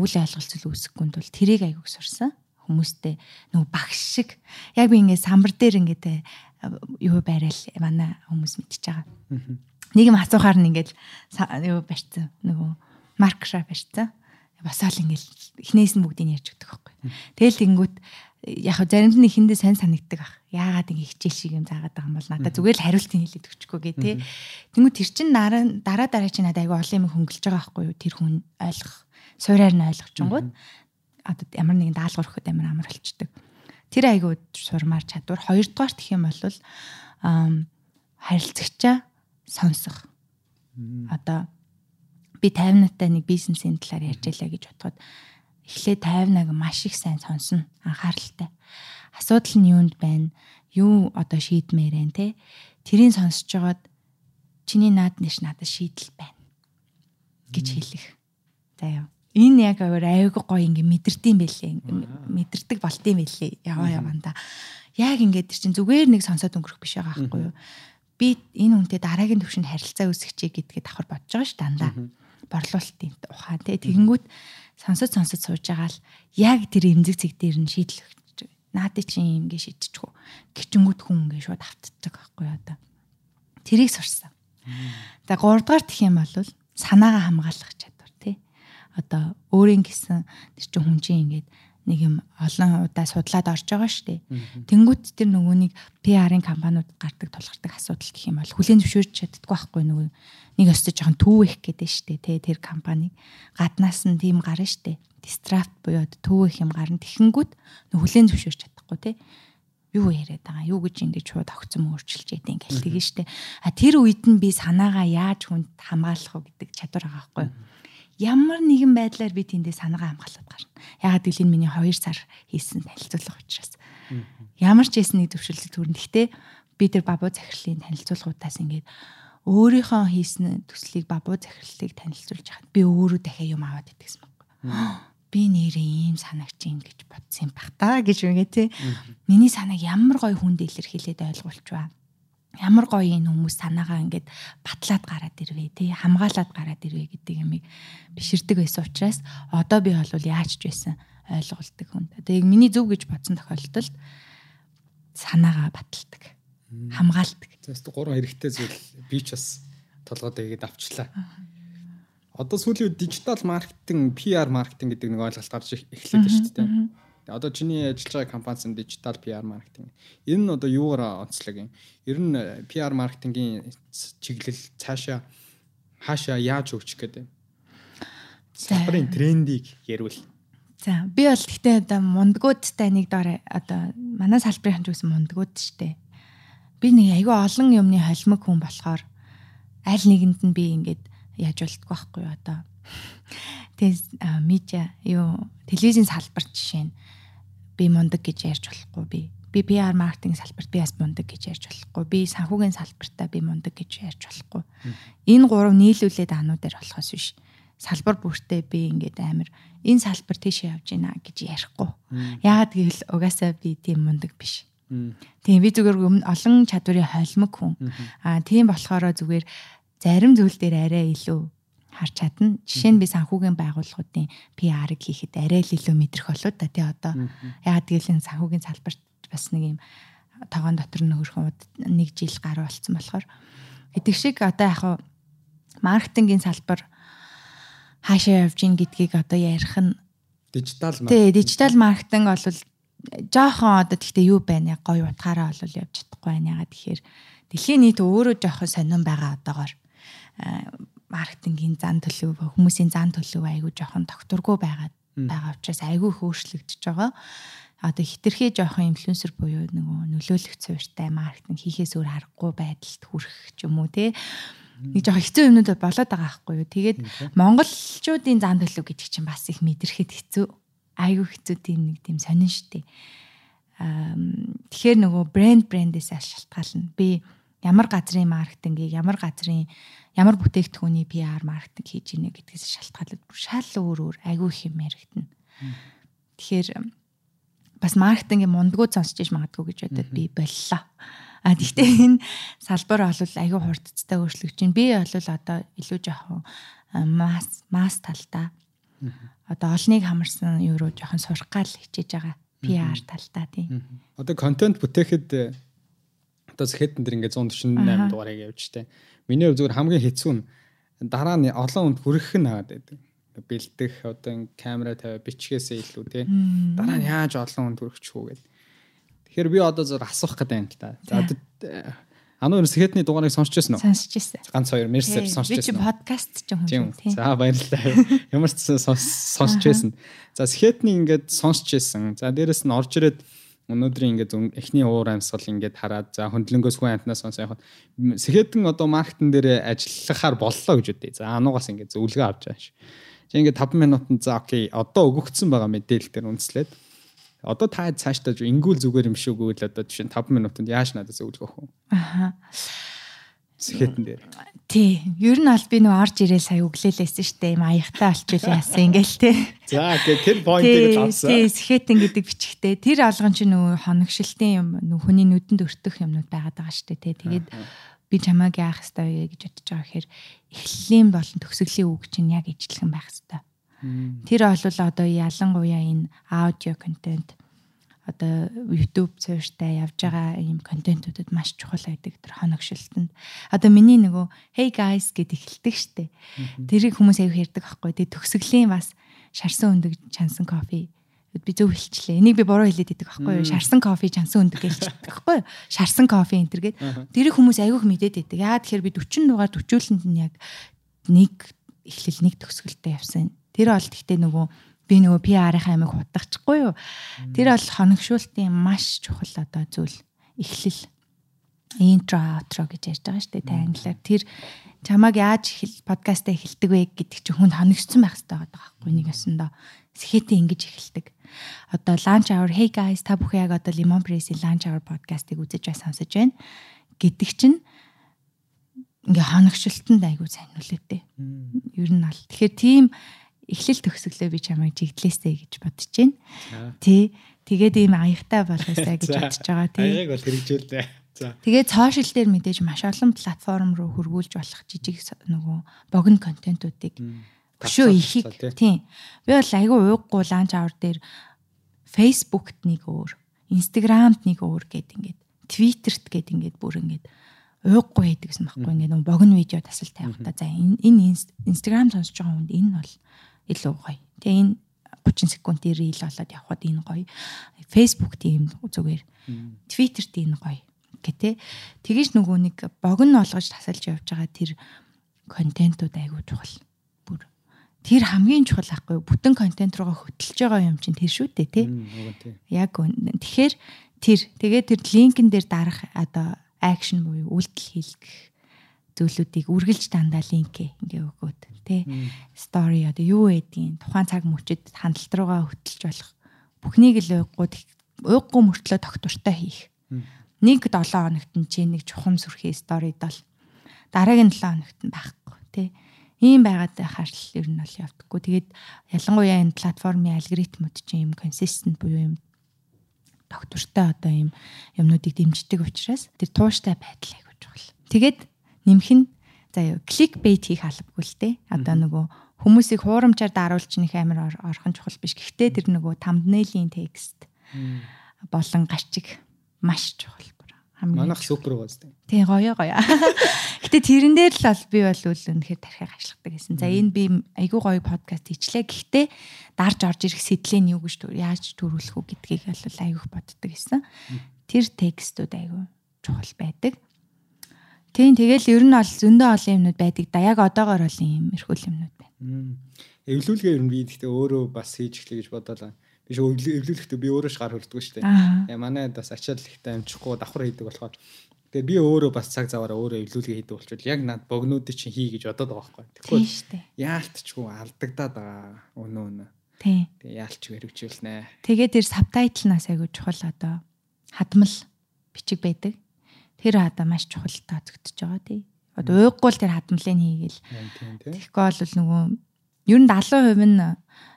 үл ойлголцол өсөхгүй нь тул тэрийг айгуу сурсан хүмүүстэй нөгөө багш шиг яг би ингээд самбар дээр ингээд юу байрал манай хүмүүс мэдчихэж байгаа. Нэг юм асуухаар нь ингээд юу барьцсан нөгөө маркера барьцсан. Босоол ингээд эхнээс нь бүгдийг ярьж өгдөг байхгүй. Тэгэл тэгэнгүүт яг заримд нь ихэндээ сайн санагддаг ах. Яагаад ингэ хичээл шиг юм заагаад байгаа юм бол надад зүгээр л хариултын хэлээд өгчихгүй гээ тий. Тэнгүү тэр чин дараа дараа дараа чи надад айгүй олон юм хөнгөлж байгаа байхгүй юу? Тэр хүн ойлгох. Суураар нь ойлгож чонгууд одоо ямар нэгэн даалгавар өгөхөд амар амар болчдөг. Тэр айгүй сурмаар чадвар. Хоёрдугаар гэх юм бол харилцагчаа сонсох. Одоо би 50 наттай нэг бизнесийн талаар ярьж байлаа гэж бодоход эхлээд 50 наг маш их сайн сонсно анхааралтай. Асуудал нь юунд байна? Юу одоо шийдмээр байна те? Тэрийг сонсож жагаад чиний наад нэш надад шийдэл байна гэж хэлэх. За яа. Энэ яг өөр айгүй гоё ингээ мэдэрдэм байлээ. Мэдэрдэг болтын байлээ. Яваа яванда. Яг ингээд чинь зүгээр нэг сонсоод өнгөрөх биш байгаа байхгүй юу? Би энэ хүнтэй дараагийн төвшөнд харилцаа үүсгэж гэдгээ давхар бодож байгаа ш дандаа. Борлуулалтын ухаан те тэгэнгүүт сонсож сонсож сууж байгаа л яг тэр эмзэг цэг дээр нь шийдэл өгч наадад чинь юм гээ шийдчихв. Гिचэнгүүд хүн ингээ шууд автцдаг байхгүй юу одоо. Тэрийг сурсан. За 3 дугаар гэх юм бол санаагаа хамгаалах чадвар тий. Одоо өөрийн гэсэн тэр чинь хүн чинь ингээд нэг юм олон удаа судлаад орж байгаа шүү дээ. Тэнгүүт тэр нөгөө нэг PR-ын компаниуд гардаг тулгардаг асуудал гэх юм бол хүлээн зөвшөөрч чаддаггүй байхгүй нөгөө нэг өстө жоохон түүх гэдэг шүү дээ тий тэр компани. Гаднаас нь тийм гарна шүү дээ. Дистрафт буюу түүх юм гарна. Тэгэхэнгүүт нөгөө хүлээн зөвшөөрч чадахгүй тий юу яриад байгаа? Юу гэж ингэж шууд огцом өөрчилж яадаг ингээл тэгэн штэ а тэр үед нь би санаагаа яаж хүнд хамгаалах вэ гэдэг чадвар байгаа байхгүй ямар нэгэн байдлаар би тэндээ санаагаа хамгаалаад гарна. Ягаад гэвэл энэ миний 2 сар хийсэн танилцуулга учраас. Ямар ч хэсэн нэг төвшөлтөд төрн гэхдээ би тэр бабуу захирлын танилцуулгуудаас ингээд өөрийнхөө хийсэн төслийг бабуу захирлыг танилцуулж хахад би өөрөө дахиад юм аваад идэгсэн байхгүй. Би нэрээ ийм санагч юм гэж бодсон юм бах та гэж үгээ те. Миний санааг ямар гоё хүнд илэрхийлээд ойлгуулчваа. Ямар гоё энэ хүмүүс санаагаа ингээд батлаад гараад ирвэ те хамгаалаад гараад ирвэ гэдэг юмыг биширдэг байсан учраас одоо би бол яаж ч байсан ойлгуулдаг хүн. Яг миний зөв гэж бодсон тохиолдолд санаагаа баталдаг. Хамгаалдаг. Өстө гурван хэрэгтэй зүйл би ч бас толгойд игээд авчлаа. Одоо сүүлийн үед дижитал маркетинг, PR маркетинг гэдэг нэг ойлголт гарч эхлэв шүү дээ. Одоо чиний ажиллаж байгаа компаниц нь дижитал PR маркетинг. Энэ нь одоо юугаар онцлог юм? Ер нь PR маркетингийн чиглэл цаашаа хаашаа яаж өгчих гэдэг. Салбарын трендийг ярил. За би бол гэхдээ одоо мундгуудтай нэг доор одоо манай салбарын хэмжээс мундгууд штэ. Би нэг айгүй олон юмны холимог хүн болохоор аль нэгэнд нь би ингээд яаж болтгоо байхгүй одоо. Тэгээ медиа юу телевизийн салбарт жишээ нь би мундаг гэж ярьж болохгүй би. Би PR маркетинг салбарт би бас мундаг гэж ярьж болохгүй. Би санхүүгийн салбартаа би мундаг гэж ярьж болохгүй. Энэ гурав нийлүүлээд ануу дээр болохоос биш. салбар бүртээ би ингээд амар энэ салбар тийшээ явж гинэ гэж ярихгүй. Яагаад гэвэл угаасаа би тийм мундаг биш. Тийм би зүгээр олон чадварын холимог хүн. Аа тийм болохоор зүгээр зарим зүйл дээр арай илүү харж чадна. Жишээ нь би санхүүгийн байгууллагуудын PR-ыг хийхэд арай л илүү мэдрэх болоо да тий одоо. Яагаад гэвэл энэ санхүүгийн салбарт бас нэг юм тогоон дотор нь хөрхөн нэг жил гаруй болцсон болохоор. Гэдэг шиг одоо яг маркетингийн салбар хаашаа явж гин гэдгийг одоо ярих нь дижитал тий дижитал маркетинг бол жоохон одоо тэгтээ юу байна? Яг гоё утгаараа бол явж чадахгүй байна ягаад тэгэхээр дэлхийн нийт өөрөө жоохон сонирн байгаа одоогоор маркетингийн зан төлөв хүмүүсийн зан төлөв айгүй жоохон докторгүй байгаа байгаа учраас айгүй их өөрчлөгдөж байгаа одоо хитрхээ жоохон инфлюенсер буюу нөгөө нөлөөлөх цувртай маркетинг хийхээс өөр аргагүй байдалд хүрэх ч юм уу те нэг жоохон хэцүү юмнууд болоод байгаа байхгүй юу. Тэгээд монголчуудын зан төлөв гэдэг чинь бас их мэдрэхэд хэцүү. Айгүй хэцүү тийм нэг тийм сонин штеп. Аа тэгэхээр нөгөө брэнд брэндээс шалтгаална. Би ямар газрын маркетингийг, ямар газрын ямар бүтээгдэхүүний PR маркетинг хийж ийнэ гэдгээс шалтгаалаад шал өөр өөр айгүй их юм яригдана. Тэгэхээр бас маркетингийн мундгуу сонсч иж магадгүй гэж бодоод би боллоо. А тэгтээ энэ салбар бол айгүй хурдцтай өөрчлөгдөж байна. Би бол одоо илүү жоохон масс масс талдаа одоо олныг хамарсан юу руу жоохон сурах гал хичээж байгаа. PR талдаа тийм. Одоо контент бүтээхэд э, одоо сэхэдэн дэр ингээд 148 дугаарыг явж штэ. Миний хувьд зүгээр хамгийн хэцүү нь дараа нь олон хүнд хүрэх нь аваад байдаг. Бэлдэх одоо камера тавиа бичгээсээ илүү тий. Дараа нь яаж олон хүнд ч хүү гэдэг Тэгэхээр би одоо зөв асуух гэдэг юм та. За Ану ер сэхэтний дугаарыг сонсч байсан уу? Сонсч байсан. Ганц хоёр мерсер сонсч байсан. Би чи подкаст ч юм тийм. За баярлалаа. Ямар ч сонсч байсан. За сэхэтний ингээд сонсч байсан. За дээрэс нь орж ирээд өнөөдрийн ингээд эхний уур амьсгал ингээд хараад за хөндлөнгөөс хүн амтнаас сонс яг сэхэтэн одоо маркетинг дээр ажиллахаар боллоо гэж үтэй. За ануугаас ингээд зөвлөгөө авч байгаа ш. Чи ингээд 5 минутанд за окей одоо өгөгдсөн байгаа мэдээлэл дээр үндэслээд Одоо та цаашдаа ингүүл зүгээр юм шүү гэвэл одоо жишээ нь 5 минутанд яаж надад зөвлөх вэ? Аха. Сэхэтэн дээр. Тий. Ер нь аль би нөө орж ирээ сая өглөөлээсэн штэ юм аягтай болчихвол яасан ингээл тий. За гэ тэр поинтыг авсан. Тий, сэхэтэн гэдэг бичгтээ тэр алган чи нөө хоногшилтын юм нөө хүний нүдэнд өртөх юмнууд байгаад байгаа штэ тий. Тэгээд би чамааг яах хэвээр вэ гэж бодож байгаа гэхээр эхлэлийн болон төгсгөлийн үг чинь яг ижилхэн байх хэвээр Тэр бол одоо ялангуяа энэ аудио контент одоо YouTube цааштай явж байгаа ийм контентуудад маш чухал байдаг тэр хоногшилтанд. Одоо миний нөгөө hey guys гэд эхэлдэг штэ. Тэрийг хүмүүс аяг ярьдаг аахгүй. Тэгээ төгсгөлийн бас шарсан өндөг чансан кофе би зөв хэлчлээ. Энийг би буруу хэлээд идэг аахгүй юу? Шарсан кофе чансан өндөг гэж хэлдэг аахгүй юу? Шарсан кофе энэ төр гээд тэрийг хүмүүс аяг мэдээд байдаг. Яа тэгэхээр би 40 дугаар 40-өлөнд нь яг нэг эхлэл нэг төгсгөлтэй явсан Тэр бол гэхдээ нөгөө би нөгөө PR-ийн амиг хутгачихгүй юу. Тэр бол хоногшуултын маш чухал одоо зүйл эхлэл интро аутро гэж ярьж байгаа шүү дээ та англиар. Тэр чамааг яаж эхэл подкастаа эхэлдэг вэ гэдэг чинь хүнд хоногцсон байх хэрэгтэй байгаа байхгүй нэг өсөндөө. Сэхэтэ ингэж эхэлдэг. Одоо lunch hour hey guys та бүхэн яг одоо Lemon Press-ийн lunch hour подкастыг үзэж бай сонсож байна гэдэг чинь ингээ хоногшилтанд айгуу сайн нөлөөтэй. Ер нь аль. Тэгэхээр тийм эхлэл төгсгөлөө би чамайг жигдлээсэй гэж бодож байна. Тий. Тэгээд ийм аягтай болохоосаа гэж бодож байгаа тий. Аяг бол хэрэгжүүлээ. За. Тэгээд сошиал дээр мэдээж маш олон платформ руу хөрвүүлж болох жижиг нөгөө богино контентуудыг өшөө ихийг тийм. Би бол айгүй ууггүй ланч авар дээр Facebook-т нэг өөр, Instagram-т нэг өөр гэд ингээд Twitter-т гэд ингээд бүр ингээд ууггүй байдаг гэсэн байхгүй ингээд богино видео тасал тавих та. За энэ Instagram сонсож байгаа хүнд энэ бол илүү гоё. Тэгээ энэ 30 секундын рeel болоод явхад энэ гоё. Facebook тийм зүгээр. Twitter тийм гоё гэтээ. Тэгэж нөгөө нэг богино олгож тасалж явж байгаа тэр контентууд айгүй чухал. Бүр тэр хамгийн чухал ахгүй бүтэн контент руугаа хөтлөж байгаа юм чинь тэр шүү дээ тий. Яг тэгэхээр тэр тэгээд тэр линкэн дээр дарах одоо акшн буюу үйлдэл хийх зүйлүүдийг үргэлж дандаа линкээ ингээ өгөөд тий стори одоо юу байдгийг тухайн цаг мөчөд хандлт руугаа хөтлж болох бүхнийг л уйггүй уйггүй мөртлөө тогтвортой хийх. Нэг 7 хоногт нь чи нэг чухам сүрхий сторид бол дараагийн 7 хоногт нь байхгүй тий Ийм байгаад байхаар л ер нь бол явдаггүй. Тэгээд ялангуяа энэ платформын алгоритмууд чинь юм консистент буюу юм доктортой одоо юм юмнуудыг дэмждэг учраас тэр тууштай байдал айгуу чухал. Тэгээд нэмэх нь за юу клик бейт хийх албагүй л дээ. Одоо нөгөө хүмүүсийг хуурамчаар даруулж нэг амар орхон чухал биш. Гэхдээ тэр нөгөө thumbnail-ийн текст болон гарчиг маш чухал хамгийн манайх супер гоостэй. Тий гоё гоё. Гэтэ тэрэн дээр л бол би бол үнэхээр тархийг ашигладаг гэсэн. За энэ би айгүй гоё подкаст хийчлээ. Гэхдээ дарж орж ирэх сэдлийн юу гэж яаж төрүүлэх үү гэдгийг бол айгүйх боддог гэсэн. Тэр текстүүд айгүй чухал байдаг. Тийм тэгэл ер нь бол зөндөө олон юмнууд байдаг. Да яг одоогоор бол юм эрхүүл юмнууд байна. Эвлүүлгээ ер нь би гэхдээ өөрөө бас хийж эхлэе гэж бодлоо биш эвлүүлэхдээ би өөрөө ш гар хөрддөг шүү дээ. Манай бас ачаал ихтэй амжихгүй давхар хийдэг болохоор тэгээ би өөрөө бас цаг заваараа өөрөө эвлүүлгээ хийдэг болчихвол яг над богнуудыг чинь хий гэж бодоод байгаа байхгүй. Тэгэхгүй яалтчгүй алдагдаад байгаа өнөө өнөө. Тий. Тэгээ яалч хэрэгжүүлнэ. Тэгээ тэр сабтайтлнаас айгуу чухал одоо хадмал бичиг байдаг. Тэр одоо маш чухал тооцогдож байгаа тий. Одоо уйггүй л тэр хадмлыг хийгээл. Тэгэхгүй бол нөгөө ер нь 70% нь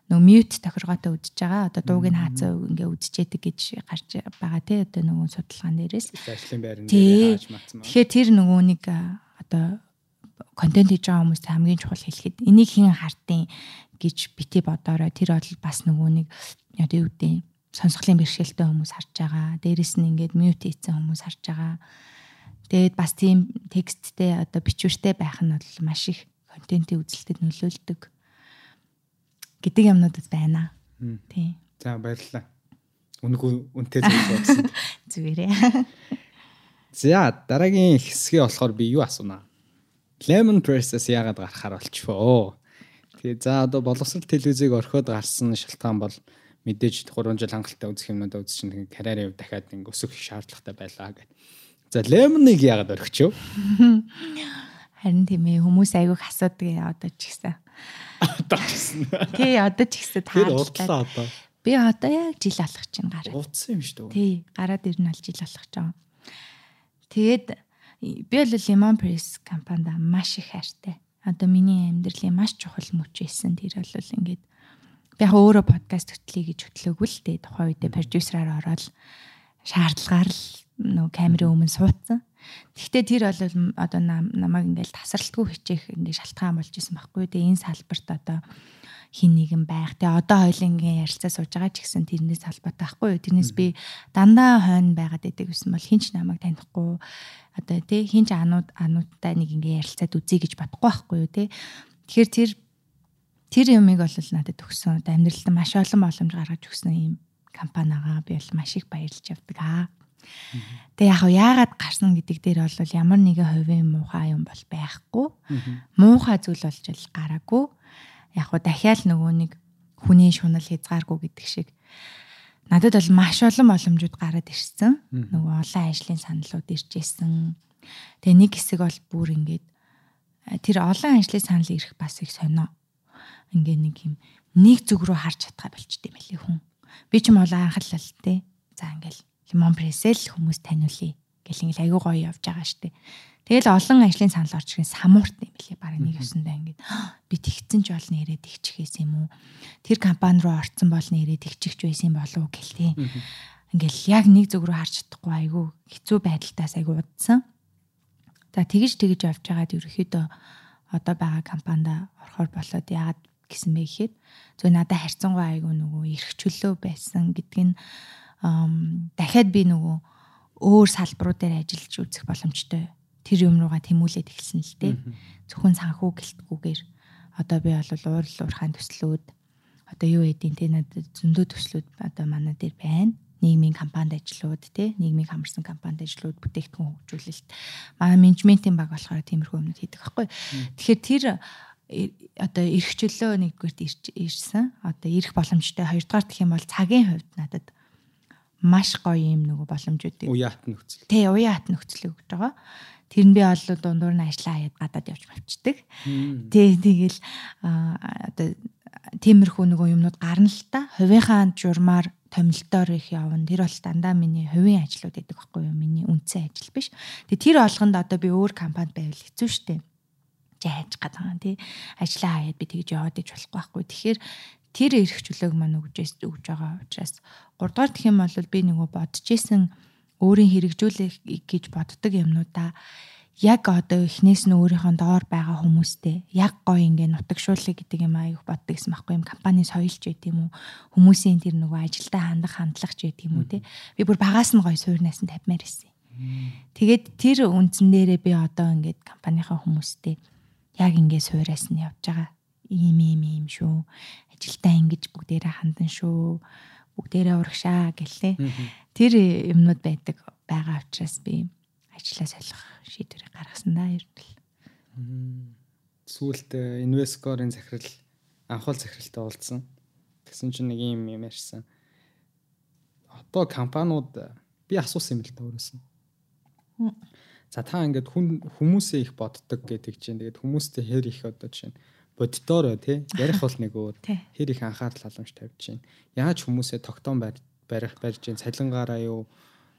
нөгөө mute тохиргоотой үдчихэж байгаа. Одоо дууг нь хаацаа ингээ үдчихэд гэж гарч байгаа тий одоо нөгөө судалгаан дээрээс. Ажлын байран дээр хааж матсан. Тэгэхээр тэр нөгөө нэг одоо контент хийж байгаа хүмүүст хамгийн чухал хэлэхэд энийг хэн хартын гэж бити бодорой. Тэр бол бас нөгөө нэг одоо юу гэдэг сонсголын бэрхшээлтэй хүмүүс харж байгаа. Дээрэс нь ингээд mute хийсэн хүмүүс харж байгаа. Тэгээд бас тийм тексттэй одоо бичвэртэй байх нь бол маш их контентын үзэлтэд нөлөөлдөг гэдэг юмнуудад байна. Тийм. За баярлалаа. Үнэгүй үнтэй бодсон. Зүгээрээ. За дараагийн хэсгээ болохоор би юу асуунаа. Lemon Press-ээс яагаад гарахаар болчихвоо. Тэгээ за одоо боловсрол телевизийг орхиод гарсан шалтгаан бол мэдээж 3 жил хангалттай үзэх юмнуудаа үзсэн чинь карьерийн хувьд дахиад ингэ өсөх шаардлагатай байлаа гэх. За Lemon-ыг яагаад орхичв? Харин тийм ээ хүмүүс айгүйх асуудаг одоо ч гэсэн. Одоо ч гэсэн. Тий, одоо ч гэсэн таачлаа одоо. Би одоо яг жил алхах чинь гараа. Утсан юм шүү дээ. Тий, гараад ирнэ аль жил алхах чинь. Тэгээд би бол Lemon Press компанид маш их хайртай. Одоо миний амьдралын маш чухал мөч байсан. Тэр бол ингээд яг өөрөө подкаст хөтлөе гэж хөтлөөгүй л дээ. Тухайн үедээ продюсераар ороод шаардлагаар л нөө камерын өмнө суудсан. Гэхдээ тэр бол одоо намайг ингээл тасралтгүй хичээх ингээ шалтгаан болж исэн байхгүй. Тэгээ энэ салбарт одоо хин нэгэн байх. Тэгээ одоо хоёлынгийн ярилцаа сууж байгаа ч гэсэн тэрнээс салбартай байхгүй юу. Тэрнээс би дандаа хойно байгаад байдаг гэсэн бол хинч намайг танихгүй одоо тий хинч анууд ануудтай нэг ингээ ярилцаад үзье гэж бодохгүй байхгүй юу тий. Тэгэхээр тэр тэр юмыг бол надад өгсөн. Амьдралд маш олон боломж гаргаж өгсөн юм компанигаа би бол маш их баярлж явдаг аа. Тэгээ яг яагаад гарсан гэдэг дээр бол ямар нэгэн хувийн муухай юм бол байхгүй. Муухай зүйл болж л гараагүй. Яг хуу дахиад нөгөө нэг хүний шунал хязгааргүй гэдэг шиг надад бол маш олон боломжууд гараад ирсэн. Нөгөө олон ажлын саналууд ирж исэн. Тэгээ нэг хэсэг бол бүр ингээд тэр олон ажлын санал ирэх бас их сонио. Ингээ нэг юм нэг зүг рүү харж чадхаа болчт юм лээ хүн. Би ч юм уу анхаалал тээ. За ингээл лимон прессэл хүмүүс таниулъя гэл ингээл айгүй гоё явж байгаа штэ. Тэгэл олон ажлын санал орж ирсэн самуурт юм лээ баг нэг ёсондоо ингээд би тэгцэн ч бол нэрээ тэгчихээс юм уу. Тэр компани руу орцсон бол нэрээ тэгчихж байсан болов уу гэл тээ. Ингээл яг нэг зүг рүү харж чадахгүй айгүй хэцүү байдалтаас айгүй удсан. За тэгж тэгж явж байгаад ерөөхдөө одоо байгаа компанид орохоор болоод яагаад гэсэн бэ гэхэд зөв надад харьцангуй айгүй нөгөө эрх чөлөө байсан гэдг нь дахиад би нөгөө өөр салбарууд дээр ажиллаж үзэх боломжтой тэр юм руугаа тэмүүлээд эхэлсэн л дээ. Зөвхөн санхүү гэлтгүүгээр одоо би бол уурал уурхайн төслүүд одоо юу гэдیں те надад зөндөө төслүүд одоо манай дээр байна. Нийгмийн компанид ажлууд те нийгмийн хамарсан компанид ажлууд бүтээгдэхүүн хөгжүүлэлт манай менежментийн баг болохоор тиймэрхүү юмнууд хийдэг байхгүй. Тэгэхээр тэр одоо эрх чөлөө нэгдүгээрт ирсэн. Одоо ирэх боломжтой хоёрдугаар гэх юм бол цагийн хувьд надад маш гоё юм нөгөө боломжуудыг уяат нөхцөл. Тий, уяат нөхцөл өгч байгаа. Тэр нь би ол дундуур нь ажиллаа хаяад гадаад явж мавчдаг. Тий, тэгэл одоо тиймэрхүү нөгөө юмнууд гарна л та. Хувийнхаа журмаар томилтоор их явна. Тэр бол дандаа миний хувийн ажлууд гэдэг байхгүй юу? Миний үндсэн ажил биш. Тэгээ тэр олгонд одоо би өөр компанид байвал хэцүү шттэ хайж гад байгаа тий. Ажлаа хаяад би тэгж яваад иж болохгүй байхгүй. Тэгэхээр тэр эрх чөлөөг маань өгж өгж байгаа учраас 3 дугаар гэх юм бол би нөгөө бодож исэн өөрийн хэрэгжүүлэх гэж боддог юмнуудаа яг одоо эхнээс нь өөрийнхөө доор байгаа хүмүүстэй яг гоё ингээ нутагшуулъя гэдэг юм аяг боддог гэсэн байхгүй юм компани соёлч байт юм уу хүмүүсийн тэр нөгөө ажилдаа хандах хандлагч байт юм уу те би бүр багаас нь гоё суурнаас нь тавьмаар ирсэн. Тэгээд тэр үндсэн дээрээ би одоо ингээд компанийнхаа хүмүүстэй яг ингээ суураас нь явж байгаа ийм ийм ийм шүү ажилдаа ингэж бүгдээрээ хандан шүү бүгдээрээ урагшаа гэлээ тэр юмнууд байдаг байгаа учраас би ажлаа солих шийдвэрийг гаргасан да ер нь. Сүүлд инвескорын захирал анхуул захиралтай уулзсан. Тэгсэн чинь нэг юм юм ярьсан. Одоо компаниуд би асуусан юм л та өөрөөс нь. За та ингээд хүн хүмүүсээ их боддог гэдэг чинь тэгээд хүмүүстэй хэр их одоо чинь боддороо тий ярих бол нэг өөр хэр их анхаарал халамж тавьж чинь яаж хүмүүсээ тогтоон барих барьж чинь цалингаараа юу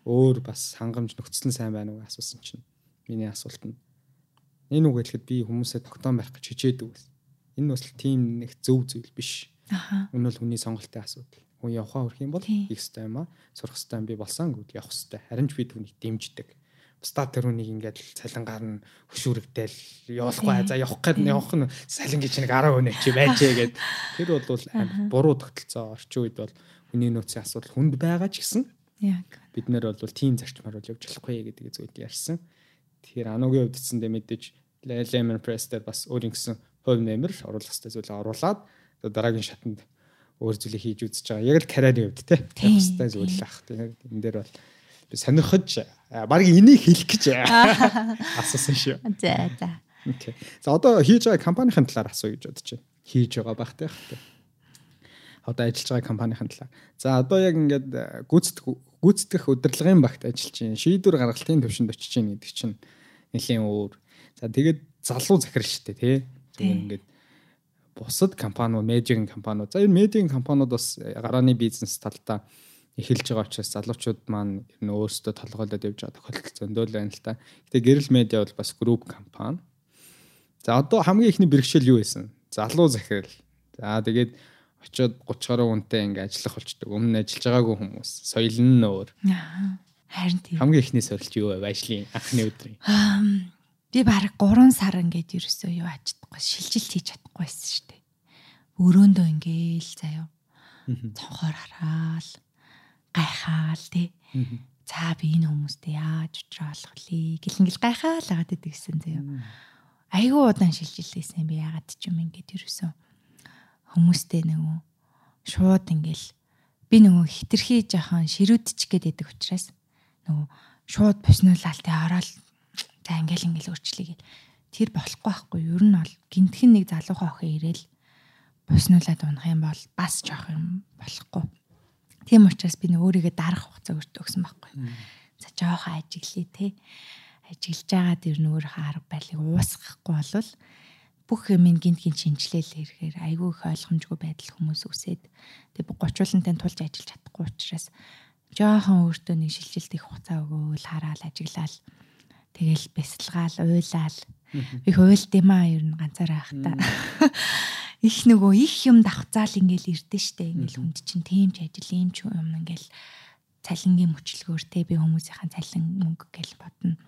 өөр бас хангамж нөхцөл нь сайн байна уу асуусан чинь миний асуулт нь энэ үг хэлэхэд би хүмүүсээ тогтоон байх гэж хичээдэг гэсэн. Энэ бас тийм нэг зөв зүйл биш. Аха. Энэ бол хүний сонголтын асуудал. Хүн явхаа өрх юм бол хийх ёстой юм аа. Сурах юм би болсон гэвэл явах ёстой. Харин ч би түүнийг дэмждэг. Бусдаа тэр хүнийг ингээд цалингаар нь хөшүүрэгдээл явуулахгүй за явах гээд явах нь салин гэж нэг 10 өнөө чи байжээ гэд тэр бол буруу тогтолцоо орчин үед бол хүний нөөцийн асуудал хүнд байгаа ч гэсэн. Бид нэр бол тийм зарчмаар бол явж болохгүй гэдэг зүйл ярьсан. Тэгэхээр анугийн хувьд эцэндээ мэдээж Lemon Press дээр бас өөр ингэсэн хувь нэмэр оруулах хэрэгтэй зүйлээ оруулаад дараагийн шатанд өөр зүйлийг хийж үзэж байгаа. Яг л карьерийн хувьд те. Хэрэгтэй зүйл ах. Тэгээд энэ дээр бол би сонирхож баг энийг хэлэх гэж асуусан шүү. За за. Окей. За одоо хийж байгаа компанийн талаар асууя гэж бодож байна. Хийж байгаа багтай хэ одоо ажиллаж байгаа компанийн талаар. За одоо яг ингээд гүйцэтгэх гүйцэтгэх удирдлагын багт ажиллаж байна. Шийдвэр гаргалтын төвшөнд очиж байна гэдэг чинь нэлийн өөр. За тэгээд залуу захирал шүү дээ тий. Тэгээд ингээд бусад компаниуд, медиагийн компаниуд. За энэ медиагийн компаниуд бас гарааны бизнес талдаа эхэлж байгаа учраас залуучууд маань ер нь өөрсдөө толгойлоод явж байгаа тохиолдол зөндөл байна л та. Гэтэ гэрэл медиа бол бас групп компани. За одоо хамгийн ихний бэрхшээл юу байсан? Залуу захирал. За тэгээд очиод 30 гаруй хүнтэй ингээ ажиллах болчдөг. Өмнө нь ажиллаж байгаагүй хүмүүс. Соёл нь өөр. Харин тийм. Хамгийн ихний сорилт юу вэ? Ажлын анхны өдрийн. Би баг 3 сар ингээд ерөөсөө юу ачдаггүй шилжилт хийж чадахгүй байсан шүү дээ. Өрөөндөө ингээл заяо. Цонхоор хараал гайхаал тий. За би энэ хүмүүстэй яаж вэ? Гэлэнгэл гайхаал агаад идэгсэн заяо. Айгуу удаан шилжилсэн би ягаад ч юм ингээд ерөөсөө хүмүүстэй нөгөө шууд ингээл би нөгөө хитрхий жахан ширүүдчих гээд байдаг учраас нөгөө шууд босниулаалтай ороод за ингээл ингээл өөрчлөе гээд тэр болохгүй байхгүй юу ер нь бол гинтхэн нэг залуухан охин ирээл босниулаад унах юм бол бас жоох юм болохгүй тийм учраас би нөгөө өөрийгөө дарах хугацаа өгсөн байхгүй. За жоохон ажиглая те. Ажиглаж байгаа дэр нөөрийнхөө арга байлыг уусгахгүй болвол бүх юмыг гинт гинт шинжилээл ирэхээр айгүй их ойлгомжгүй байдал хүмүүс үсээд тэг 30 улантай тулж ажиллаж чадахгүй учраас жоохон өөртөө нэг шилжилт их хугацаа өгөөл хараал ажиглаал тэгэл бясалгаал уйлаал. Их уйлд юм аа ер нь ганцаараа хахта их нөгөө их юм давхцаал ингээл ирдэ штэ. Ингээл хүнд чинь тийм ч ажил юм ч юм ингээл цалингийн мөчлгөөр те би хүмүүсийн цалин мөнгө гэл бодно.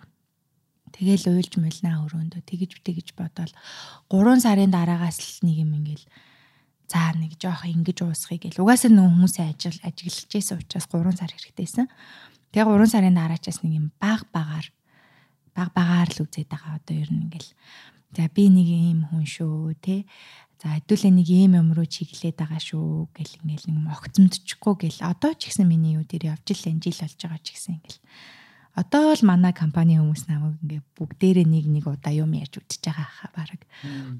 Тэгэл уйлж мэлнаа өрөөндөө. Тэгэж тэгэж бодоол. 3 сарын дараагаас л нэг юм ингээл за нэг жоох ингэж уусхыг гэл. Угаасаа нөө хүмүүсийн ажил ажиглаж байсан учраас 3 сар хэрэгтэйсэн. Тэгээ 3 сарын дараачаас нэг юм баг багаар баг багаар л үзээд байгаа. Одоо ер нь ингээл за би нэг ийм хүн шүү те За хэдүүлээ нэг ийм юм руу чиглээд байгаа шүү гэл ингээл нэг огцомдчихгүй гэл одоо ч гэсэн миний юу дээр явж л энэ жил болж байгаа ч гэсэн ингээл одоо л манай компани хүмүүс намайг ингээ бүгдээрээ нэг нэг удаа юм ярьж үтж байгаа хаа баг.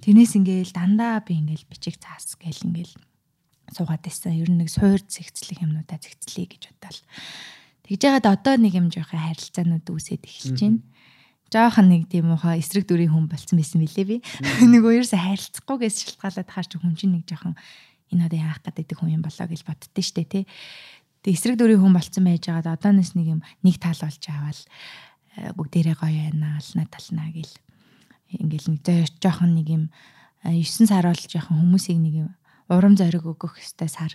Тэрнээс ингээл дандаа би ингээл бичиг цаас гэл ингээл суугаад байсан. Ер нь нэг суур зэгцлэх юмнуудаа зэгцлэе гэж бодлоо. Тэгж яагаад одоо нэг юм жоохон харилцаанууд үүсээд эхэлж байна. Жоохон нэг тийм ухаа эсрэг дүрийн хүн болцсон байсан билээ би. Нөгөө ерөөсө харилцахгүйгээс шалтгаалаад хаар чи хүн чинь нэг жоохон энэ одоо яах гэдэг хүн юм болоо гэж боддөө штэ тий. Тэг эсрэг дөрийн хүн болцсон байж байгаад одооноос нэг юм нэг тал болж аваад э, бүгдээрээ гоё байна ална тална гэл. Ингээл нэг жоохон нэг юм 9 сар бол жоохон хүмүүсийг нэг юм урам зориг өгөх хэвээр сар.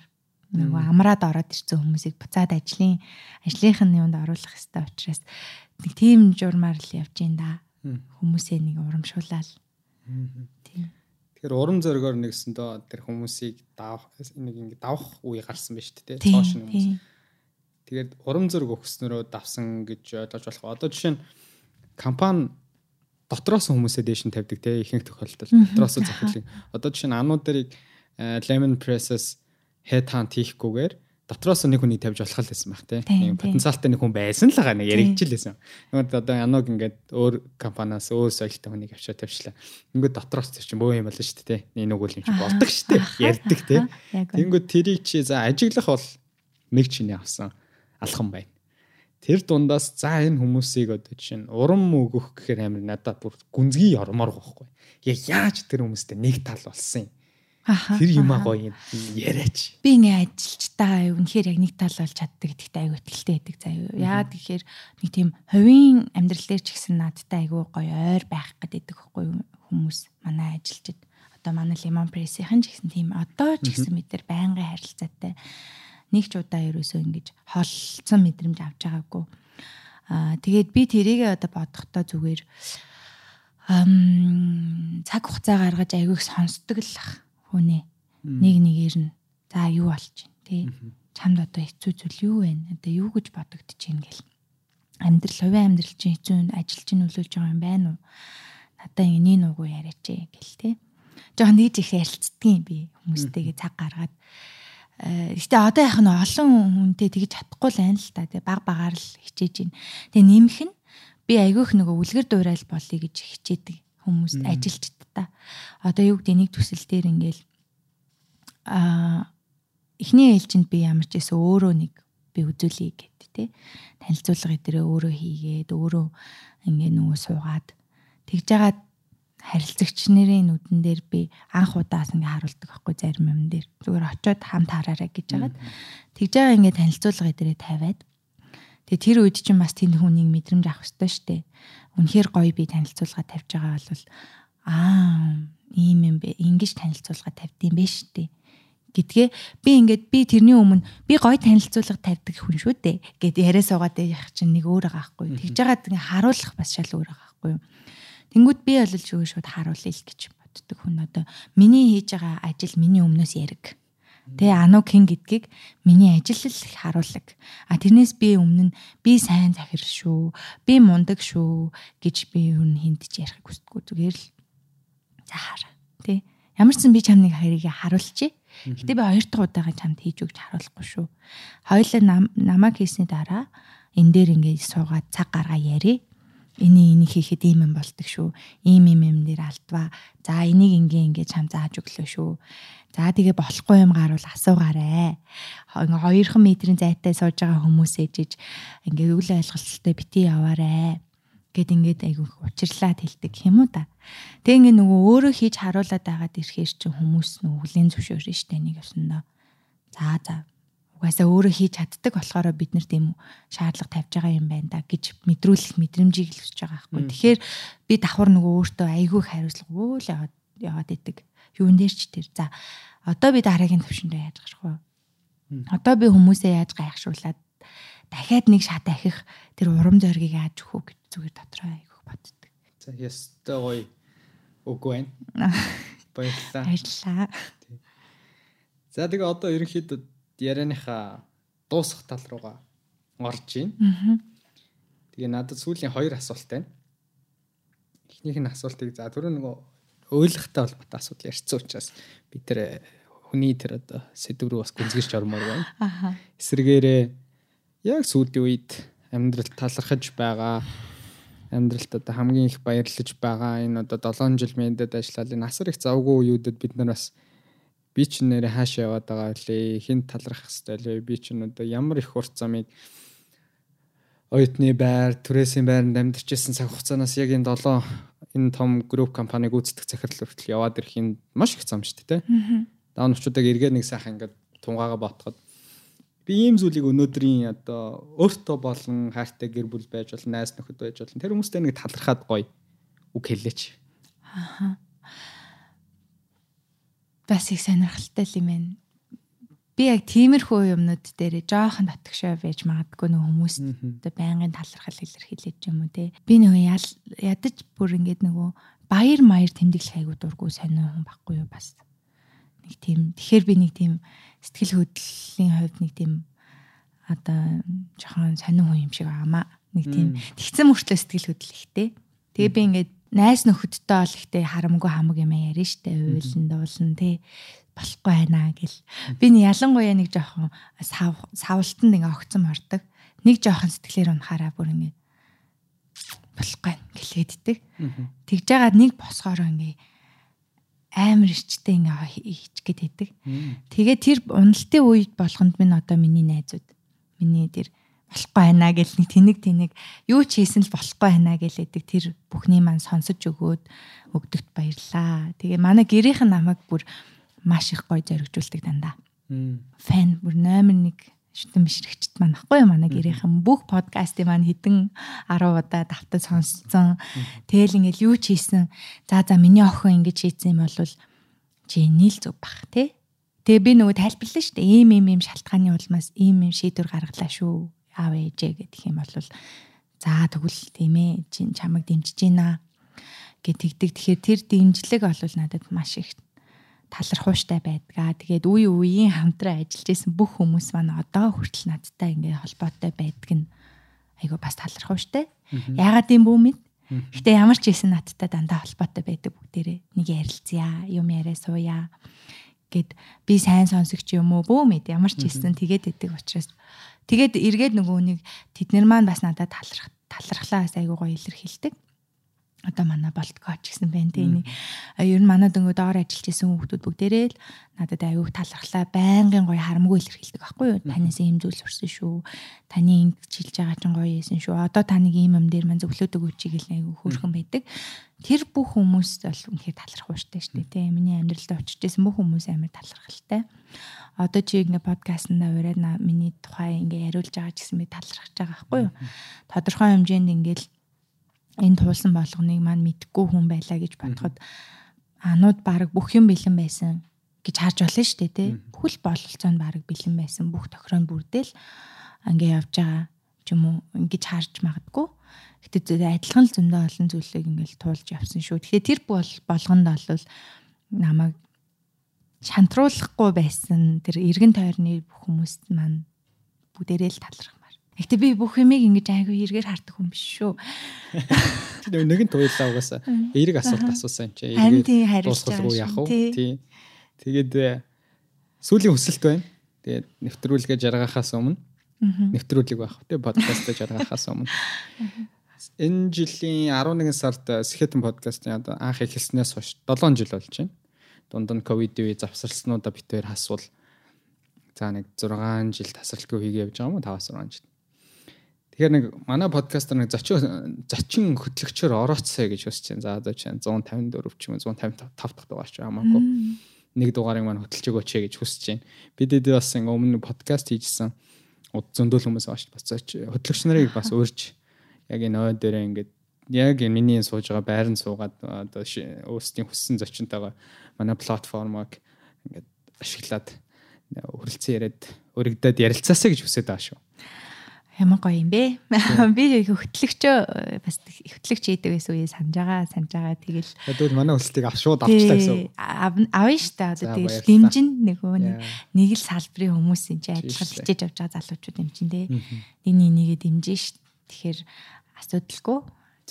Нөгөө амраад ороод ирсэн хүмүүсийг буцаад ажлын ажлынх нь юунд оруулах хэвээр учраас нэг тийм журмаар л явж ин да. Хүмүүсээ нэг урамшуулаад. Тийм. Тэгэхээр урам зоригоор нэгсэндөө тэр хүмүүсийг давах нэг ингэ давах үе гарсан байна шүү дээ. Цоош хүмүүс. Тэгээд урам зориг өгснөрөө давсан гэж ойлгож болох. Одоо жишээ нь компани дотроос хүмүүсээ дээш нь тавьдаг те ихэнх тохиолдолд дотроос захирлыг. Одоо жишээ нь анууд дэрийг э, Lemon Press-аас head hunt хийхгүйгээр дотроос нэг хүнийг тавьж болох л байсан байх тийм потенциалтай нэг хүн байсан л байгаа нэг яригдчихлээсэн. Нөгөө одоо яног ингээд өөр компаниас өөр соёлтой хүнийг авчаа тавьчлаа. Ингээд дотроос чинь бөө юм болно шүү дээ тийм. Нэг үгүй юм чи болдог шүү дээ. Ярддаг тийм. Тэнгүүд тэрийг чи за ажиглах бол нэг чиний авсан алхам байна. Тэр дундаас за энэ хүмүүсийг одоо жишээ нь урам өгөх гэхээр амар надад бүр гүнзгий ормоор гохгүй. Яг яаж тэр хүмүүстэй нэг тал болсон юм Тэр юм аа гоё яриач. Би ингээ ажиллаж та үнэхээр яг нэг тал болж чаддаг. Гэдэгт айгүй ихтэй байдаг заяа. Яагаад тэгэхээр нэг тийм хувийн амьдрал дээр ч гэсэн надтай айгүй гоё ойр байх гэдэг байхгүй хүмүүс манай ажилчид. Одоо манай Lemon Press-ийн ч гэсэн тийм одоо ч гэсэн бид нар байнгын харилцаатай нэг ч удаа ерөөсөө ингэж холцсон мэдрэмж авч байгаагүй. Аа тэгээд би тэрийгээ одоо бодохдоо зүгээр ам цаг хугацаа гаргаж айгүйх сонсдог л ах хүнээ нэг нэгээр нь за юу болж байна тий чамд одоо хэцүү зүйл юу вэ? Одоо юу гэж бодогдож байна гэл амьдрал хувийн амьдрал чинь хэцүү ажил чинь нөлөөлж байгаа юм байна уу? Надаа энийг нугуу яриач гэл тий жоохон нэг их ярилцдгийн би хүмүүстэйгээ цаг гаргаад Гэтэ одоо яг нь олон хүнтэй тэгж чадахгүй л байна л та. Тэгээ баг багаар л хичээж байна. Тэгээ нэмэх нь би айгүйх нөгөө үлгэр дуурайл болъё гэж хичээдэг хүмүүст ажилчд та. Одоо юу гэдэг нэг төсөл дээр ингээл а эхний ээлжинд би ямар ч байсан өөрөө нэг би үзүүлье гэдэг тий. Танилцуулга эдэрээ өөрөө хийгээд өөрөө ингээ нөгөө суугаад тэгж жагаад харилцагч нарын нүдэн дээр би анх удаас ингээ харуулдаг байхгүй зарим юм дээр зүгээр очиод хамт хараарай гэж жагаад тэгж байгаа ингээ танилцуулга эдэрээ тавиад тэгээ тэр үед чинь бас тэнд хүнийг мэдрэмж авах хэрэгтэй шүү дээ. Үнэхээр гоё би танилцуулга тавьж байгаа бол аа ийм юм бэ? Ингэж танилцуулга тавьдсан бэ штэ гэдгээ би ингээд би тэрний өмнө би гой танилцуулга тавьдаг хүн шүү дээ. Гэд яриа суугаад явах чинь нэг өөр байгаа хгүй тэгж жагаад ингээ харуулах бас шал өөр байгаа хгүй тэнгүүд би бол зүгээр шууд харуулъя л гэж боддог хүн одоо. Миний хийж байгаа ажил миний өмнөөс яриг Тэгээ анукин гэдгийг миний ажил л харуулдаг. А тэрнээс би өмнө нь би сайн захир шүү, би мундаг шүү гэж би юу хинтж ярих хүсдэггүй. Зүгээр л За хар. Тэ. Ямар ч сан би чамныг хоёрыг харуулчих. Гэтэ би хоёр дахь удаага чамд хийж өгч харуулахгүй шүү. Хоёулаа намайг хийсний дараа энэ дээр ингээд суугаад цаг гаргаа ярий. Энийг энийг хийхэд ийм юм болдог шүү. Ийм ийм юм дээр алдваа. За энийг ингээ ингээ чам зааж өглөө шүү. За тэгээ болохгүй юм гарвал асуугаарэ. Хоёрхан метрийн зайтай сууж байгаа хүмүүс ээжиж ингээ үйл ойлголттой бити яваарэ гэд ингээд айгүй учирлаад хэлдэг юм уу да. Тэг ингээд нөгөө өөрөө хийж харуулад байгаад ирэхээр чи хүмүүс нөгөө хүлэн зөвшөөрнө штэ нэг ёсондоо. За за. Угаасаа өөрөө хийж чаддаг болохоор бид нар тийм шаардлага тавьж байгаа юм байна да гэж мэдрүүлэх мэдрэмжийг л хүсэж байгаа байхгүй. Тэгэхээр би давхар нөгөө өөртөө айгүй хариуцлага өөл яваад яваад идэг. Юун дээр ч тэр. За одоо би дараагийн төвшөндөө яаж гарах вэ? Одоо би хүмүүсээ яаж гайхшруулад дахиад нэг шат ахих тэр урам зоригийг яаж өгөх гэж зүгээр дотроо айгүйх боддог. За ястай гоё үг байна. Баярлалаа. Баярлалаа. За тэгээ одоо ерөнхийдөө ярианыхаа дуусах тал руугаа орж байна. Тэгээ надад сүүлийн хоёр асуулт байна. Эхнийх нь асуултыг за түрүү нөгөө ойлгохтой холбоотой асуудал ярьсан учраас би тэр хүний тэр одоо сэдв рүү бас гүнзгийч ормоор байна. Аха. Эсвэргээрээ яг сүүлийн үед амьдрал талархаж байгаа амьдралд одоо хамгийн их баярлаж байгаа энэ одоо 7 жил мэдэд ажиллаад энэ асар их завгүй үеүүдэд бид нар бас би ч нэрээ хаашаа яваад байгаа лээ хин талрах хэвээр лээ би ч одоо ямар их урт замыг оюутны байр түрээсийн байранд амьдарчсэн цаг хугацаанаас яг энэ 7 энэ том групп компаниг үүсгэх захирал хүртэл яваад ирэх энэ маш их зам шүү дээ. Даун очуудыг эргээд нэг сайхан ингээд тунгаага ботход би ийм зүйлийг өнөөдрийн одоо өөртөө болон хайртай гэр бүл байж болно, найз нөхөд байж болно. Тэр хүмүүстэй нэг талархаад гоё үг хэлээч. Аха. Бас их сонирхолтой юм байна. Би яг тиймэрхүү юмнууд дээр жоохон татгшаа байж магадгүй нэг хүмүүст байнгын талархал илэрхийлж юм уу те. Би нөгөө ядаж бүр ингээд нөгөө баяр маяр тэмдэглэх айгуу дурггүй сонио хүн баггүй юу бас. Нэг тийм тэгэхээр би нэг тийм сэтгэл хөдлөлийн хувьд нэг тийм одоо жоохон сонио хүн юм шиг аамаа. Нэг тийм тэгсэн мөртлөө сэтгэл хөдлөхтэй. Тэгээ би ингээд найс нөхөдтэй бол ихтэй харамгүй хамаг юм яриа штэ уйлан дуулан тий болохгүй байна гэл. Би нэг ялангуяа нэг жоохон сав савлтанд ингээ огцон мордог. Нэг жоохон сэтгэлээр унахаараа бүр ингээ болохгүй гэлээддэг. Тэгж жагаад нэг босгороо ингээ амар ичтэй ингээ хийчгээд байдаг. Тэгээ тэр уналтын үед болгонд минь одоо миний найзууд миний тэр болохгүй байна гэл нэг тэнэг тэнэг юу ч хийсэн л болохгүй байна гэлээдэг тэр бүхний маань сонсож өгөөд өгдөгт баярлаа. Тэгээ манай гэрийнх нь намайг бүр маш их гоё зоригжуулдаг дандаа. Фэн бүр номер 1 шүтэн бишрэгчд маань ахгүй юу манай гэрийнхэн бүх подкастыг маань хідэн 10 удаа давтаж сонсцсон. Тэгэл ингээл юу ч хийсэн. За за миний охин ингэж хийсэн юм бол чи нийл зүг бах тий. Тэгээ би нөгөө тайлбарлаа шүү дээ. Ийм ийм ийм шалтгааны улмаас ийм ийм шийдвэр гаргалаа шүү аав ээжээ гэдэг юм бол за тэгвэл тийм ээ чин чамайг дэмжиж гинэ гэт тэгдэг. Тэгэхээр тэр дэмжлэг бол надад маш их талархууштай байдгаа. Тэгээд үе үеийн хамтран ажиллаж исэн бүх хүмүүс маань одоо хүртэл надтай ингээ холбоотой байдаг нь айгу бас талархууштай. Яагаад юм бүү мэд? Гэтэ ямар ч хийсэн надтай дандаа холбоотой байдаг бүгдээрээ. Нэг ярилцъя, юм яриа сууя гэд би сайн сонсогч юм уу бүү мэд ямар ч хийсэн тэгээд өгдөг учраас Тэгээд эргээд нөгөө нэг тэднэр маань бас надад таларх талархлаа бас айгуу гоё илэрхийлдэг одоо манай болткоч гэсэн байна тийм ер нь манай дөнгөө доор ажиллаж исэн хүмүүс бүгдээрээ л надад аюух талархлаа байнгын гоё харамгүй илэрхийлдэг байхгүй юу? Танаас ийм зүйл сурсан шүү. Таны ингэж хэлж байгаа чинь гоё ийсэн шүү. Одоо таныг ийм юм дээр маань зөвлөдөг үчиг л аюу хөөрхөн байдаг. Тэр бүх хүмүүс бол үнэхээр талархууштай шүү дээ тийм миний амьдралд очиж исэн бүх хүмүүс амар талархалтай. Одоо чи ингээ подкастнда ураад миний тухай ингээ яриулж байгаа ч гэсэн би талархаж байгаа байхгүй юу? Тодорхой хэмжээнд ингээл энэ туулсан болгоныг маань мэдгүй хүн байлаа гэж бодоход анууд баг бүх юм бэлэн байсан гэж харж болно шүү дээ тий. Бүхэл бололцоо нь баг бэлэн байсан бүх тохироонд бүрдэл ингээ явж байгаа ч юм уу ингэж харж магадгүй. Гэтэ адилхан л зөндөө олон зүйлийг ингээл туулж явсан шүү. Тэгэхээр тэр бол болгонд бол намайг шантруулахгүй байсан тэр эргэн тойрны бүх хүмүүст маань бүгдээрээ л талархах Гэтэ би бүх юмыг ингэж айгүй эргээр хардаг хүн биш шүү. Нэг нь туйлаа угаасаа. Эерэг асуулт асуусан чи. Эерэг дуусгалгүй яах вэ? Тий. Тэгээд э, сүүлийн хүсэлт байна. Тэгээд нэвтрүүлгээ жаргахаас өмнө нэвтрүүлэг байх тий подкастаа жаргахаас өмнө. Энэ жилийн 11 сард Сэхэтэн подкастын одоо анх эхэлснээс хойш 7 жил болж байна. Дунд нь ковид үе завсарлснуудаа битээр хасвал за нэг 6 жил тасралтгүй хийгээ явж байгаа юм уу 5 6 жил. Тэгэхээр нэг манай подкастер нэг зочин зочин хөтлөгчөөр орооцсоо гэж хүсэж байна. За одоо чинь 154 ч юм уу 155 дахь дугаар ч хамаагүй. Нэг дугаарыг маань хөтлж өгөөч гэж хүсэж байна. Бидэд бас ингээ өмнө подкаст хийжсэн зөндөл хүмүүс ааш бас хөтлөгч нарыг бас урьж яг энэ ой дээрээ ингээд яг миний сууж байгаа байранд суугаад одоо өөрсдийн хүссэн зочинтойгоо манай платформыг ингээд ашиглаад хүрэлцэн яриад өргөдөд ярилцаасаа гэж хүсэж байгаа шүү. Ямар гоё юм бэ? Би хөтлөгчөө бас хөтлөгч хийдэг байсан үе санаж байгаа, санаж байгаа. Тэгэл тэгвэл манай хөсөлтийг ав шууд авчлаа гэсэн. Авна дээ. Одоо тэгэл дэмжин нөгөө нэг л салбарын хүмүүс энэ чинь адилхан хичээж авч байгаа залуучууд юм чинь те. Эний нэгээ дэмжин ш. Тэгэхээр асуудалгүй.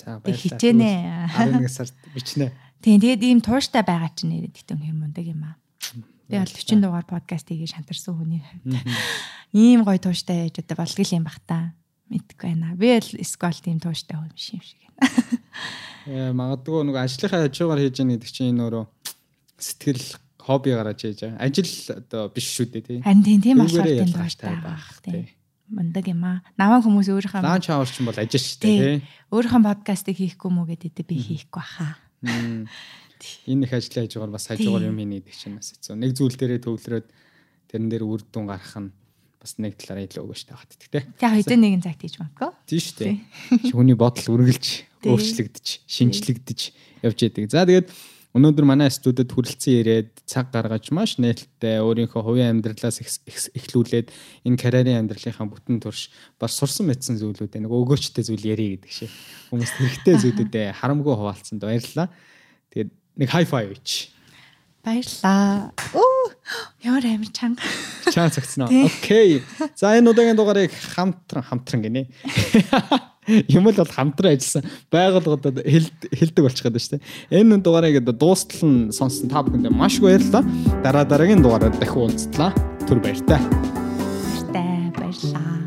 За баярлалаа. Хичээнэ. 11 сард бичнэ. Тийм тэгээд ийм тууштай байгаа чинь нэрээ тэгтэн хэр мундаг юм аа. Би бол 40 дугаар подкаст хийгээ шантарсан хүний хувьд ийм гоё тууштай яж одоо болдгол юм бах та. Мэдгүй байна. Би л скол тийм тууштай хүн биш юм шиг байна. Э магадгүй нэг ажлынхаа хажуугаар хийж яах гэдэг чинь энэ өөрөө сэтгэл хобби гараж хийж байгаа. Ажил одоо биш шүү дээ тий. Харин тийм тийм болохоор тийм тууштай байх тий. Мундаг юм аа. Наваа хүмүүс өөрийнхөө Лаанч аварч бол ажил шүү дээ тий. Өөрийнхөө подкастыг хийхгүй мүү гэдэг би хийхгүй баха энэ их ажлын хажуугаар бас хажуугаар юм хийнэ гэдэг чинь бас хэцүү. Нэг зүйл дээрээ төвлөрөөд тэрэн дээр үр дүн гарах нь бас нэг талаараа илүү өгөөжтэй багт тийм. За хэдэн нэгэн цагт хийж магадгүй. Тийм шүү дээ. Хүний бодол үргэлж өөрчлөгдөж, шинжлэгдэж явж идэг. За тэгээд өнөөдөр манай студид хүрэлцэн ирээд цаг гаргаж маш нээлттэй өөрийнхөө хувийн амьдралаас эхлүүлээд энэ карьерийн амьдралынхаа бүтэн турш бас сурсан мэдсэн зүйлүүд нэг өгөөчтэй зүйл ярих гэдэг шиг. Хүмүүст хэрэгтэй зүйлүүдэд харамгүй хуваалцсанд баярлалаа. Тэгээд нэг хай фай үйч. Баярлаа. Оо ямар амир чанга. Чанга цагцсан. Окей. За энэ удаагийн дугаарыг хамтран хамтран гинэ. Юм л бол хамтран ажилласан байгууллагуудад хэлдэг болчиход байна шүү дээ. Энэ дугаарыг дуустал нь сонссон та бүхэнд маш их баярлалаа. Дараа дараагийн дугаараар дахин уулзлаа. Түр баяртай. Баяртай баярлалаа.